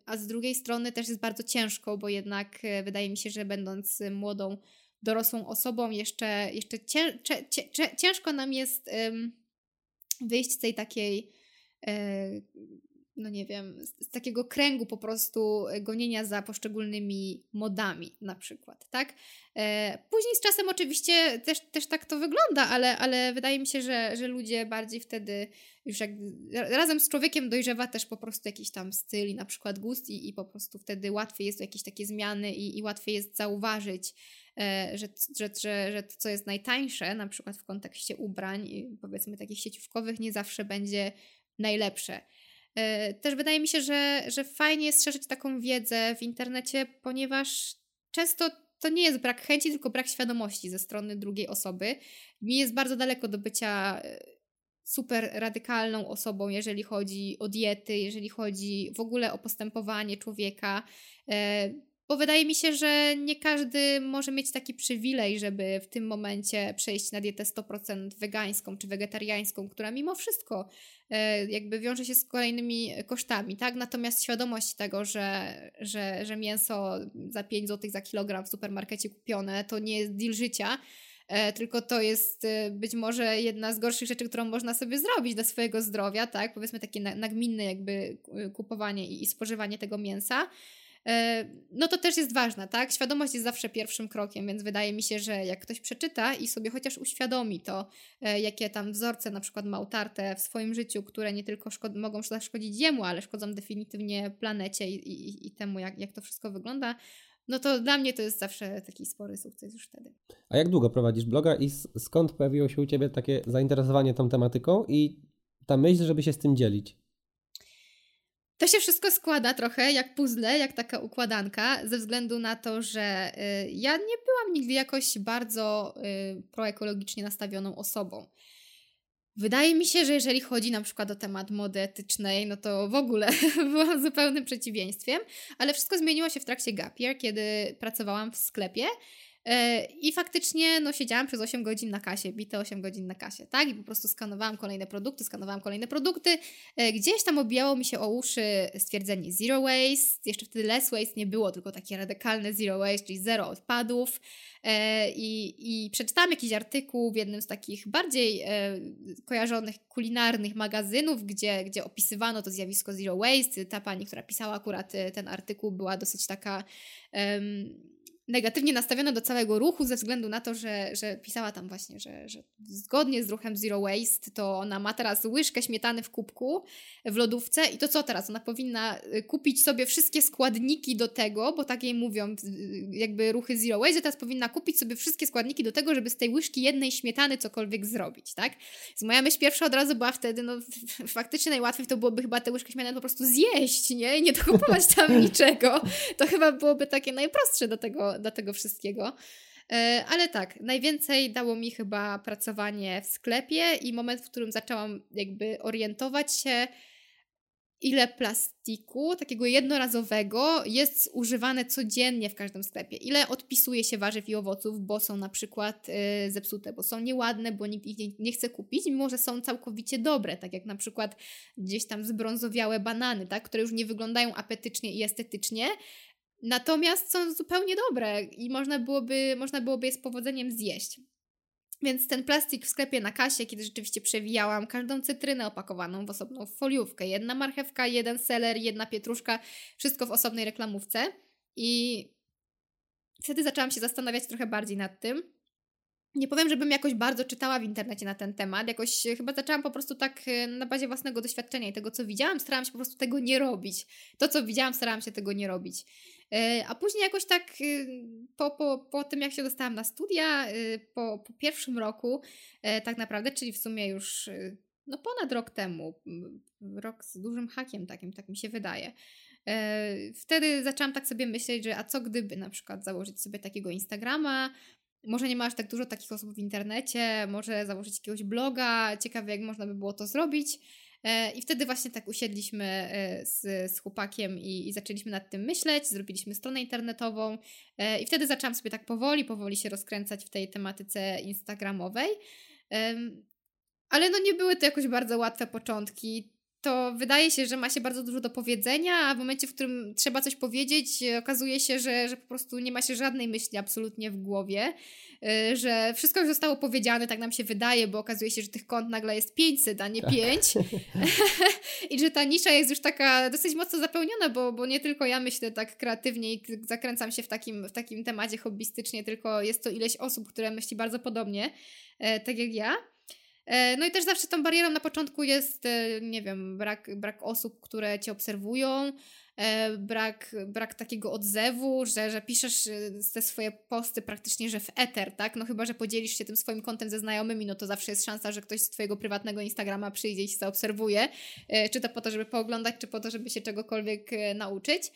a z drugiej strony też jest bardzo ciężko, bo jednak wydaje mi się, że będąc młodą, dorosłą osobą, jeszcze, jeszcze cię, cię, cię, ciężko nam jest wyjść z tej takiej no nie wiem, z, z, takiego kręgu po prostu e, gonienia za poszczególnymi modami na przykład, tak? E, później z czasem oczywiście też, też tak to wygląda, ale, ale wydaje mi się, że, że ludzie bardziej wtedy już jak razem z człowiekiem dojrzewa też po prostu jakiś tam styl i na przykład gust i, i po prostu wtedy łatwiej jest jakieś takie zmiany i, i łatwiej jest zauważyć, e, że, że, że, że to, co jest najtańsze, na przykład w kontekście ubrań, powiedzmy takich sieciówkowych, nie zawsze będzie najlepsze. E, też wydaje mi się, że, że fajnie jest szerzyć taką wiedzę w internecie, ponieważ często to nie jest brak chęci, tylko brak świadomości ze strony drugiej osoby. Mi jest bardzo daleko do bycia e, super radykalną osobą, jeżeli chodzi o diety, jeżeli chodzi w ogóle o postępowanie człowieka. Bo wydaje mi się, że nie każdy może mieć taki przywilej, żeby w tym momencie przejść na dietę 100% wegańską czy wegetariańską, która mimo wszystko e, jakby wiąże się z kolejnymi kosztami, tak? Natomiast świadomość tego, że, że, że mięso za 5 zł za kilogram w supermarkecie kupione to nie jest deal życia, e, tylko to jest e, być może jedna z gorszych rzeczy, którą można sobie zrobić dla swojego zdrowia, tak? Powiedzmy takie nagminne jakby kupowanie i spożywanie tego mięsa. E, no to też jest ważne, tak? Świadomość jest zawsze pierwszym krokiem, więc wydaje mi się, że jak ktoś przeczyta i sobie chociaż uświadomi to, e, jakie tam wzorce na przykład ma utarte w swoim życiu, które nie tylko szkod- mogą zaszkodzić jemu, ale szkodzą definitywnie planecie i, i, i temu, jak, jak to wszystko wygląda, no to dla mnie to jest zawsze taki spory sukces już wtedy. A jak długo prowadzisz bloga i skąd pojawiło się u Ciebie takie zainteresowanie tą tematyką i ta myśl, żeby się z tym dzielić? To się wszystko składa trochę jak puzzle, jak taka układanka, ze względu na to, że y, ja nie byłam nigdy jakoś bardzo y, proekologicznie nastawioną osobą. Wydaje mi się, że jeżeli chodzi na przykład o temat mody etycznej, no to w ogóle byłam zupełnym przeciwieństwem, ale wszystko zmieniło się w trakcie gap year, kiedy pracowałam w sklepie I faktycznie no, siedziałam przez 8 godzin na kasie, bite 8 godzin na kasie, tak? I po prostu skanowałam kolejne produkty, skanowałam kolejne produkty. E, gdzieś tam obijało mi się o uszy stwierdzenie zero waste, jeszcze wtedy less waste nie było, tylko takie radykalne zero waste, czyli zero odpadów. E, I, I przeczytałam jakiś artykuł w jednym z takich bardziej kojarzonych kulinarnych magazynów, gdzie, gdzie opisywano to zjawisko zero waste. Ta pani, która pisała akurat ten artykuł, była dosyć taka. Um, negatywnie nastawiona do całego ruchu ze względu na to, że, że pisała tam właśnie, że, że zgodnie z ruchem Zero Waste to ona ma teraz łyżkę śmietany w kubku w lodówce i to co teraz? Ona powinna y, kupić sobie wszystkie składniki do tego, bo tak jej mówią y, jakby ruchy Zero Waste, teraz powinna kupić sobie wszystkie składniki do tego, żeby z tej łyżki jednej śmietany cokolwiek zrobić, tak? Więc moja myśl pierwsza od razu była wtedy, no faktycznie najłatwiej to byłoby chyba tę łyżkę śmietany po prostu zjeść, nie? I nie dokupować tam niczego. To chyba byłoby takie najprostsze do tego do, tego wszystkiego. E, ale tak, najwięcej dało mi chyba pracowanie w sklepie i moment, w którym zaczęłam jakby orientować się, ile plastiku takiego jednorazowego jest używane codziennie w każdym sklepie. Ile odpisuje się warzyw i owoców, bo są na przykład y, zepsute, bo są nieładne, bo nikt ich nie, nie, chce kupić, mimo że są całkowicie dobre, tak jak na przykład gdzieś tam zbrązowiałe banany, tak, które już nie wyglądają apetycznie i estetycznie, Natomiast są zupełnie dobre i można byłoby, można byłoby je z powodzeniem zjeść. Więc ten plastik w sklepie na kasie, kiedy rzeczywiście przewijałam każdą cytrynę opakowaną w osobną foliówkę, jedna marchewka, jeden seler, jedna pietruszka, wszystko w osobnej reklamówce. I wtedy zaczęłam się zastanawiać trochę bardziej nad tym. Nie powiem, żebym jakoś bardzo czytała w internecie na ten temat. Jakoś chyba zaczęłam po prostu tak e, na bazie własnego doświadczenia i tego, co widziałam, starałam się po prostu tego nie robić. To, co widziałam, starałam się tego nie robić. E, a później jakoś tak y, po, po, po tym, jak się dostałam na studia, y, po, po pierwszym roku e, tak naprawdę, czyli w sumie już y, no ponad rok temu, rok z dużym hakiem takim, tak mi się wydaje. E, wtedy zaczęłam tak sobie myśleć, że a co gdyby na przykład założyć sobie takiego Instagrama, może nie masz tak dużo takich osób w internecie, może założyć jakiegoś bloga, ciekawe jak można by było to zrobić. E, I wtedy właśnie tak usiedliśmy e, z, z chłopakiem i, i zaczęliśmy nad tym myśleć, zrobiliśmy stronę internetową e, i wtedy zaczęłam sobie tak powoli, powoli się rozkręcać w tej tematyce instagramowej. Ale no nie były to jakoś bardzo łatwe początki to wydaje się, że ma się bardzo dużo do powiedzenia, a w momencie, w którym trzeba coś powiedzieć, okazuje się, że, że po prostu nie ma się żadnej myśli absolutnie w głowie, y, że wszystko już zostało powiedziane, tak nam się wydaje, bo okazuje się, że tych kont nagle jest 500, a nie tak. 5 i że ta nisza jest już taka dosyć mocno zapełniona, bo, bo nie tylko ja myślę tak kreatywnie i zakręcam się w takim, w takim temacie hobbystycznie, tylko jest to ileś osób, które myśli bardzo podobnie, e, tak jak ja. E, no i też zawsze tą barierą na początku jest, e, nie wiem, brak, brak osób, które cię obserwują, e, brak, brak takiego odzewu, że, że piszesz te swoje posty praktycznie, że w eter, tak? No chyba, że podzielisz się tym swoim kontem ze znajomymi, no to zawsze jest szansa, że ktoś z twojego prywatnego Instagrama przyjdzie i się zaobserwuje, czy to po to, żeby pooglądać, czy po to, żeby się czegokolwiek nauczyć.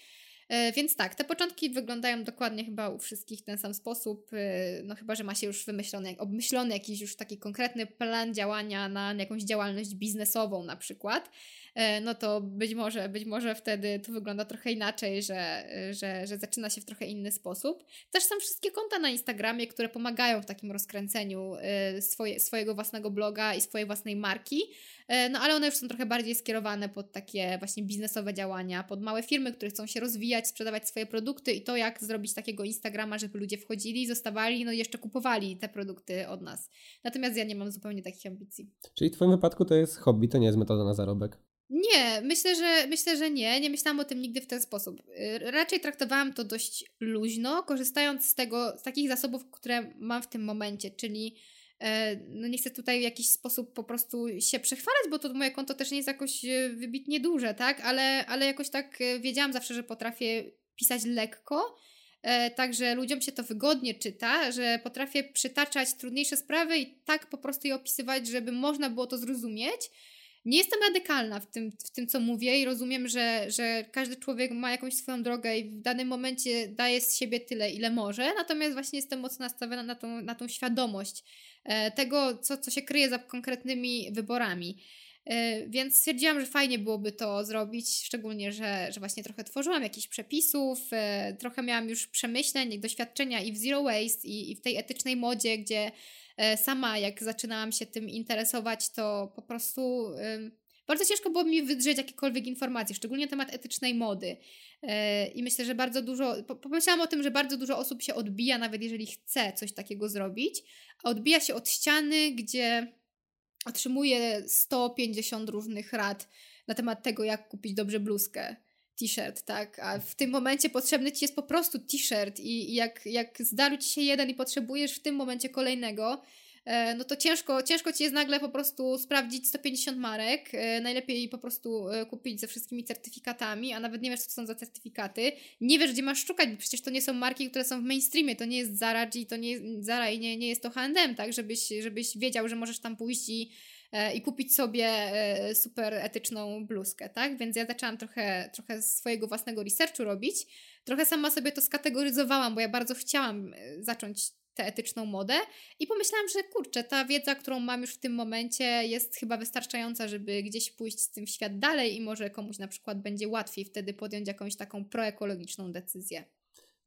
E, więc tak, te początki wyglądają dokładnie chyba u wszystkich w ten sam sposób, e, no chyba, że ma się już wymyślony, obmyślony jakiś już taki konkretny plan działania na jakąś działalność biznesową na przykład, e, no to być może, być może wtedy to wygląda trochę inaczej, że, że, że zaczyna się w trochę inny sposób. Też są wszystkie konta na Instagramie, które pomagają w takim rozkręceniu swoje, swojego własnego bloga i swojej własnej marki, no ale one już są trochę bardziej skierowane pod takie właśnie biznesowe działania, pod małe firmy, które chcą się rozwijać, sprzedawać swoje produkty i to, jak zrobić takiego Instagrama, żeby ludzie wchodzili, zostawali, no i jeszcze kupowali te produkty od nas. Natomiast ja nie mam zupełnie takich ambicji. Czyli w Twoim wypadku to jest hobby, to nie jest metoda na zarobek? Nie, myślę, że myślę, że nie. Nie myślałam o tym nigdy w ten sposób. Y, raczej traktowałam to dość luźno, korzystając z tego, z takich zasobów, które mam w tym momencie, czyli E, no nie chcę tutaj w jakiś sposób po prostu się przechwalać, bo to moje konto też nie jest jakoś e, wybitnie duże, tak? Ale, ale jakoś tak e, wiedziałam zawsze, że potrafię pisać lekko, także ludziom się to wygodnie czyta, że potrafię przytaczać trudniejsze sprawy i tak po prostu je opisywać, żeby można było to zrozumieć. Nie jestem radykalna w tym, w tym co mówię i rozumiem, że, że każdy człowiek ma jakąś swoją drogę i w danym momencie daje z siebie tyle, ile może, natomiast właśnie jestem mocno nastawiona na tą, na tą świadomość E, tego, co, co się kryje za konkretnymi wyborami. E, więc stwierdziłam, że fajnie byłoby to zrobić, szczególnie, że, że właśnie trochę tworzyłam jakichś przepisów, e, trochę miałam już przemyśleń, doświadczenia i w Zero Waste, i, i w tej etycznej modzie, gdzie sama jak zaczynałam się tym interesować, to po prostu bardzo ciężko było mi wydrzeć jakiekolwiek informacje, szczególnie na temat etycznej mody. I myślę, że bardzo dużo, pomyślałam o tym, że bardzo dużo osób się odbija, nawet jeżeli chce coś takiego zrobić, a odbija się od ściany, gdzie otrzymuje 150 różnych rad na temat tego, jak kupić dobrze bluzkę, t-shirt, tak? A w tym momencie potrzebny ci jest po prostu t-shirt i jak, jak zdarł ci się jeden i potrzebujesz w tym momencie kolejnego, E, no to ciężko, ciężko ci jest nagle po prostu sprawdzić 150 marek. E, najlepiej po prostu e, kupić ze wszystkimi certyfikatami, a nawet nie wiesz, co to są za certyfikaty. Nie wiesz, gdzie masz szukać, bo przecież to nie są marki, które są w mainstreamie. To nie jest Zara, i to nie jest Zara i nie, nie jest to H&M, tak? Żebyś, żebyś wiedział, że możesz tam pójść i i kupić sobie super etyczną bluzkę, tak? Więc ja zaczęłam trochę, trochę swojego własnego researchu robić. Trochę sama sobie to skategoryzowałam, bo ja bardzo chciałam zacząć tę etyczną modę i pomyślałam, że kurczę, ta wiedza, którą mam już w tym momencie jest chyba wystarczająca, żeby gdzieś pójść z tym w świat dalej i może komuś na przykład będzie łatwiej wtedy podjąć jakąś taką proekologiczną decyzję.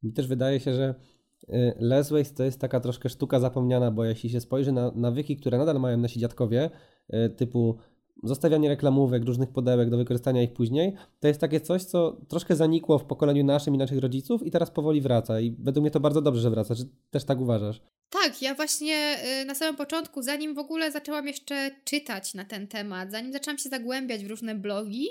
Mi też wydaje się, że y, less waste to jest taka troszkę sztuka zapomniana, bo jeśli się spojrzy na nawyki, które nadal mają nasi dziadkowie, y, typu zostawianie reklamówek, różnych pudełek do wykorzystania ich później, to jest takie coś, co troszkę zanikło w pokoleniu naszym i naszych rodziców i teraz powoli wraca i według mnie to bardzo dobrze, że wraca. Czy też tak uważasz? Tak, ja właśnie y, na samym początku, zanim w ogóle zaczęłam jeszcze czytać na ten temat, zanim zaczęłam się zagłębiać w różne blogi,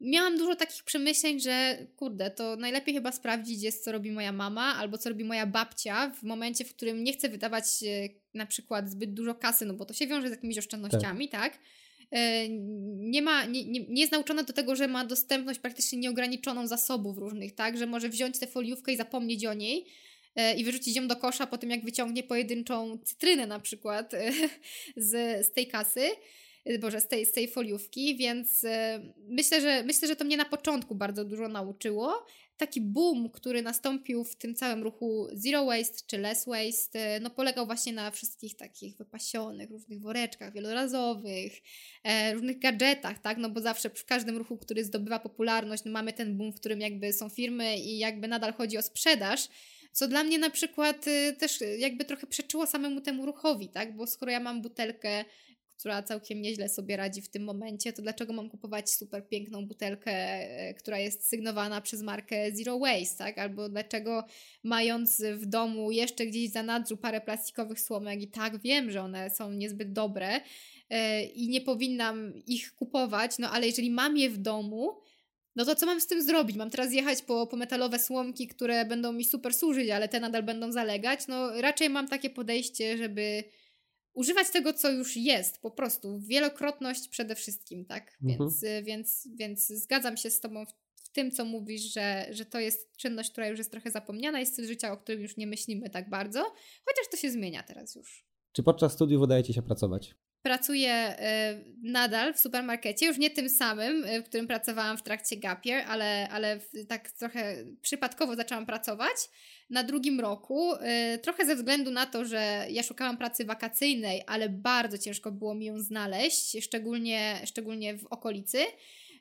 miałam dużo takich przemyśleń, że kurde, to najlepiej chyba sprawdzić jest, co robi moja mama albo co robi moja babcia w momencie, w którym nie chcę wydawać y, na przykład zbyt dużo kasy, no bo to się wiąże z jakimiś oszczędnościami, tak? tak? E, nie, ma, nie, nie, nie jest nauczona do tego, że ma dostępność praktycznie nieograniczoną zasobów różnych, tak? Że może wziąć tę foliówkę i zapomnieć o niej e, i wyrzucić ją do kosza po tym, jak wyciągnie pojedynczą cytrynę na przykład e, z, z tej kasy. Boże, z tej, z tej foliówki, więc myślę, że myślę, że to mnie na początku bardzo dużo nauczyło taki boom, który nastąpił w tym całym ruchu Zero Waste czy Less Waste, no polegał właśnie na wszystkich takich wypasionych, różnych woreczkach wielorazowych, e, różnych gadżetach, tak, no bo zawsze w każdym ruchu, który zdobywa popularność, no mamy ten boom, w którym jakby są firmy i jakby nadal chodzi o sprzedaż, co dla mnie na przykład y, też jakby trochę przeczyło samemu temu ruchowi, tak? Bo skoro ja mam butelkę która całkiem nieźle sobie radzi w tym momencie, to dlaczego mam kupować super piękną butelkę, e, która jest sygnowana przez markę Zero Waste, tak? Albo dlaczego mając w domu jeszcze gdzieś za nadrzu parę plastikowych słomek i tak wiem, że one są niezbyt dobre e, i nie powinnam ich kupować, no ale jeżeli mam je w domu, no to co mam z tym zrobić? Mam teraz jechać po, po metalowe słomki, które będą mi super służyć, ale te nadal będą zalegać? No raczej mam takie podejście, żeby używać tego, co już jest, po prostu. Wielokrotność przede wszystkim, tak? Mhm. Więc, y, więc, więc zgadzam się z Tobą w, tym, co mówisz, że, że to jest czynność, która już jest trochę zapomniana, jest styl życia, o którym już nie myślimy tak bardzo, chociaż to się zmienia teraz już. Czy podczas studiów udaje Ci się pracować? Pracuję nadal w supermarkecie, już nie tym samym, w którym pracowałam w trakcie Gapier, ale, ale tak trochę przypadkowo zaczęłam pracować na drugim roku. Trochę ze względu na to, że ja szukałam pracy wakacyjnej, ale bardzo ciężko było mi ją znaleźć, szczególnie, szczególnie w okolicy.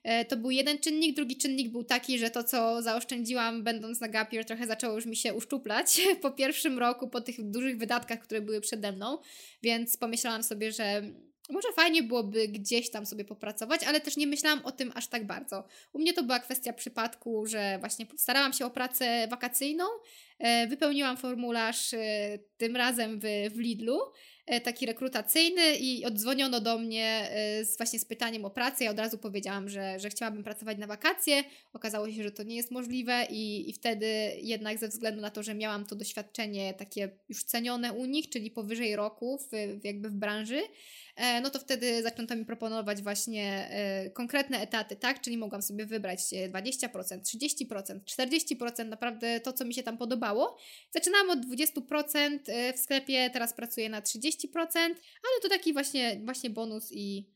E, to był jeden czynnik. Drugi czynnik był taki, że to, co zaoszczędziłam będąc na Gapier, trochę zaczęło już mi się uszczuplać po pierwszym roku, po tych dużych wydatkach, które były przede mną, więc pomyślałam sobie, że może fajnie byłoby gdzieś tam sobie popracować, ale też nie myślałam o tym aż tak bardzo. U mnie to była kwestia przypadku, że właśnie starałam się o pracę wakacyjną, e, wypełniłam formularz e, tym razem w, w Lidlu taki rekrutacyjny i oddzwoniono do mnie e, z, właśnie z pytaniem o pracę. Ja od razu powiedziałam, że, że chciałabym pracować na wakacje. Okazało się, że to nie jest możliwe i, i wtedy jednak ze względu na to, że miałam to doświadczenie takie już cenione u nich, czyli powyżej roku w, jakby w branży, E, no to wtedy zaczęto mi proponować właśnie e, konkretne etaty, tak? Czyli mogłam sobie wybrać 20%, 30%, 40%, naprawdę to, co mi się tam podobało. Zaczynałam od 20% e, w sklepie, teraz pracuję na 30%, ale to taki właśnie, właśnie bonus i,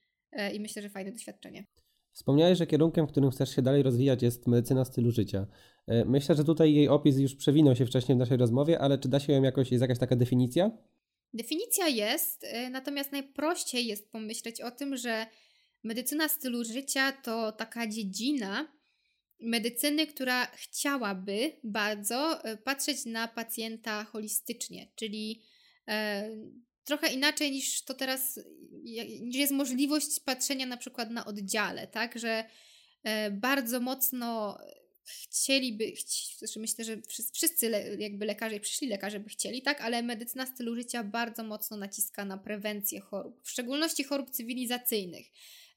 i myślę, że fajne doświadczenie. Wspomniałeś, że kierunkiem, w którym chcesz się dalej rozwijać jest medycyna stylu życia. Myślę, że tutaj jej opis już przewinął się wcześniej w naszej rozmowie, ale czy da się ją jakoś, jest jakaś taka definicja? Definicja jest, y, natomiast najprościej jest pomyśleć o tym, że medycyna stylu życia to taka dziedzina medycyny, która chciałaby bardzo y, patrzeć na pacjenta holistycznie, czyli e, trochę inaczej niż to teraz, niż jest możliwość patrzenia na przykład na oddziale, tak, że e, bardzo mocno chcieliby, chci, znaczy myślę, że wszyscy le, jakby lekarze, przyszli lekarze by chcieli, tak, ale medycyna stylu życia bardzo mocno naciska na prewencję chorób, w szczególności chorób cywilizacyjnych.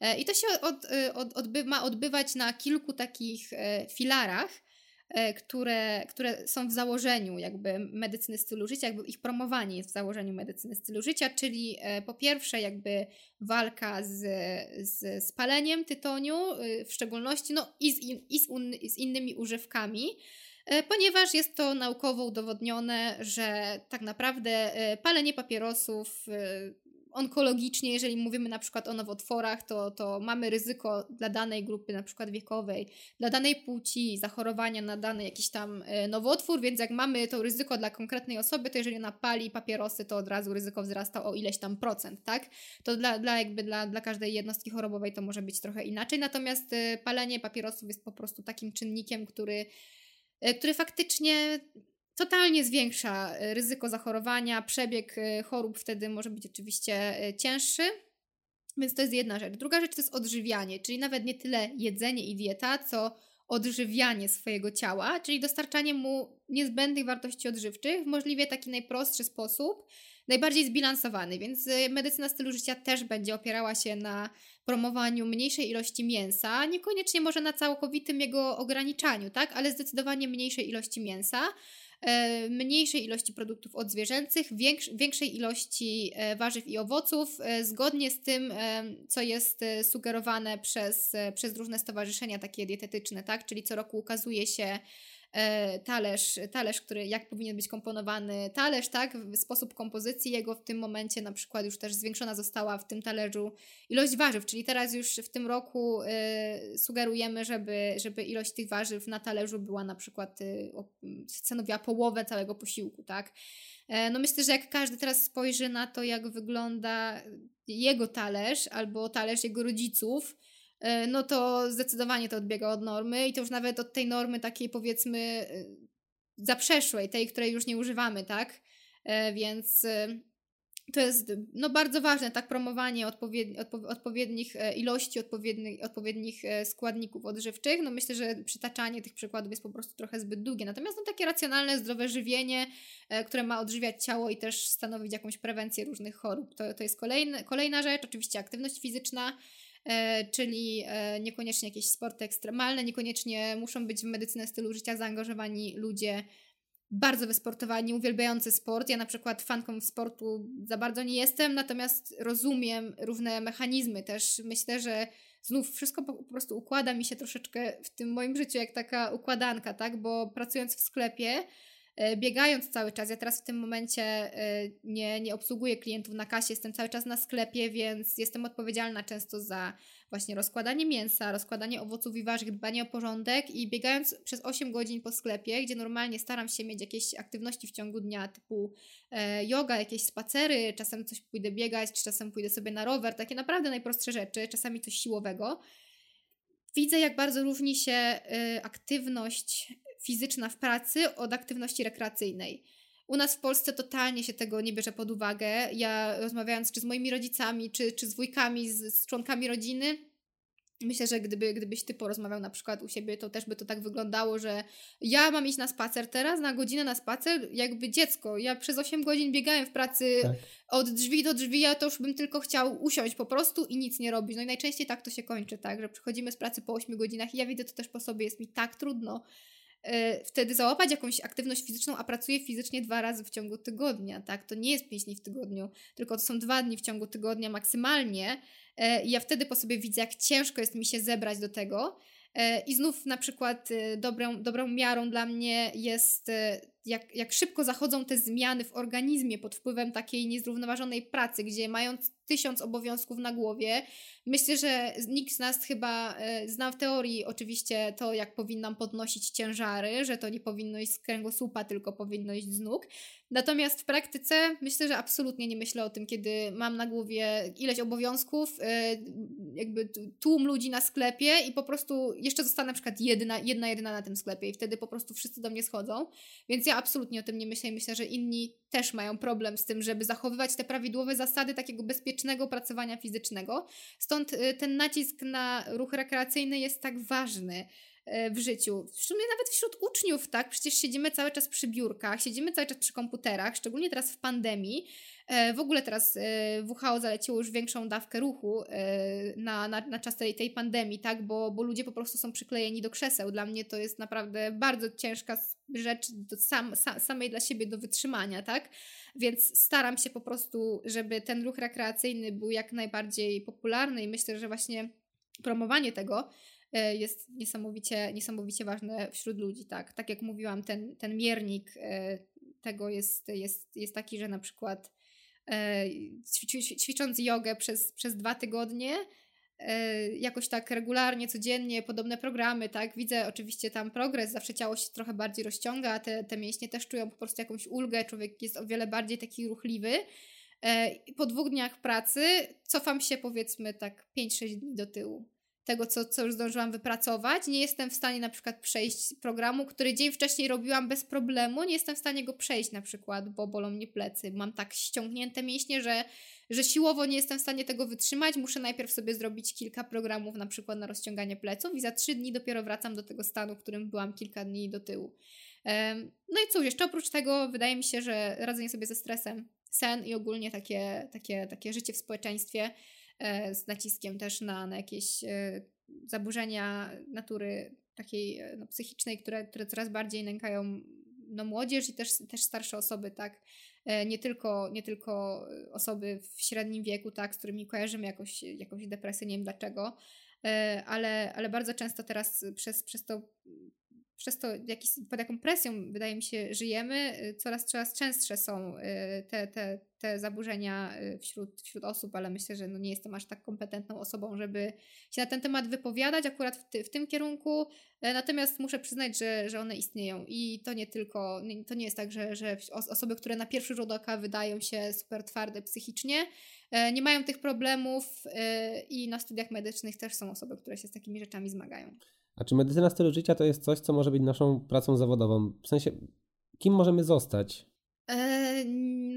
E, I to się od, e, od, odby ma odbywać na kilku takich e, filarach, które, które są w założeniu jakby medycyny stylu życia, jakby ich promowanie jest w założeniu medycyny stylu życia, czyli e, po pierwsze jakby walka z, z spaleniem tytoniu, e, w szczególności no i z, i z, un, z innymi używkami, ponieważ jest to naukowo udowodnione, że tak naprawdę palenie papierosów onkologicznie, jeżeli mówimy na przykład o nowotworach, to, to mamy ryzyko dla danej grupy, na przykład wiekowej, dla danej płci, zachorowania na dany jakiś tam e, nowotwór, więc jak mamy to ryzyko dla konkretnej osoby, to jeżeli ona pali papierosy, to od razu ryzyko wzrasta o ileś tam procent, tak? To dla, dla jakby dla, dla każdej jednostki chorobowej to może być trochę inaczej, natomiast e, palenie papierosów jest po prostu takim czynnikiem, który e, który faktycznie totalnie zwiększa e, ryzyko zachorowania, przebieg e, chorób wtedy może być oczywiście e, cięższy. Więc to jest jedna rzecz. Druga rzecz to jest odżywianie, czyli nawet nie tyle jedzenie i dieta, co odżywianie swojego ciała, czyli dostarczanie mu niezbędnych wartości odżywczych w możliwie taki najprostszy sposób, najbardziej zbilansowany. Więc medycyna stylu życia też będzie opierała się na promowaniu mniejszej ilości mięsa, niekoniecznie może na całkowitym jego ograniczaniu, tak, ale zdecydowanie mniejszej ilości mięsa mniejszej ilości produktów odzwierzęcych, większej ilości e, warzyw i owoców, e, zgodnie z tym, co jest sugerowane przez, przez różne stowarzyszenia takie dietetyczne, tak? Czyli co roku ukazuje się E, talerz, talerz, który jak powinien być komponowany talerz, tak, sposób kompozycji jego w tym momencie na przykład już też zwiększona została w tym talerzu ilość warzyw, czyli teraz już w tym roku y, sugerujemy, żeby, żeby ilość tych warzyw na talerzu była na przykład y, stanowiła połowę całego posiłku, tak. No myślę, że jak każdy teraz spojrzy na to, jak wygląda jego talerz albo talerz jego rodziców, E, no to zdecydowanie to odbiega od normy i to już nawet od tej normy takiej powiedzmy e, zaprzeszłej, tej, której już nie używamy, tak? E, więc to jest no, bardzo ważne, tak, promowanie odpowiedni, odpowiednich ilości, odpowiednich, odpowiednich składników odżywczych. No myślę, że przytaczanie tych przykładów jest po prostu trochę zbyt długie. Natomiast no, takie racjonalne, zdrowe żywienie, które ma odżywiać ciało i też stanowić jakąś prewencję różnych chorób, to, to jest kolejny, kolejna rzecz. Oczywiście aktywność fizyczna, E, czyli e, niekoniecznie jakieś sporty ekstremalne, niekoniecznie muszą być w medycynę stylu życia zaangażowani ludzie bardzo wysportowani, uwielbiający sport. Ja na przykład fanką sportu za bardzo nie jestem, natomiast rozumiem różne mechanizmy też. Myślę, że znów wszystko po, prostu układa mi się troszeczkę w tym moim życiu jak taka układanka, tak? Bo pracując w sklepie, e, biegając cały czas. Ja teraz w tym momencie e, nie, nie obsługuję klientów na kasie, jestem cały czas na sklepie, więc jestem odpowiedzialna często za właśnie rozkładanie mięsa, rozkładanie owoców i warzyw, dbanie o porządek i biegając przez 8 godzin po sklepie, gdzie normalnie staram się mieć jakieś aktywności w ciągu dnia typu e, yoga, jakieś spacery, czasem coś pójdę biegać, czy czasem pójdę sobie na rower, takie naprawdę najprostsze rzeczy, czasami coś siłowego. Widzę, jak bardzo różni się aktywność fizyczna w pracy od aktywności rekreacyjnej. U nas w Polsce totalnie się tego nie bierze pod uwagę. Ja rozmawiając czy z moimi rodzicami, czy, czy z wujkami, z, z członkami rodziny, Myślę, że gdyby, gdybyś ty porozmawiał na przykład u siebie, to też by to tak wyglądało, że ja mam iść na spacer teraz, na godzinę na spacer, jakby dziecko. Ja przez 8 godzin biegałem w pracy tak. od drzwi do drzwi, ja to już bym tylko chciał usiąść po prostu i nic nie robić. No i najczęściej tak to się kończy, tak, że przychodzimy z pracy po 8 godzinach i ja widzę to też po sobie, jest mi tak trudno wtedy załapać jakąś aktywność fizyczną, a pracuję fizycznie dwa razy w ciągu tygodnia, tak? To nie jest pięć dni w tygodniu, tylko to są dwa dni w ciągu tygodnia maksymalnie. E, I ja wtedy po sobie widzę, jak ciężko jest mi się zebrać do tego. E, I znów na przykład dobrą, dobrą miarą dla mnie jest, jak, jak szybko zachodzą te zmiany w organizmie pod wpływem takiej niezrównoważonej pracy, gdzie mając tysiąc obowiązków na głowie. Myślę, że nikt z nas chyba e, zna w teorii oczywiście to, jak powinnam podnosić ciężary, że to nie powinno iść z kręgosłupa, tylko powinno iść z nóg. Natomiast w praktyce myślę, że absolutnie nie myślę o tym, kiedy mam na głowie ileś obowiązków, e, jakby tłum ludzi na sklepie i po prostu jeszcze zostanę na przykład jedna, jedna jedyna na tym sklepie i wtedy po prostu wszyscy do mnie schodzą. Więc ja absolutnie o tym nie myślę i myślę, że inni też mają problem z tym, żeby zachowywać te prawidłowe zasady takiego bezpiecznego pracowania fizycznego. Stąd y, ten nacisk na ruch rekreacyjny jest tak ważny y, w życiu. W sumie nawet wśród uczniów, tak? Przecież siedzimy cały czas przy biurkach, siedzimy cały czas przy komputerach, szczególnie teraz w pandemii. E, w ogóle teraz e, WHO zaleciło już większą dawkę ruchu na, na, na czas tej, tej pandemii, tak? Bo, bo ludzie po prostu są przyklejeni do krzeseł. Dla mnie to jest naprawdę bardzo ciężka rzecz do sam, sam, samej dla siebie do wytrzymania, tak? Więc staram się po prostu, żeby ten ruch rekreacyjny był jak najbardziej popularny i myślę, że właśnie promowanie tego jest niesamowicie, niesamowicie ważne wśród ludzi, tak? Tak jak mówiłam, ten, ten miernik tego jest, jest, jest taki, że na przykład E, ćwicząc jogę przez, przez dwa tygodnie, e, jakoś tak regularnie, codziennie, podobne programy, tak, widzę oczywiście tam progres, zawsze ciało się trochę bardziej rozciąga, te, te mięśnie też czują po prostu jakąś ulgę, człowiek jest o wiele bardziej taki ruchliwy. E, po dwóch dniach pracy cofam się powiedzmy tak 5-6 dni do tyłu tego, co, co już zdążyłam wypracować. Nie jestem w stanie na przykład przejść programu, który dzień wcześniej robiłam bez problemu. Nie jestem w stanie go przejść na przykład, bo bolą mnie plecy. Mam tak ściągnięte mięśnie, że, że siłowo nie jestem w stanie tego wytrzymać. Muszę najpierw sobie zrobić kilka programów na przykład na rozciąganie pleców i za trzy dni dopiero wracam do tego stanu, w którym byłam kilka dni do tyłu. No i cóż, jeszcze oprócz tego wydaje mi się, że radzenie sobie ze stresem, sen i ogólnie takie, takie, takie życie w społeczeństwie z naciskiem też na, na jakieś e, zaburzenia natury takiej e, no, psychicznej, które, które coraz bardziej nękają no, młodzież i też, też starsze osoby, tak. Nie tylko, nie tylko osoby w średnim wieku, tak, z którymi kojarzymy jakoś, jakąś depresję, nie wiem dlaczego, ale, ale bardzo często teraz przez, przez to przez to, jakiś, pod jaką presją, wydaje mi się, żyjemy, coraz, coraz częstsze są te, te, te zaburzenia y, wśród, wśród osób, ale myślę, że no nie jestem aż tak kompetentną osobą, żeby się na ten temat wypowiadać akurat w, ty, w tym kierunku. Natomiast muszę przyznać, że, że one istnieją i to nie tylko, to nie jest tak, że, że osoby, które na pierwszy rzut oka wydają się super twarde psychicznie, nie mają tych problemów i na studiach medycznych też są osoby, które się z takimi rzeczami zmagają. A czy medycyna stylu życia to jest coś, co może być naszą pracą zawodową? W sensie, kim możemy zostać? E,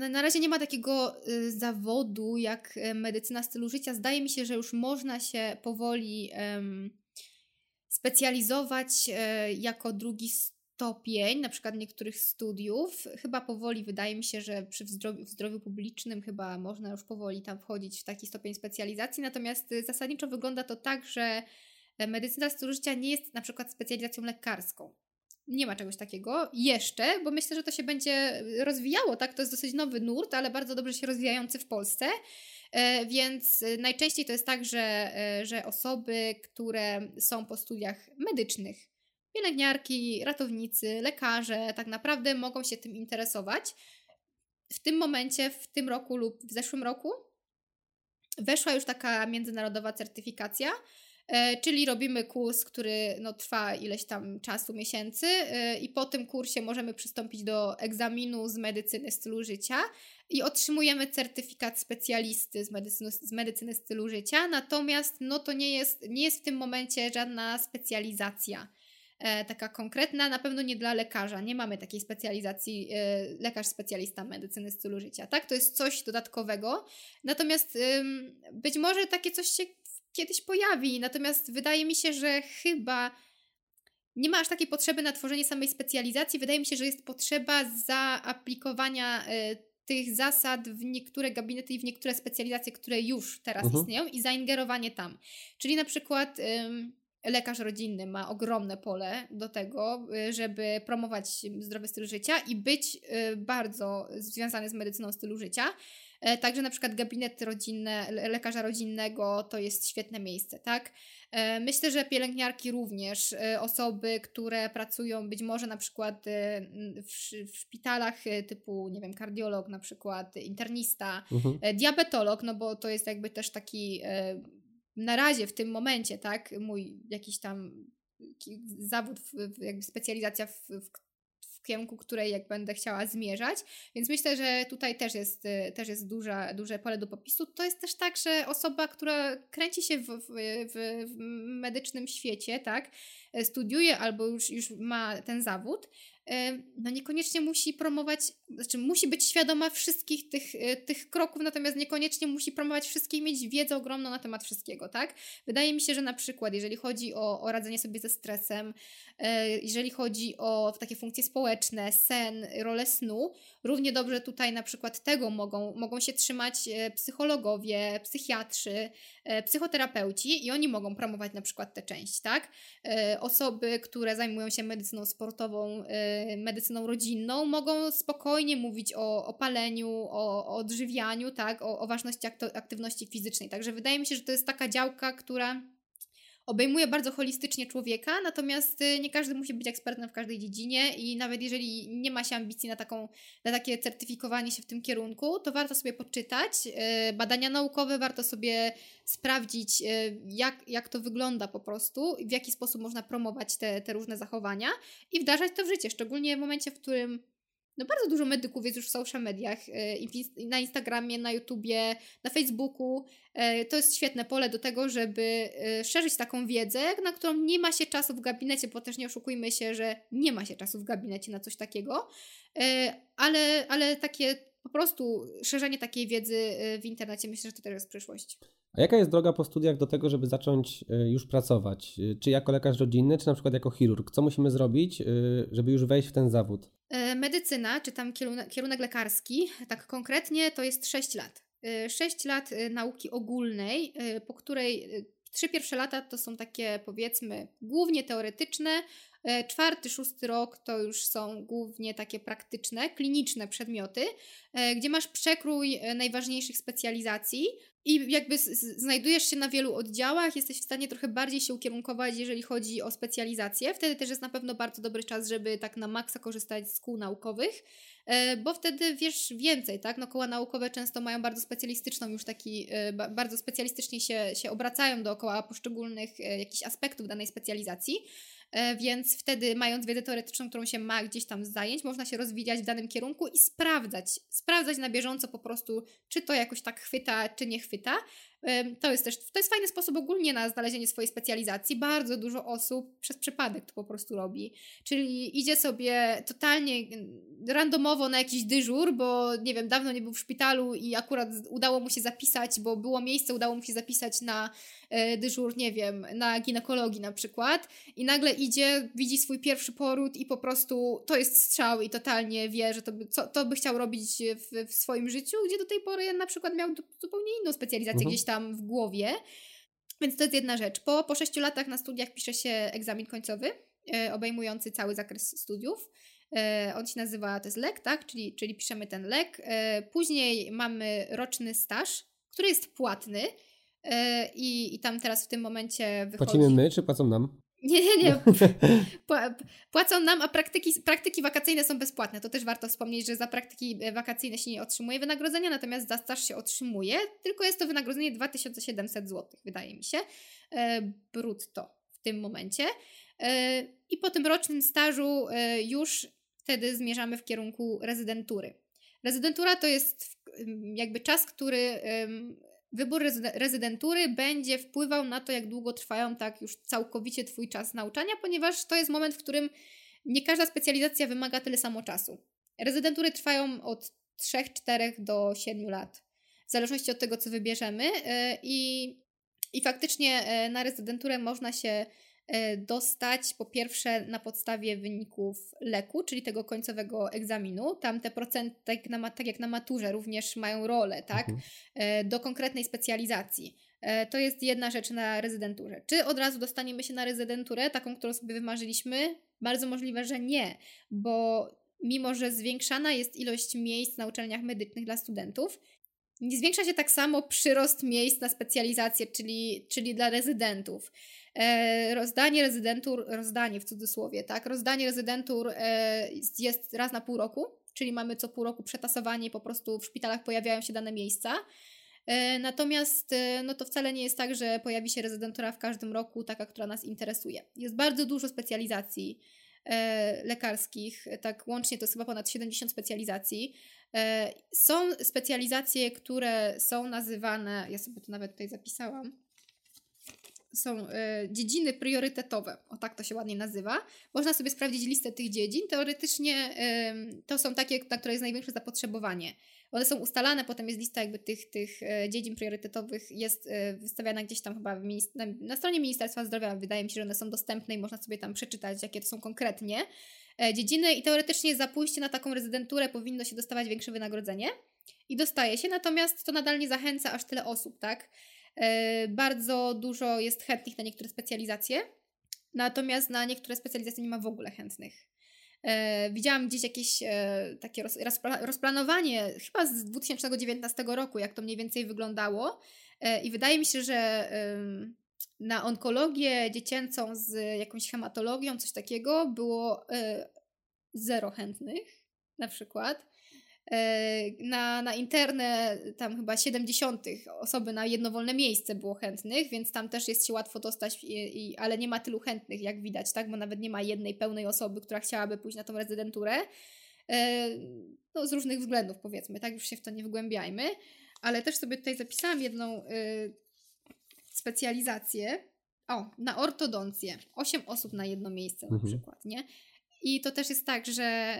na razie nie ma takiego y, zawodu jak e, medycyna stylu życia. Zdaje mi się, że już można się powoli specjalizować e, jako drugi stopień, na przykład niektórych studiów. Chyba powoli wydaje mi się, że przy zdrowiu, w zdrowiu publicznym chyba można już powoli tam wchodzić w taki stopień specjalizacji. Natomiast y, zasadniczo wygląda to tak, że E, medycyna stylu życia nie jest na przykład specjalizacją lekarską. Nie ma czegoś takiego jeszcze, bo myślę, że to się będzie rozwijało, tak? To jest dosyć nowy nurt, ale bardzo dobrze się rozwijający w Polsce. E, więc najczęściej to jest tak, że, e, że osoby, które są po studiach medycznych, pielęgniarki, ratownicy, lekarze tak naprawdę mogą się tym interesować. W tym momencie, w tym roku lub w zeszłym roku weszła już taka międzynarodowa certyfikacja, e, czyli robimy kurs, który no, trwa ileś tam czasu, miesięcy, e, i po tym kursie możemy przystąpić do egzaminu z medycyny stylu życia i otrzymujemy certyfikat specjalisty z medycyny, z medycyny stylu życia. Natomiast no, to nie jest, nie jest w tym momencie żadna specjalizacja e, taka konkretna, na pewno nie dla lekarza. Nie mamy takiej specjalizacji e, lekarz specjalista medycyny stylu życia, tak? To jest coś dodatkowego. Natomiast być może takie coś się kiedyś pojawi, natomiast wydaje mi się, że chyba nie ma aż takiej potrzeby na tworzenie samej specjalizacji. Wydaje mi się, że jest potrzeba zaaplikowania y, tych zasad w niektóre gabinety i w niektóre specjalizacje, które już teraz mhm. istnieją i zaingerowanie tam. Czyli na przykład lekarz rodzinny ma ogromne pole do tego, y, żeby promować zdrowy styl życia i być y, bardzo związany z medycyną stylu życia. E, także na przykład gabinet rodzinny, lekarza rodzinnego to jest świetne miejsce, tak? E, myślę, że pielęgniarki również, e, osoby, które pracują być może na przykład w, w szpitalach typu, nie wiem, kardiolog na przykład, internista, mhm. diabetolog, no bo to jest jakby też taki na razie w tym momencie, tak, mój jakiś tam zawód, jakby specjalizacja w, w w kierunku której jak będę chciała zmierzać. Więc myślę, że tutaj też jest, y, też jest duża, duże pole do popisu. To jest też tak, że osoba, która kręci się w, w, w, w medycznym świecie, tak, studiuje albo już, już ma ten zawód, no niekoniecznie musi promować, znaczy musi być świadoma wszystkich tych, e, tych kroków, natomiast niekoniecznie musi promować wszystkie mieć wiedzę ogromną na temat wszystkiego, tak? Wydaje mi się, że na przykład, jeżeli chodzi o, o radzenie sobie ze stresem, e, jeżeli chodzi o takie funkcje społeczne, sen, rolę snu, równie dobrze tutaj na przykład tego mogą, mogą się trzymać e, psychologowie, psychiatrzy, psychoterapeuci i oni mogą promować na przykład tę część, tak? Osoby, które zajmują się medycyną sportową, medycyną rodzinną, mogą spokojnie mówić o, o paleniu, o, o odżywianiu, tak, o, o ważności aktywności fizycznej. Także wydaje mi się, że to jest taka działka, która obejmuje bardzo holistycznie człowieka, natomiast y, nie każdy musi być ekspertem w każdej dziedzinie i nawet jeżeli nie ma się ambicji na, taką, na takie certyfikowanie się w tym kierunku, to warto sobie poczytać y, badania naukowe, warto sobie sprawdzić, y, jak, jak to wygląda po prostu, w jaki sposób można promować te, te różne zachowania i wdrażać to w życie, szczególnie w momencie, w którym no bardzo dużo medyków jest już w social mediach, e, na Instagramie, na YouTubie, na Facebooku. E, to jest świetne pole do tego, żeby e, szerzyć taką wiedzę, na którą nie ma się czasu w gabinecie, bo też nie oszukujmy się, że nie ma się czasu w gabinecie na coś takiego, ale, ale takie po prostu szerzenie takiej wiedzy w internecie myślę, że to też jest przyszłość. A jaka jest droga po studiach do tego, żeby zacząć już pracować? Czy jako lekarz rodzinny, czy na przykład jako chirurg? Co musimy zrobić, żeby już wejść w ten zawód? E, medycyna, czy tam kierunek, lekarski, tak konkretnie to jest 6 lat. 6 e, lat nauki ogólnej, po której trzy pierwsze lata to są takie powiedzmy głównie teoretyczne, czwarty, szósty rok to już są głównie takie praktyczne, kliniczne przedmioty, gdzie masz przekrój najważniejszych specjalizacji, i jakby znajdujesz się na wielu oddziałach, jesteś w stanie trochę bardziej się ukierunkować, jeżeli chodzi o specjalizację. Wtedy też jest na pewno bardzo dobry czas, żeby tak na maksa korzystać z kół naukowych, e, bo wtedy wiesz więcej, tak? No koła naukowe często mają bardzo specjalistyczną już taki, e, bardzo specjalistycznie się, się obracają dookoła poszczególnych e, jakichś aspektów danej specjalizacji. E, więc wtedy mając wiedzę teoretyczną, którą się ma gdzieś tam z zajęć, można się rozwijać w danym kierunku i sprawdzać, sprawdzać na bieżąco po prostu, czy to jakoś tak chwyta, czy nie chwyta. To jest też, to jest fajny sposób ogólnie na znalezienie swojej specjalizacji. Bardzo dużo osób przez przypadek to po prostu robi. Czyli idzie sobie totalnie randomowo na jakiś dyżur, bo nie wiem, dawno nie był w szpitalu i akurat udało mu się zapisać, bo było miejsce, udało mu się zapisać na e, dyżur, nie wiem, na ginekologii na przykład i nagle idzie, widzi swój pierwszy poród i po prostu to jest strzał i totalnie wie, że to by, co, to by chciał robić w, w swoim życiu, gdzie do tej pory na przykład miał zupełnie inną specjalizację mhm. gdzieś tam w głowie. Więc to jest jedna rzecz. Po, po sześciu latach na studiach pisze się egzamin końcowy, e, obejmujący cały zakres studiów. E, on się nazywa, to jest lek, tak? Czyli, czyli piszemy ten lek. E, później mamy roczny staż, który jest płatny. E, I, I tam teraz w tym momencie wychodzi... Płacimy my, czy płacą nam? Nie, nie, nie. Płacą nam, a praktyki, praktyki wakacyjne są bezpłatne. To też warto wspomnieć, że za praktyki e, wakacyjne się nie otrzymuje wynagrodzenia, natomiast za staż się otrzymuje, tylko jest to wynagrodzenie 2700 zł, wydaje mi się, e, brutto w tym momencie. E, I po tym rocznym stażu już wtedy zmierzamy w kierunku rezydentury. Rezydentura to jest jakby czas, który wybór rezydentury będzie wpływał na to, jak długo trwają tak już całkowicie Twój czas nauczania, ponieważ to jest moment, w którym nie każda specjalizacja wymaga tyle samo czasu. Rezydentury trwają od 3, 4 do 7 lat, w zależności od tego, co wybierzemy. E, I, i faktycznie e, na rezydenturę można się dostać po pierwsze na podstawie wyników leku, czyli tego końcowego egzaminu. Tam te procenty, tak, tak jak na maturze, również mają rolę, tak? Mhm. E, do konkretnej specjalizacji. E, to jest jedna rzecz na rezydenturze. Czy od razu dostaniemy się na rezydenturę, taką, którą sobie wymarzyliśmy? Bardzo możliwe, że nie, bo mimo, że zwiększana jest ilość miejsc na uczelniach medycznych dla studentów, nie zwiększa się tak samo przyrost miejsc na specjalizację, czyli, czyli dla rezydentów. E, rozdanie rezydentur, rozdanie w cudzysłowie, tak, rozdanie rezydentur e, jest raz na pół roku, czyli mamy co pół roku przetasowanie po prostu w szpitalach pojawiają się dane miejsca. E, natomiast no to wcale nie jest tak, że pojawi się rezydentura w każdym roku, taka, która nas interesuje. Jest bardzo dużo specjalizacji lekarskich, tak łącznie to jest chyba ponad 70 specjalizacji. Są specjalizacje, które są nazywane, ja sobie to nawet tutaj zapisałam, są e, dziedziny priorytetowe, o tak to się ładnie nazywa. Można sobie sprawdzić listę tych dziedzin. Teoretycznie to są takie, na które jest największe zapotrzebowanie. One są ustalane, potem jest lista jakby tych, tych e, dziedzin priorytetowych, jest e, wystawiana gdzieś tam chyba na, stronie Ministerstwa Zdrowia. Wydaje mi się, że one są dostępne i można sobie tam przeczytać, jakie to są konkretnie dziedziny. I teoretycznie za pójście na taką rezydenturę powinno się dostawać większe wynagrodzenie. I dostaje się, natomiast to nadal nie zachęca aż tyle osób, tak? E, bardzo dużo jest chętnych na niektóre specjalizacje, natomiast na niektóre specjalizacje nie ma w ogóle chętnych. E, widziałam gdzieś jakieś e, takie roz, rozplanowanie, chyba z 2019 roku, jak to mniej więcej wyglądało. I wydaje mi się, że na onkologię dziecięcą z jakąś hematologią, coś takiego, było zero chętnych na przykład. E, na, na interne tam chyba 70 osoby na jedno wolne miejsce było chętnych, więc tam też jest się łatwo dostać, i, i, ale nie ma tylu chętnych, jak widać, tak? Bo nawet nie ma jednej pełnej osoby, która chciałaby pójść na tą rezydenturę. E, no, z różnych względów, powiedzmy, tak? Już się w to nie wgłębiajmy. Ale też sobie tutaj zapisałam jedną y, specjalizację. O, na ortodoncję. Osiem osób na jedno miejsce na mhm. przykład, nie? I to też jest tak, że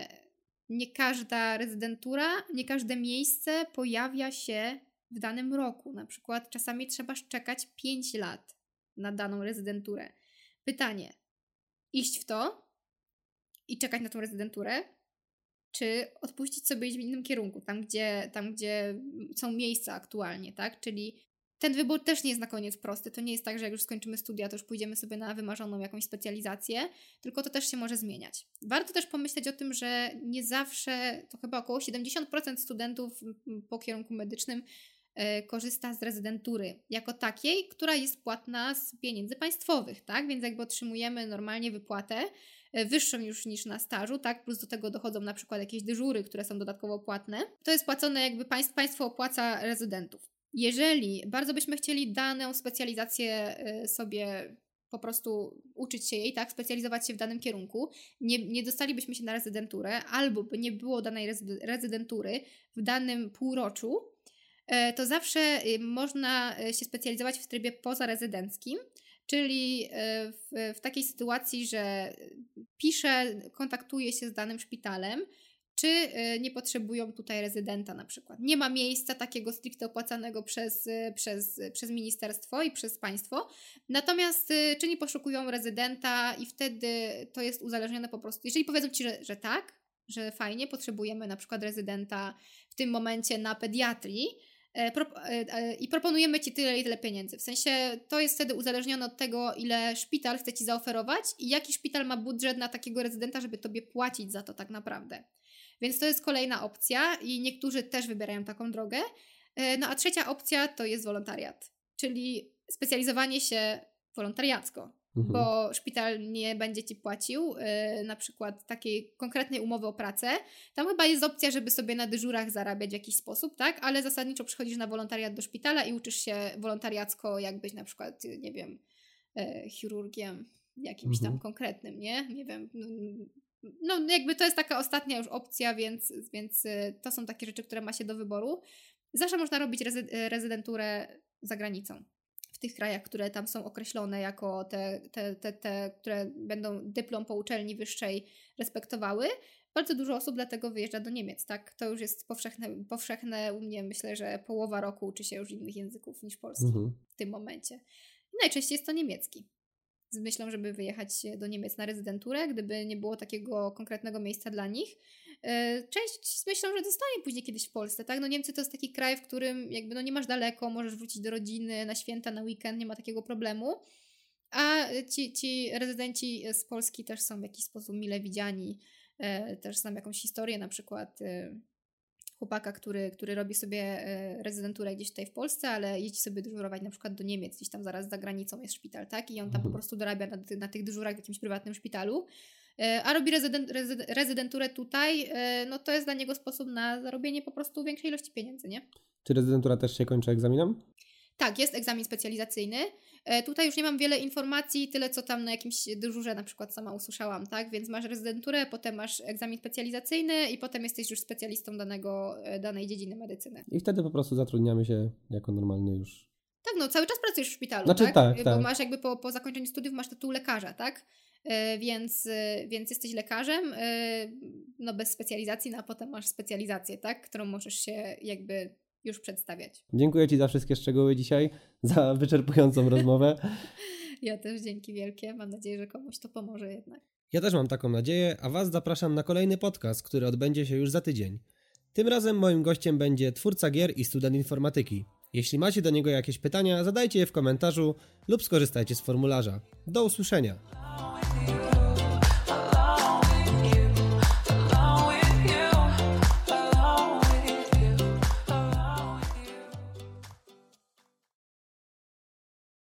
nie każda rezydentura, nie każde miejsce pojawia się w danym roku. Na przykład czasami trzeba czekać 5 lat na daną rezydenturę. Pytanie: iść w to i czekać na tą rezydenturę, czy odpuścić sobie iść w innym kierunku, tam gdzie, tam gdzie są miejsca aktualnie, tak? Czyli ten wybór też nie jest na koniec prosty. To nie jest tak, że jak już skończymy studia, to już pójdziemy sobie na wymarzoną jakąś specjalizację, tylko to też się może zmieniać. Warto też pomyśleć o tym, że nie zawsze, to chyba około 70% studentów po kierunku medycznym e, korzysta z rezydentury jako takiej, która jest płatna z pieniędzy państwowych, tak? Więc jakby otrzymujemy normalnie wypłatę e, wyższą już niż na stażu, tak? Plus do tego dochodzą na przykład jakieś dyżury, które są dodatkowo płatne. To jest płacone jakby państw, państwo opłaca rezydentów. Jeżeli bardzo byśmy chcieli daną specjalizację y, sobie po prostu uczyć się jej, tak, specjalizować się w danym kierunku, nie, nie dostalibyśmy się na rezydenturę, albo by nie było danej rezydentury w danym półroczu, e, to zawsze y, można y, się specjalizować w trybie pozarezydenckim, czyli w, w takiej sytuacji, że piszę, kontaktuję się z danym szpitalem, czy y, nie potrzebują tutaj rezydenta na przykład. Nie ma miejsca takiego stricte opłacanego przez, y, przez, przez ministerstwo i przez państwo, natomiast y, czy nie poszukują rezydenta i wtedy to jest uzależnione po prostu, jeżeli powiedzą Ci, że, że tak, że fajnie, potrzebujemy na przykład rezydenta w tym momencie na pediatrii, e, e, e, i proponujemy Ci tyle i tyle pieniędzy. W sensie to jest wtedy uzależnione od tego, ile szpital chce Ci zaoferować i jaki szpital ma budżet na takiego rezydenta, żeby Tobie płacić za to tak naprawdę. Więc to jest kolejna opcja i niektórzy też wybierają taką drogę. E, no a trzecia opcja to jest wolontariat, czyli specjalizowanie się wolontariacko. mhm. bo szpital nie będzie ci płacił yy, na przykład takiej konkretnej umowy o pracę. Tam chyba jest opcja, żeby sobie na dyżurach zarabiać w jakiś sposób, tak? Ale zasadniczo przychodzisz na wolontariat do szpitala i uczysz się wolontariacko, jak być na przykład, nie wiem, yy, chirurgiem jakimś mhm. tam konkretnym, nie? Nie wiem. No, jakby to jest taka ostatnia już opcja, więc, więc y, to są takie rzeczy, które ma się do wyboru. Zawsze można robić rezydenturę za granicą tych krajach, które tam są określone jako te, te, te, te które będą dyplom po uczelni wyższej respektowały, bardzo dużo osób dlatego wyjeżdża do Niemiec, tak? To już jest powszechne, powszechne u mnie, myślę, że połowa roku uczy się już innych języków niż polski mhm. w tym momencie. Najczęściej jest to niemiecki z myślą, żeby wyjechać do Niemiec na rezydenturę, gdyby nie było takiego konkretnego miejsca dla nich. E, część z myślą, że zostanie później kiedyś w Polsce, tak? No Niemcy to jest taki kraj, w którym jakby no nie masz daleko, możesz wrócić do rodziny na święta, na weekend, nie ma takiego problemu. A ci, ci rezydenci z Polski też są w jakiś sposób mile widziani, e, też znam jakąś historię, na przykład e, chłopaka, który, który robi sobie e, rezydenturę gdzieś tutaj w Polsce, ale jeździ sobie dyżurować na przykład do Niemiec, gdzieś tam zaraz za granicą jest szpital, tak? I on tam mhm. po prostu dorabia na, na tych dyżurach w jakimś prywatnym szpitalu. E, a robi rezydent, rezydenturę tutaj, e, no to jest dla niego sposób na zarobienie po prostu większej ilości pieniędzy, nie? Czy rezydentura też się kończy egzaminem? Tak, jest egzamin specjalizacyjny. E, tutaj już nie mam wiele informacji, tyle co tam na jakimś dyżurze na przykład sama usłyszałam, tak? Więc masz rezydenturę, potem masz egzamin specjalizacyjny i potem jesteś już specjalistą danego, danej dziedziny medycyny. I wtedy po prostu zatrudniamy się jako normalny już tak, no cały czas pracujesz w szpitalu, znaczy, tak? tak? Bo tak. masz jakby po, po zakończeniu studiów masz tytuł lekarza, tak? E, więc, e, więc jesteś lekarzem, e, no bez specjalizacji, no a potem masz specjalizację, tak? Którą możesz się jakby już przedstawiać. Dziękuję Ci za wszystkie szczegóły dzisiaj, za wyczerpującą rozmowę. Ja też dzięki wielkie. Mam nadzieję, że komuś to pomoże jednak. Ja też mam taką nadzieję, a Was zapraszam na kolejny podcast, który odbędzie się już za tydzień. Tym razem moim gościem będzie twórca gier i student informatyki. Jeśli macie do niego jakieś pytania, zadajcie je w komentarzu lub skorzystajcie z formularza. Do usłyszenia!